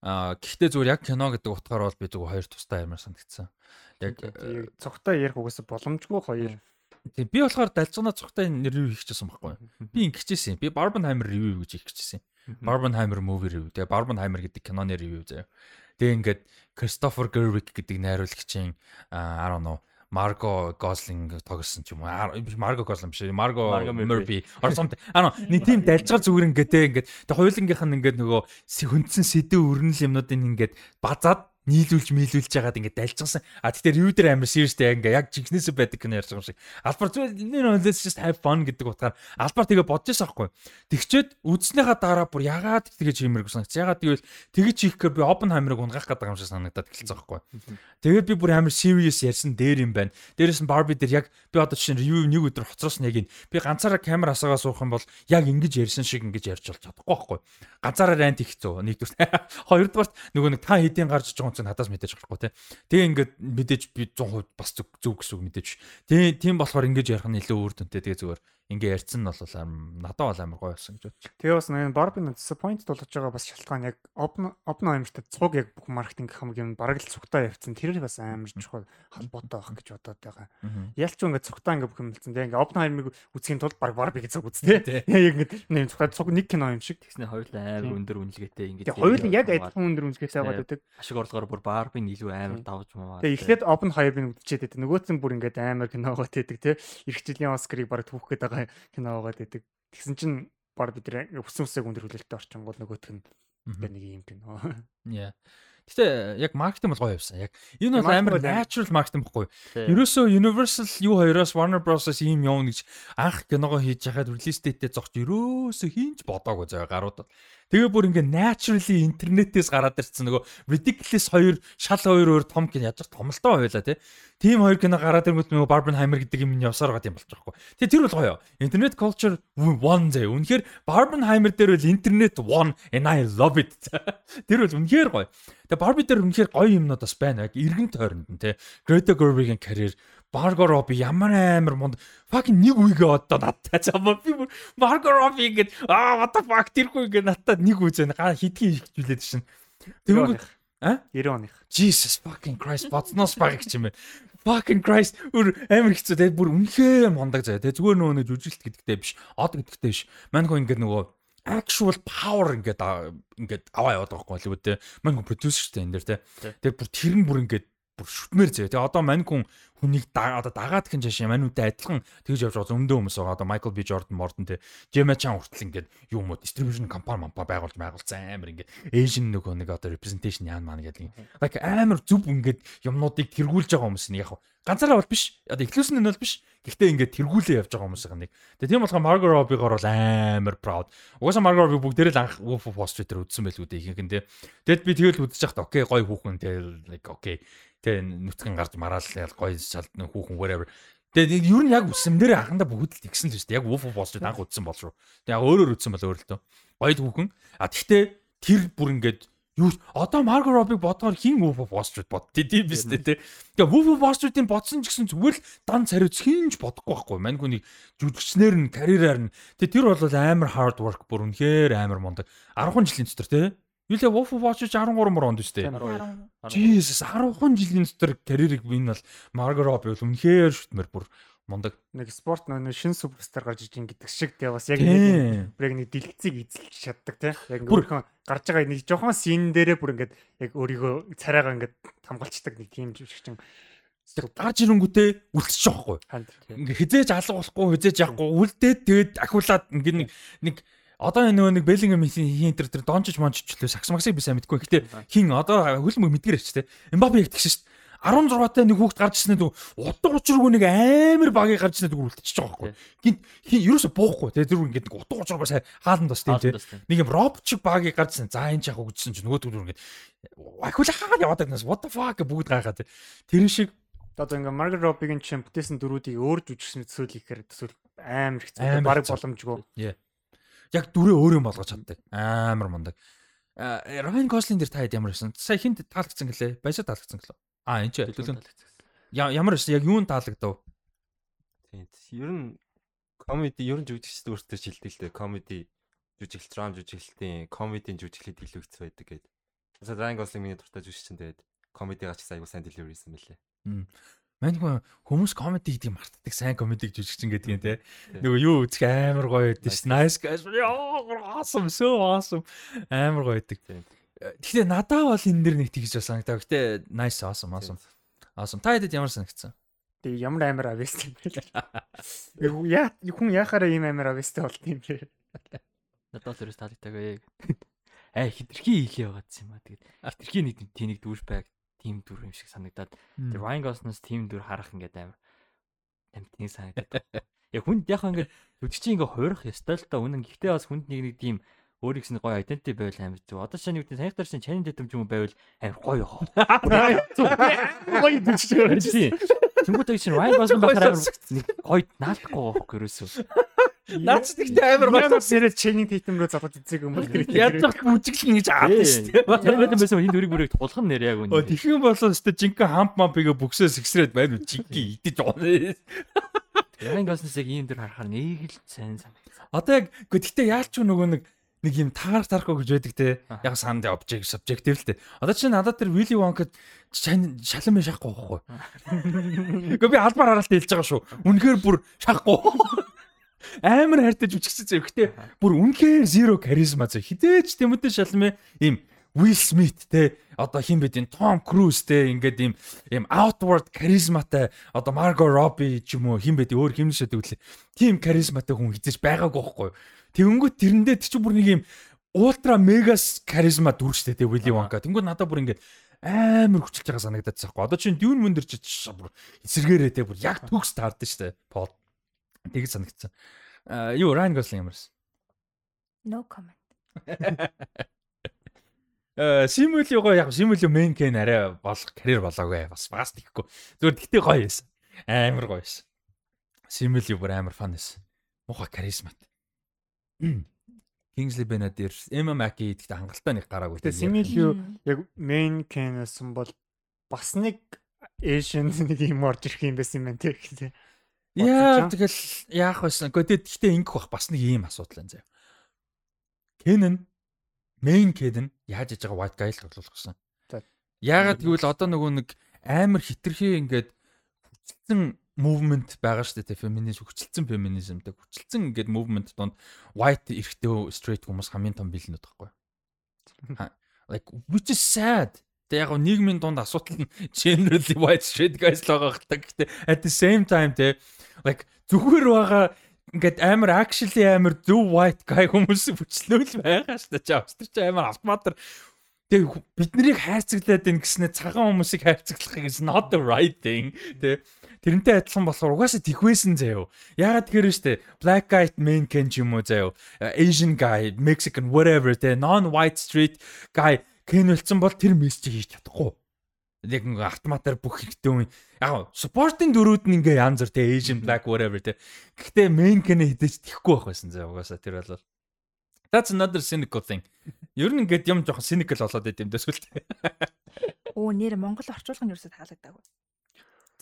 S1: А гэхдээ зүгээр яг кино гэдэг утгаар бол би зүгээр хоёр тустай амар санагдсан. Яг
S2: цогтой ярих угаасаа боломжгүй хоёр
S1: Тийм би болохоор далжгана цогтой ревю хийчихсэн байхгүй. Би ингэчихсэн. Би Barbenheimer review гэж хийчихсэн. Barbenheimer movie review. Тэгээ Barbenheimer гэдэг киноны review заяа. Тэгээ ингээд Christopher Gerwig гэдэг найруулагчийн I don't know Марго Гослинг тоглосон ч юм уу. Марго Гослинг биш. Марго Мөрби. Or something. Аа нэг тийм далжгаар зүгээр ингээд те ингээд тэг хоёулангийнх нь ингээд нөгөө хүндсэн сэдв өрнөл юмнуудын ингээд базаад нийлүүлж мийлүүлж яагаад ингээд дальжсан. А тэгтээ review дээр амар seriousтэй ингээ яг жигнэсээ байдаг кино ярьж байгаа юм шиг. Албар зүгээр энэ let's just have fun гэдэг утгаар албар тэгээ бодож байсан байхгүй. Тэгчээд үзснийхаа дараа бүр яагаад тэгэж хиймэргүй санагц. Яагаад тэгвэл тэгэж хийхээр би Oppenheimer-ыг унгаах гэдэг юм шиг санагдаад эхэлсэн байхгүй. Тэгээд би бүр амар serious ярьсан дээр юм байна. Дээрээс нь Barbie дээр яг би одоо чинь review нэг өдөр хоцроос яг энэ би ганцаараа камер асаагаа суух юм бол яг ингэж ярьсан шиг ингэж ярьж болж чадахгүй байхгүй. Ганцаараа rant их зөө. Нэгдүгээр. Хоёрдугаар нөгөө нэг та хэдийн гарч байгаа хүн надаас мэдээж гарахгүй тий. Тэгээ ингээд мэдээж би 100% бас зүг зүг гэсэн үг мэдээж. Тэгээ тийм болохоор ингэж ярих нь илүү өөр дүнтэй тэгээ зүгээр ингээ ярьсан нь бол надад бол амар гоё байсан гэж бодчих.
S2: Тэгээ бас энэ Barbie disappointed болгож байгаа бас шалтгаан яг Open Oppenheimer-тэй цуг яг бүх маркетинг хамгийн бараг л цугтаа явцсан. Тэр бас амар чухал холбоотой байх гэж бодоод байгаа. Ялч ингээ цугтаа ингээ бүх юм хэлсэн. Тэгээ ингээ Oppenheimer-ыг үзхийн тулд баг Barbie-г цуг үзтээ. Яг ингээ нэг цугтаа цуг нэг кино юм шиг.
S4: Тэгснэ хоёулаа амар өндөр үнэлгээтэй ингэж.
S2: Тэгээ хоёул яг адилхан өндөр үнэлгээтэй байгаад байдаг.
S4: Ашиг орлогоор бүр Barbie нь илүү амар давж маа.
S2: Тэгээ эхлээд Oppenheimer-ыг үзчихэд байдаг. Нөгөөц нь бүр ингээ амар киногоо тээдэг те. Ирэх жилийн Оскарыг баг түүх гээд байгаа киногоо байдаг. Тэгсэн чинь баг бид өсөн өсөг өндөр хүлээлттэй орчингууд нөгөөх нь тэгээ нэг юм кино.
S1: Яа. Гэтэ яг маркетинг бол гоё явсан. Яг энэ бол амар natural маркетинг байхгүй.
S4: Тийм.
S1: Ерөөсөө Universal юу хоёроос Warner Bros-ос ийм явна гэж анх киногоо хийж хахад release date-тэй зогч ерөөсөө хинч бодоагүй заяа гаруудад. Тэгээ бүр ингээ naturally интернетээс гараад ирсэн нөгөө ridiculous хоёр шал хоёр өөр том кино яаж томолтой байлаа тий. Тим хоёр кино гараад ирэнгүүт нөгөө Barbenheimer гэдэг юм явсаар байгаа юм болж байгаа хгүй. Тэгээ тэр бол гоё. Internet culture one заяа. Үнэхээр Barbenheimer дээр бол интернет one and I love it. Тэр бол үнэхээр гоё. Тэгээ Barbie дээр үнэхээр гоё юмнууд бас байна. Яг эргэн тойронд нь тий. Greta Gerwig-ийн карьер Margot Robbie ямар амар монд fucking нэг үегээ одоо надтай цаамаа би бүр Margot Robbie ингээд аа what the fuck тэр хүү ингээд надтай нэг үе зэн хидгийн ихжүүлээд шин. Тэгвэл а
S2: 90 оных.
S1: Jesus fucking Christ бодсноос баг гэж юм бэ. Fucking Christ бүр амар хэцүү те бүр үнэхээр мондаг заяа те зүгээр нөгөө нэг жүжиглэлт гэдэгтэй биш од гэдэгтэй биш. Мань хөө ингээд нөгөө actual power ингээд ингээд аваа яваад байгаа байхгүй л үү те. Мань хүн producer штэ энэ дэр те. Тэгээ бүр тэр нь бүр ингээд бүр шүтмээр заяа. Тэгээ одоо мань хүн хүнийг одоо дагаад гин жашаа маньудаа адилхан тэгж явж байгаа зөндөө хүмүүс байгаа. Одоо Michael B Jordan Morton те. Gemma Chan хүртэл ингээд юм уу distribution компани мампа байгуулж байгуулсан амар ингээд Asian нөгөө нэг одоо representation яан маань гэдэг. Like амар зүв ингээд юмнуудыг тэргүүлж байгаа хүмүүс нь яг ганцаараа бол биш. Одоо exclusive нь бол биш. Гэхдээ ингээд тэргүүлээ явж байгаа хүмүүс байгаа нэг. Тэгээ тийм болохоор Margot Robbie-гоор бол амар proud. Угаасаа Margot Robbie бүгдээрээ л анх Wolf of Wall Street-ээр үзсэн байлгүй дээ ихэнх нь тий. Тэгэд би тэгэл үзэж яхад окей гоё хүүхэн тий like окей. Тэ нүцгэн гарч мараал гоё шалдны хүүхэн whatever. Тэгээд ер нь яг үсэмнэр анхандаа бүгд л тэгсэн л шүү дээ. Яг of Wall Street анх үзсэн бол шүү. Тэгээд яг өөрөөр үзсэн бол өөр л дөө. Гоё хүүхэн. А тэгтээ тэр бүр ингээд юу одоо Margot Robbie бодгоор хин of Wall Street бод тийм биз дээ тий. Тэгээ of Wall Street-ийн бодсон ч гэсэн зүгээр л дан цариуц хинж бодохгүй байхгүй. Мань хүний жүжигчнэр нь карьераар нь тэгээ тэр бол амар hard work бүр үнэхээр амар мундаг. 10 жилийн дотор тий. Юу лээ Wolf Street 13 мөр онд шүү дээ. Jesus 10 жилийн дотор карьерийг энэ бол Margot Robbie бол үнэхээр шүтмэр бүр мундаг.
S2: Нэг спорт нөө шин суперстар гарч иж ин гэдэг шиг тэгээ бас яг нэг
S1: Тийм.
S2: бүр яг нэг дэлгэцийг эзэлж чаддаг тий. Яг ингээд өөрхөн гарч байгаа нэг жоохон син дээрээ бүр ингээд яг өөрийгөө царайгаа ингээд хамгаалцдаг нэг тийм жүжигчин
S1: Гарч ирэнгүүтээ үлдчих жоохгүй.
S2: ханд.
S1: Ингээ хизээж алга болохгүй, хизээж яахгүй үлдээд тэгээд ахиулаад ингээ нэг нэг одоо энэ нөгөө нэг Беллингем хин тэр тэр дончиж мончч лөө сакс максыг би сайн мэдгүй. Гэхдээ хин одоо хөлмөг мэдгэр ч те. Эмбапе яг тэгшин шүү дээ. 16 таа нэг хүүхд гарч ирснээр дүү утга учиргүй нэг амар багийг гарч ирснээр дүү үлдчихэж байгаа байхгүй. Гинт хин ерөөсө буухгүй те. Тэр ингээ нэг утга учиргүй сайн хаалт бас тийм те. Нэг юм робот шиг багийг гарч ирсэн. За энэ ч яг үгжсэн чинь нөгөө түр ингээ ахиулаад яваад байнаас what the fuck бүгд гайхаа те. Тэр шиг
S2: Одоо ингээ Margot Robbie-гийн чинь бүтээсэн дөрүүдийг өөр жүжигчин төсөөл ихээр төсөөл амар хэцүү.
S1: Хэцүү.
S2: боломжгүй.
S1: Яг дүрээ өөрөө болгож чаддаг. Амар мундаг. Ryan Gosling дээр та хэд ямар байсан? Сая хинт таалагдсан гэлээ? Баясаа таалагдсан гэлээ. А энэ ч төлөв. Ямар байсан? Яг юунд таалагдав?
S3: Тийм. Ер нь комеди ер нь жүжигчд өөртөө шилдэг л дээ. Комеди жүжиглэлт, драм жүжиглэлтийн, комедийн жүжиглэлт илүү хэцүү байдаг гэдэг. Mesela Ryan Gosling миний дуртай жүжигчин тэгээд комедигаа ч гэсэн аягүй сайн delivery хийсэн мөлий.
S1: Мань хүмүүс комеди гэдгийг мартдаг сайн комедиг жүжигчин гэдэг юм те. Нөгөө юу үзэх амар гоё байдаг ш. Nice guys. Awesome, so awesome. Амар гоё байдаг.
S3: Тийм.
S1: Гэхдээ надаа бол энэ дэр нэг тэгж санагдав. Гэтэ nice awesome awesome. Awesome. Та хэдэд ямар санагдсан?
S2: Тэгээ ямар амар авест юм бэ? Яа хүн яхаараа ийм амар авестэй болт юм бэ?
S4: Надад л ерөөс таалагдаагүй. Аа хитрхи хийлээ байгаадсан юм аа. Тэгээд хитрхи нэг тийм нэг дүүр байг тийм дүр юм шиг санагдаад. Тэр Ryan Gosling-с тийм дүр харах ингээд амар амтны санагдаад. Яг хүнд яг ингээд жүжигчин ингээд хуурах ёстой л та үнэн. Гэхдээ бас хүнд нэг нэг тийм өөрийнх нь гоё identity байвал амар зүг. Одоо шинэ үгтэй саяхтар чинь Channing Tatum ч юм уу байвал амар гоё яах.
S2: Гоё дүрчтэй.
S4: Тэнгүүтэй чинь Ryan Gosling байхаар амар гоё наалдахгүй байхгүй ерөөсөө.
S1: Наач тэгтээ амар.
S2: Ямар зэрэг чэйний тейтем рүү завхад эцэг юм бол тэр
S1: Яаж зах бүжиглэн гэж аадаг шүү дээ.
S4: Тэр байсан байсан энэ дүрийг бүрийг тулхан нэр яг
S1: Оо
S4: үнэ.
S1: тэгхэн болоо өстө жинхэнэ хамп мампигээ бүксээ сэгсрээд байна уу жинхэнэ идэж байгаа.
S4: Ryan Gosling-ыг ийм дэр харахаар нэг л сайн санагдсан.
S1: Одоо яг гэхдээ яалч нөгөө нэг нэг юм таарах тарахгүй гэж байдаг те. Яг санд object subjective л те. Одоо чи надад тэр Willy Wonka шалан биш шахахгүй байхгүй. Гэхдээ би албаар харалт хэлж байгаа шүү. Үнэхээр бүр шахахгүй. Амар хайртаж үчгсэн зэ. Гэхдээ бүр үнэхээр zero charisma зэ. Хідээч Тимоти Шалме ийм Will Smith те одоо хин бид энэ Tom Cruise те ингээд ийм ийм outward charismaтай одоо Margot Robbie ч юм уу хин бид өөр химнэшэд үглээ. Тим charismaтай хүн хизэж байгаагүй байхгүй юу? Тэнгүүт тэрэндээ тэр чинь бүр нэг ийм ультра мегас charisma дүрчтэй те Willy Wonka. Тэнгүүт надад бүр ингээд амар хүчилж байгаа санагдаад байгаа. Одоо чинь Dune мөн дэр чи бүр эсэргээрээ те бүр яг төгс таард штэ. Пол. Тэгж санагдсан. Аа юу Ryan Gosling ямарс?
S5: No comment.
S1: Э Симүлиго яг Симүли мейн кен арай болох карьер болоогүй бас багас тийхгүй. Зүгээр гэтээ гоё байсан. Амар гоё байсан. Симүли бүр амар фан байсан. Муха каризмат. Kingsley Benadir, Emma Mackey гэдэгт хангалттай нэг гараагүй.
S2: Тэгээ Симил юу яг main canation бол бас нэг Asian нэг юм орж ирэх юм байсан юм байна тий.
S1: Яа тэгэл яах байсан. Гэхдээ гэхдээ ингэх бах бас нэг ийм асуудал энэ заяа. Canon main Canon яаж иж байгаа white guy л тоглох гэсэн. Яагаад гэвэл одоо нөгөө нэг амар хитрхи ингээд хүчилсэн movement байгаа шүү дээ феминизм хүчилсэн феминизмтэй хүчилсэн ингээд movement донд white эрэгтэй straight хүмүүс хамгийн том бэлнүүд байхгүй. Like which is sad. Тэг яг нийгмийн дунд асуудал нь generally white straight guys л байгаа хэрэг. Гэхдээ at the same time те like зүгээр байгаа ингээд амар actually амар зөв white guy хүмүүс хүчлөөл байгаа шүү дээ. Чи австр чи амар автоматар Тэг бид нарыг хайрцаглаад байна гэснээр цагаан хүмүүсийг хайрцаглах is not the right thing. Тэ тэрнтэй адилхан болохоор угаасаа тэгвэсэн заяо. Ягаад тэгэхээр штэ black guy main can ч юм уу заяо. Asian guy, Mexican whatever тэ non white street guy кен үлдсэн бол тэр мессежийг хийж чадахгүй. Яг ингээ автоматар бүх хэрэгтэй юм. Яг supporting дөрүүд нь ингээ янз бүр тэ Asian black whatever тэ. Гэхдээ main can хідэж тэхгүй байх байсан заяо угаасаа тэр бол That's another cynical thing. Ер нь ингээд юм жоохон cynical болоод байт юм дэсгэлт.
S5: Оо нэр Монгол орчуулга нь ерөөсөд таалагдаагүй.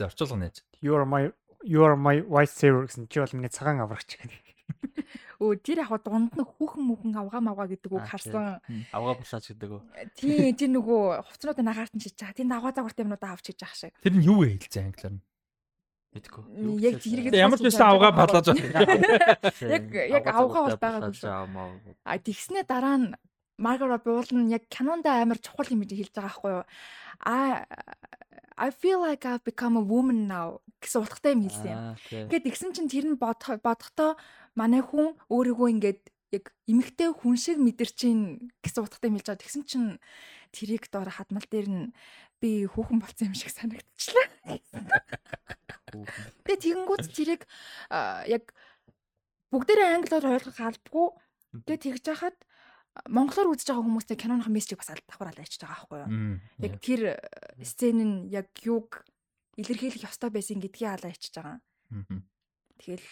S1: За орчуулга нээж.
S2: You are my you are my white savior гэсэн чи бол миний цагаан аврагч гэх.
S5: Өө тэр яг дунд нь хүүхэн мүхэн авгаа мавгаа гэдэг үг харсан.
S4: Авгаа булаач гэдэг үү?
S5: Тийм тэр нөгөө хувцнуудыг нагаарт нь шиж байгаа. Тийм авгаа загвартай юмнуудаа авч хийж байгаа шиг.
S1: Тэр нь юу вэ хэлцээ англиар нь?
S4: Мэдгүй.
S5: Яг зэрэг
S1: Ямар ч байсан авгаа батлаж байна.
S5: Яг яг авгаа бол байгаагүй шүү. А тэгснэ дараа нь Марго Робби уул нь яг кинонда амар чухал юм хэлж байгаа байхгүй юу? I I feel like I've become a woman now гэсэн утгатай юм хэлсэн юм. Ингээд тэгсэн чинь тэр нь бодох бодохдоо манай хүн өөрийгөө ингээд яг эмэгтэй хүн шиг мэдэрчин гэсэн утгатай юм хэлж байгаа. Тэгсэн чинь тэрийг доор хадмал дээр нь би хүүхэн болсон юм шиг санагдчихлаа. Тэгээ тэгэнгүүт тэрийг яг бүгдээрээ англиар ойлгох албагүй. Тэгээ тэгж яхад монголоор үзэж байгаа хүмүүстэй киноныхын мессежийг бас давхар алж байгаа байхгүй юу? Яг тэр сцен нь яг юг илэрхийлэх ёстой байсан гэдгийг алаа ичж байгаа. Тэгэл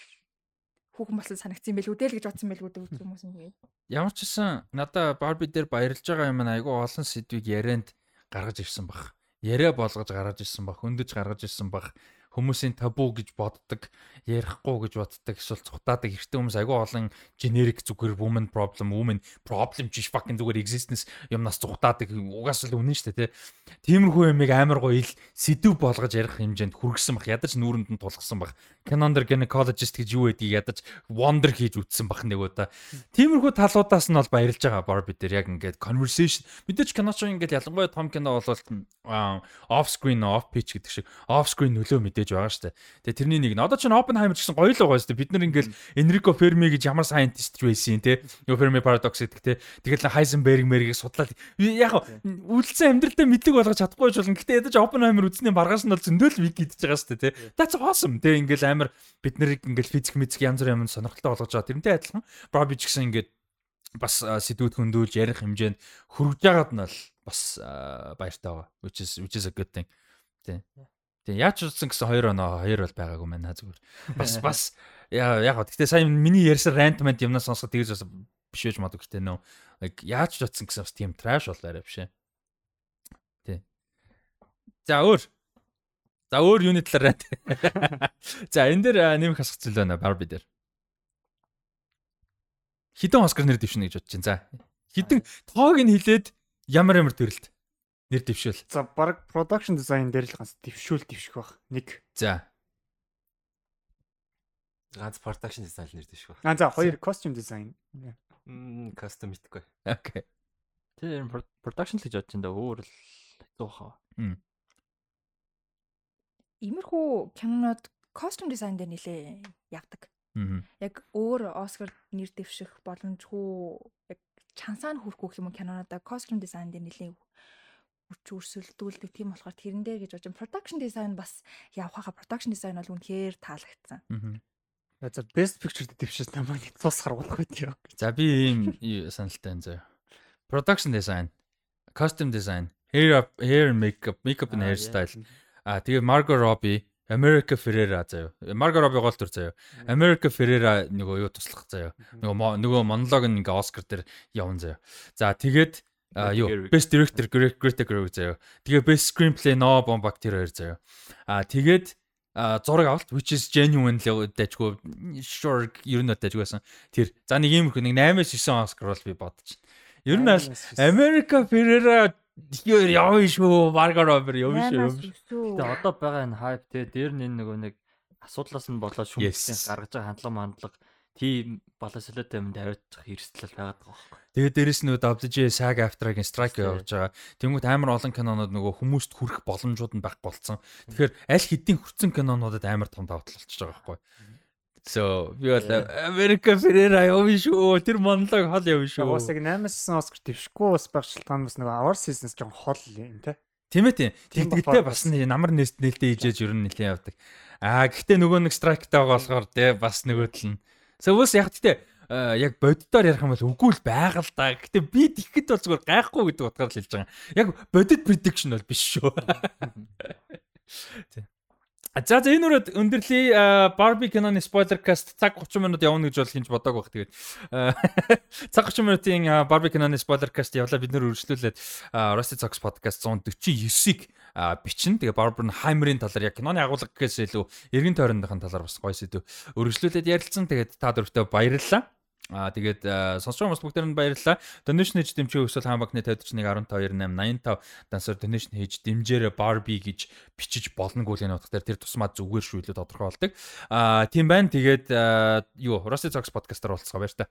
S5: хүүхэн болсон санагдсан юм байл үдэл гэж бодсон байл үүдээ үзэх хүмүүс юм.
S1: Ямар ч гэсэн надаа Барби дээр баярлж байгаа юм айгүй олон сэдвийг ярианд гаргаж ирсэн баг. Яриа болгож гаргаж ирсэн баг, хөндөж гаргаж ирсэн баг хүмүүсийн табу гэж боддог, ярихгүй гэж боддог, эсвэл цутаадаг эртний хүмүүс айгүй олон generic зүгээр woman problem, woman problem биш fucking зүгээр existence юмнаас цутаадаг угаас л үнэн шүү дээ, тий. Тиймэрхүү юмыг амар гоё ил сэдв болгож ярих хэмжээнд хүргэсэн баг. Ядаж нүүрэнд нь тулгсан баг. Canon дээр gynecologist гэж юу гэдгийг ядаж wonder хийж үтсэн баг нэг удаа. Тиймэрхүү талуудаас нь бол баярлж байгаа Barbie дээр яг ингээд conversation мэдээж кино ч ингээд ялангуяа том кино бол off screen off pitch гэдэг шиг off screen нөлөө мэдээж байж байгаа шүү дээ. Тэгээ тэрний нэг нь одоо ч гэсэн гоё л байгаа шүү дээ. Бид нар ингээл Enrico Fermi гэж ямар scientist байсан те. Юу Fermi paradox гэдэг те. Тэгэл Heisenberg мэргийг судлаад яг үлдсэн амьдралдаа мэдлэг болгож чадахгүй ч болно. Гэтэ ядаж Oppenheimer үзснээр маргааш нь бол зөндөл вик гэдэж байгаа шүү дээ те. That's awesome те. Ингээл амар бид нарыг ингээл физик мэдzik янз бүрийн юм сонирхолтой болгож байгаа. Тэрнтэй адилхан Barbie ч гэсэн ингээд бас сэдвүүд хөндөөлж ярих хэмжээнд хүрэж байгаад нь бол бас баяртай байгаа. Which is which is a good thing. Тий. Тийм яаж утсан гэсэн 2 оноо 2 бол байгаагүй маань зүгээр. Бас бас яг гэхдээ сая миний ярьсан rantment юмнаас сонсоход тэгж бас биш байж магадгүй гэхдээ нөө like яаж ч утсан гэсэн бас тийм trash бол арай биш ээ. Тий. За өөр За өөр юуны талаар райт. За энэ дээр нэмэх асах зүйл байна Барби дээр. Хідэн Оскар нэр дэвшнэ гэж бодож байна. За хідэн тоог нь хилээд ямар ямар төрөлт нэр дэвшүүл.
S2: За баг production design дээр л ганц дэвшүүл дэвших бах. Нэг.
S1: За
S3: Ганц production design нэр дэвшгүй.
S2: А за хоёр costume design.
S3: Мм custom итгэхгүй.
S1: окей.
S4: Тэр pro- production л гэж бодож байна да өөр л хэцүү хаа.
S5: Иймэрхүү кинонод костюм дизайн дээр нэлээ явдаг. Яг өөр Оскар нэр дэвших боломжгүй яг чансаа нь хүрхгүй юм кинонуудаа костюм дизайн дээр нэлээ үрч өрсөлдүүлдэг тийм болохоор тэрэн дээр гэж бодож production design бас явхаа production design бол үнэхээр таалагдсан.
S1: Мгм.
S2: За best picture дэвшээс намайг цус харгуулах байт яа.
S1: За би ийм ий- саналтай байна заяа. Production design, costume design, hair up, hair and makeup, makeup and hairstyle. А тэгээ Margot Robbie, America Ferrera заяа. Margot Robbie гол төр заяа. America Ferrera нөгөө юу туслах заяа. Нөгөө нөгөө монолог нь ингээ Оскар дээр явна заяа. За тэгээд а, юу. Best Director Greta Gerwig заяа. Тэгээ Best Screenplay Noah Baumbach тэр хоёр заяа. А тэгээд зураг авалт which is genuine л дайггүй sure ер нь дайггүйсэн. Тэр за нэг иймэрхүү нэг 8-9 Оскар бол би бодож. Ер нь аль America Ferrera юу явна шүү. Margot Robbie явна шүү.
S4: Тэгээ одоо байгаа энэ hype те дээр нь энэ нөгөө нэг асуудлаас нь болоод шүмжлэн
S1: Yes.
S4: гаргаж байгаа хандлага мандлага тийм боловсролтой юмд хариуцах эрсдэл байгаад байгаа байхгүй.
S1: Тэгээд дээрэс нь WGA SAG AFTRA-гийн strike явж байгаа. Тэнгүүт амар олон кинонууд нөгөө хүмүүст хүрэх боломжууд нь байхгүй болсон. Тэгэхээр аль хэдийн хүрсэн кинонуудад амар том давтал болчихж байгаа байхгүй. So би бол America Ferrera явна шүү. Тэр монолог хол явна шүү.
S2: яг 8-9 Оскар дэвшихгүй бас байх шалтгаан бас нэг our seasons жоон хол юм те.
S1: Тийм ээ тийм.
S2: Болохоор
S1: бас намар нэст нээлттэй ижээж ер нь нэлээд явдаг. Аа гэхдээ нөгөө нэг страйктай байгаа болохоор тий бас нөгөө тал нь. Ус яг гэхдээ э, яг боддоор ярих юм бол үгүй л байгаа л да. Гэхдээ би тэгэхэд бол зүгээр гайхгүй гэдэг утгаар л хэлж байгаа. Яг бодит prediction бол биш шүү. За за энэ үрээд өндөрлөе Barbie киноны spoiler cast цаг 30 минут явна гэж бол хинж бодог байх. Тэгээд э, цаг 30 минутын Barbie киноны spoiler cast явлаа бид нэр үргэлжлүүлээд Rusty Socks podcast 149-ийг а, бичнэ. Тэгээ Barbenheimer-ийн талаар яг киноны агуулга гэхээс илүү эргэн тойрондохын талаар бас гоё сэдв өргөжлүүлээд ярилцсан. Тэгээд та дөрөвтөө баярлалаа. Аа тэгээд байгаа хүмүүс бүгдээр нь баярлалаа. Donation хийж дэмжих өсөл хаан банкны 51 12 8 85 дансаар donation хийж дэмжээрэ Barbie гэж бичиж болно гүлийн утгаар тэр тусмаа зүгээр илүү тодорхой болдог. Аа тийм байна. Тэгээд юу Rusty Socks podcast-аар уулзгаа баяр та.